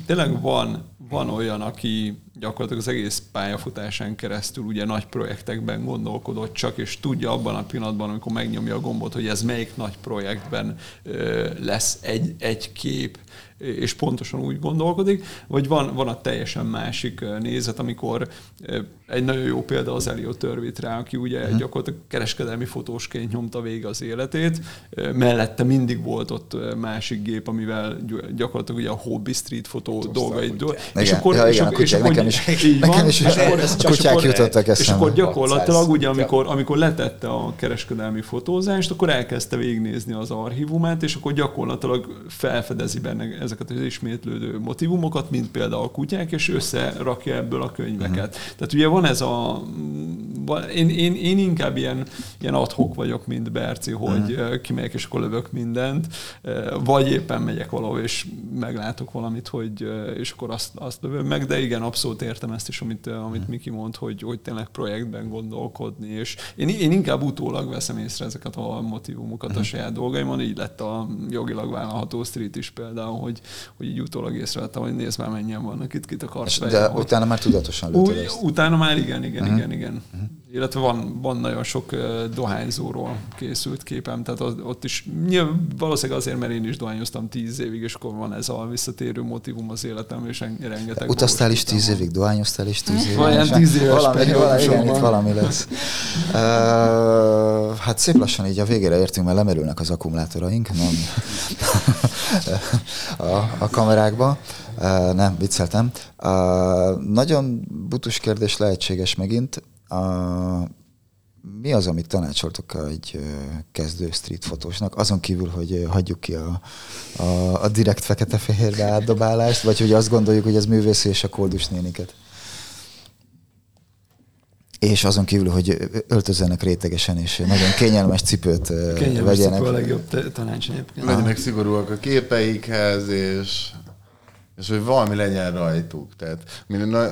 tényleg van, van olyan, aki gyakorlatilag az egész pályafutásán keresztül ugye nagy projektekben gondolkodott csak, és tudja abban a pillanatban, amikor megnyomja a gombot, hogy ez melyik nagy projektben lesz egy, egy kép, és pontosan úgy gondolkodik, vagy van, van a teljesen másik nézet, amikor egy nagyon jó példa az Elio Törvit rá, aki ugye uh-huh. gyakorlatilag kereskedelmi fotósként nyomta végig az életét, mellette mindig volt ott másik gép, amivel gyakorlatilag ugye a hobby street fotó dolgait. És akkor, ja, igen, és, és akkor nekem is, így van, nekem is és akkor, a kutyák jutottak eszembe. És akkor gyakorlatilag ugye, amikor, amikor letette a kereskedelmi fotózást, akkor elkezdte végignézni az archívumát, és akkor gyakorlatilag felfedezi benne ezeket az ismétlődő motivumokat, mint például a kutyák, és összerakja ebből a könyveket. Uh-huh. Tehát ugye van ez a... Én, én, én inkább ilyen, ilyen adhok vagyok, mint Berci, hogy uh-huh. kimegyek, és akkor lövök mindent, vagy éppen megyek valahol, és meglátok valamit, hogy, és akkor azt, azt lövöm meg, de igen, abszolút értem ezt is, amit, amit mhm. Miki mond, hogy, hogy tényleg projektben gondolkodni, és én, én inkább utólag veszem észre ezeket a motivumokat a mhm. saját dolgaimon, így lett a jogilag vállalható street is például, hogy, hogy így utólag észrevettem, hogy nézd már mennyien vannak itt, kit akarsz De hogy... utána már tudatosan lőtted. Utána már igen, igen, uh-huh. igen, igen. Uh-huh. Illetve van, van nagyon sok dohányzóról készült képem, tehát ott is nyilván, valószínűleg azért, mert én is dohányoztam tíz évig, és akkor van ez a visszatérő motivum az életem, és rengeteg Utaztál is tíz évig, dohányoztál is tíz évig. Olyan tíz éves valami, valami, igen, itt valami lesz. Uh, hát szép lassan így a végére értünk, mert lemerülnek az akkumulátoraink, nem a, a kamerákba. Uh, nem, vicceltem. Uh, nagyon butus kérdés lehetséges megint. Uh, mi az, amit tanácsoltok egy kezdő street fotósnak, azon kívül, hogy hagyjuk ki a, a, a direkt fekete-fehérbe átdobálást, vagy hogy azt gondoljuk, hogy ez művész és a koldus néniket? És azon kívül, hogy öltözzenek rétegesen, és nagyon kényelmes cipőt kényelmes vegyenek. Cipő a legjobb tanács egyébként. Legyenek szigorúak a képeikhez, és és hogy valami legyen rajtuk. Tehát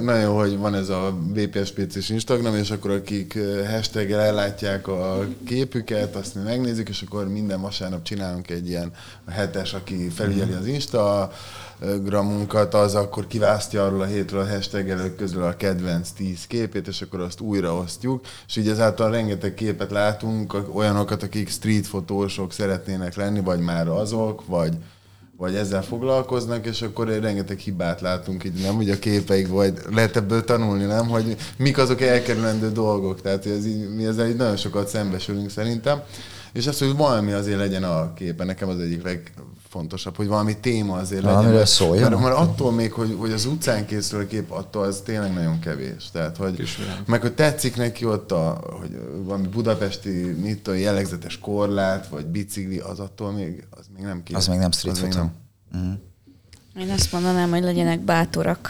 nagyon jó, hogy van ez a VPSPC-s Instagram, és akkor akik hashtag ellátják a képüket, azt mi megnézzük, és akkor minden vasárnap csinálunk egy ilyen hetes, aki felügyeli az Insta, gramunkat, az akkor kiválasztja arról a hétről a hashtag elők közül a kedvenc 10 képét, és akkor azt újraosztjuk, és így ezáltal rengeteg képet látunk, olyanokat, akik street fotósok szeretnének lenni, vagy már azok, vagy vagy ezzel foglalkoznak, és akkor rengeteg hibát látunk így, nem, hogy a képeik, vagy lehet ebből tanulni, nem, hogy mik azok elkerülendő dolgok, tehát ez így, mi ezzel így nagyon sokat szembesülünk szerintem, és az, hogy valami azért legyen a képe, nekem az egyik legfontosabb, hogy valami téma azért legyen. Amiről szóljon. Mert, mert attól még, hogy, hogy az utcán készül a kép, attól az tényleg nagyon kevés. Tehát, hogy, Kismilyen. meg hogy tetszik neki ott, a, hogy valami budapesti, mit tudom, jellegzetes korlát, vagy bicikli, az attól még, az még nem kép. Az még nem street az nem. Uh-huh. Én azt mondanám, hogy legyenek bátorak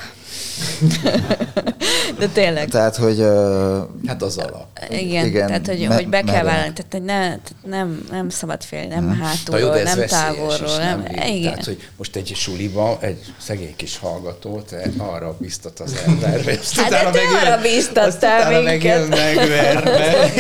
De tényleg. Tehát, hogy... Uh, hát az alap. Igen, igen tehát hogy, me, hogy be kell vállalni, tehát hogy ne, tehát nem, nem szabad félni, nem hmm. hátulról, jó, nem távolról. Nem, nem igen. Tehát, hogy most egy suliba egy szegény kis hallgatót arra biztat az ember, hát utána megint, arra biztattál minket. megverve.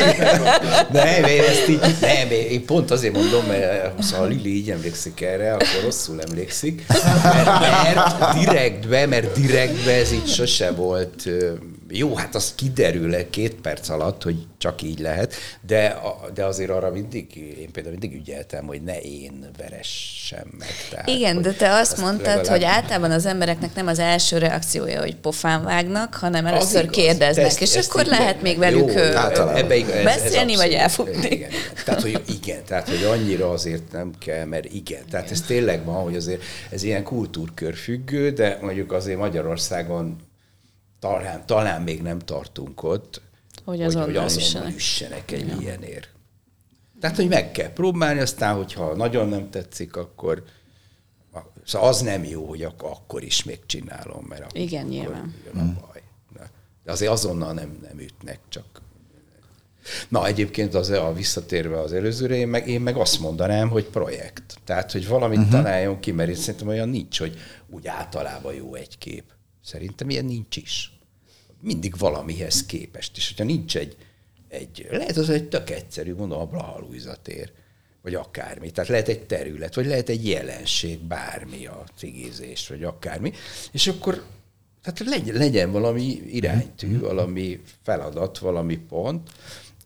nem, én ezt így, nem, én pont azért mondom, mert ha a Lili így emlékszik erre, akkor rosszul emlékszik, mert, mert direktbe, mert direktbe ez így sose volt jó, hát az kiderül két perc alatt, hogy csak így lehet, de, de azért arra mindig, én például mindig ügyeltem, hogy ne én veressem meg. Tehát, Igen, de te azt, azt mondtad, legalább... hogy általában az embereknek nem az első reakciója, hogy pofán vágnak, hanem először igaz, kérdeznek, ezt, és ezt akkor igen, lehet még velük jó, ebbe, ez, beszélni, ez vagy elfutni. Igen, igen. Tehát, hogy igen, tehát, hogy annyira azért nem kell, mert igen. Tehát ez tényleg van, hogy azért ez ilyen kultúrkör függő, de mondjuk azért Magyarországon talán, talán még nem tartunk ott, hogy azonnal, hogy, hogy azonnal üssenek. egy ja. ilyenért. Tehát, hogy meg kell próbálni, aztán, hogyha nagyon nem tetszik, akkor szóval az nem jó, hogy ak- akkor is még csinálom, mert akkor, Igen, nyilván. jön a baj. De azért azonnal nem, nem ütnek, csak Na egyébként az a visszatérve az előzőre, én meg, én meg azt mondanám, hogy projekt. Tehát, hogy valamit uh-huh. találjon ki, mert én szerintem olyan nincs, hogy úgy általában jó egy kép. Szerintem ilyen nincs is. Mindig valamihez képest. És hogyha nincs egy, egy lehet az egy tök egyszerű, mondom, a Blaha tér, vagy akármi. Tehát lehet egy terület, vagy lehet egy jelenség, bármi a cigizés, vagy akármi. És akkor tehát legyen, legyen valami iránytű, mhm. valami feladat, valami pont,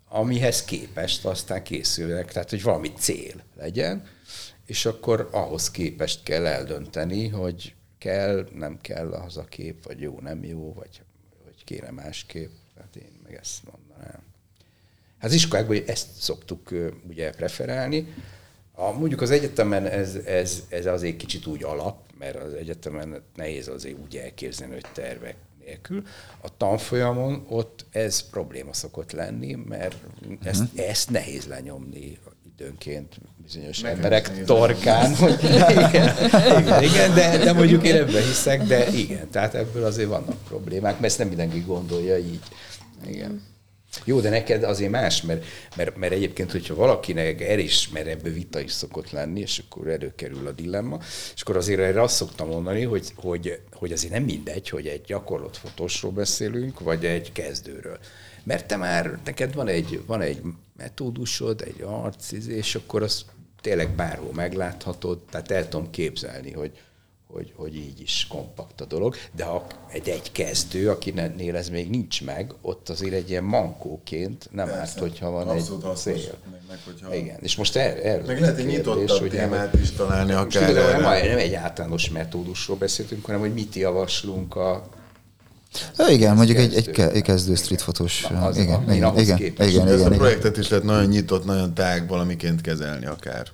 amihez képest aztán készülnek, tehát hogy valami cél legyen, és akkor ahhoz képest kell eldönteni, hogy kell, nem kell az a kép, vagy jó, nem jó, vagy hogy kéne másképp. Hát én meg ezt mondanám. Hát az iskolákban ezt szoktuk ugye preferálni. A, mondjuk az egyetemen ez, ez, ez azért kicsit úgy alap, mert az egyetemen nehéz azért úgy elképzelni, hogy tervek nélkül. A tanfolyamon ott ez probléma szokott lenni, mert ezt, uh-huh. ezt nehéz lenyomni időnként bizonyos Nekem emberek torkán. igen, igen, igen de, de mondjuk én ebben hiszek, de igen, tehát ebből azért vannak problémák, mert ezt nem mindenki gondolja így. Igen. Jó, de neked azért más, mert, mert, mert egyébként, hogyha valakinek is, mert ebből vita is szokott lenni, és akkor előkerül a dilemma, és akkor azért erre azt szoktam mondani, hogy, hogy, hogy azért nem mindegy, hogy egy gyakorlott fotósról beszélünk, vagy egy kezdőről. Mert te már, neked van egy, van egy metódusod, egy arc, és akkor az tényleg bárhol megláthatod, tehát el tudom képzelni, hogy, hogy, hogy így is kompakt a dolog, de ha egy, egy kezdő, akinél ez még nincs meg, ott azért egy ilyen mankóként nem Persze, árt, hogyha van egy cél. Meg, meg, hogyha... Igen, és most erről er, Meg lehet egy nyitottabb témát is találni akár. Nem, nem egy általános metódusról beszéltünk, hanem hogy mit javaslunk a Ja, igen, mondjuk egy, egy, egy kezdő streetfotós. Igen, igen, igen, igen, igen, igen, Ezt a projektet is lehet nagyon nyitott, nagyon tág valamiként kezelni akár.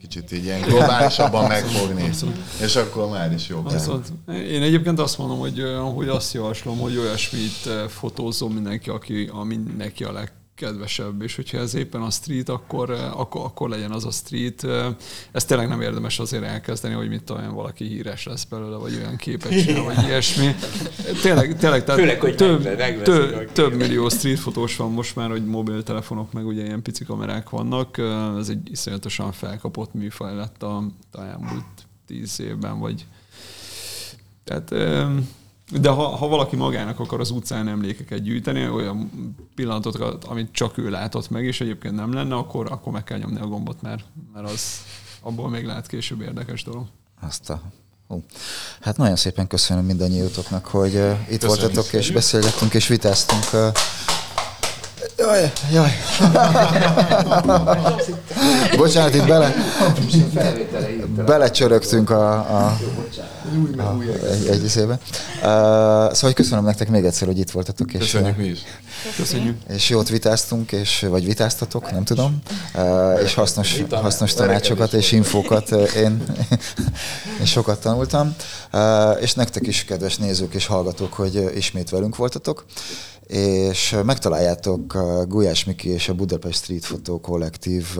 Kicsit így ilyen globálisabban megfogni, és akkor már is jobb. Viszont én egyébként azt mondom, hogy, hogy azt javaslom, hogy olyasmit fotózom mindenki, aki, a mindenki a leg, kedvesebb, és hogyha ez éppen a street, akkor, eh, akkor, akkor legyen az a street. Eh, ez tényleg nem érdemes azért elkezdeni, hogy mit olyan valaki híres lesz belőle, vagy olyan képet csinál, vagy ilyesmi. Tényleg, tényleg tehát Főleg, hogy több, megve, több, több millió street fotós van most már, hogy mobiltelefonok, meg ugye ilyen pici kamerák vannak. Eh, ez egy iszonyatosan felkapott műfaj lett a, a elmúlt tíz évben, vagy tehát de ha, ha valaki magának akar az utcán emlékeket gyűjteni, olyan pillanatokat, amit csak ő látott meg, és egyébként nem lenne, akkor, akkor meg kell nyomni a gombot, mert, mert az abból még lehet később érdekes dolog. Azt a Hú. Hát nagyon szépen köszönöm mindannyiótoknak, hogy uh, itt Köszönjük voltatok, és beszélgettünk, és vitáztunk uh, Jaj, jaj. Bocsánat, itt bele, belecsörögtünk a, a, a egy, egy Uh, szóval köszönöm nektek még egyszer, hogy itt voltatok. És, Köszönjük mi is. Köszönjük. És jót vitáztunk, és, vagy vitáztatok, nem tudom, uh, és hasznos, hasznos tanácsokat és infókat én, én sokat tanultam. És nektek is, kedves nézők és hallgatók, hogy ismét velünk voltatok és megtaláljátok Gulyás Miki és a Budapest Street Photo Kollektív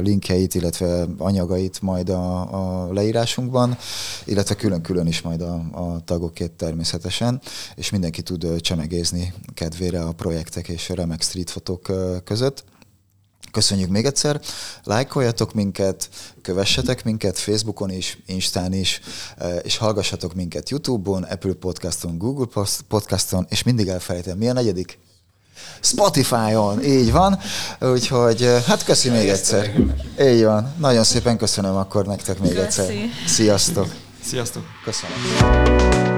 linkjeit, illetve anyagait majd a, a leírásunkban, illetve külön-külön is majd a, a tagokét természetesen, és mindenki tud csemegézni kedvére a projektek és a remek street fotók között. Köszönjük még egyszer, lájkoljatok minket, kövessetek minket Facebookon is, Instán is, eh, és hallgassatok minket YouTube-on, Apple Podcaston, Google Podcaston, és mindig elfelejtem, mi a negyedik? Spotify-on, így van. Úgyhogy eh, hát köszi még egyszer. Így van. Nagyon szépen köszönöm akkor nektek még egyszer. Sziasztok. Sziasztok. Köszönöm.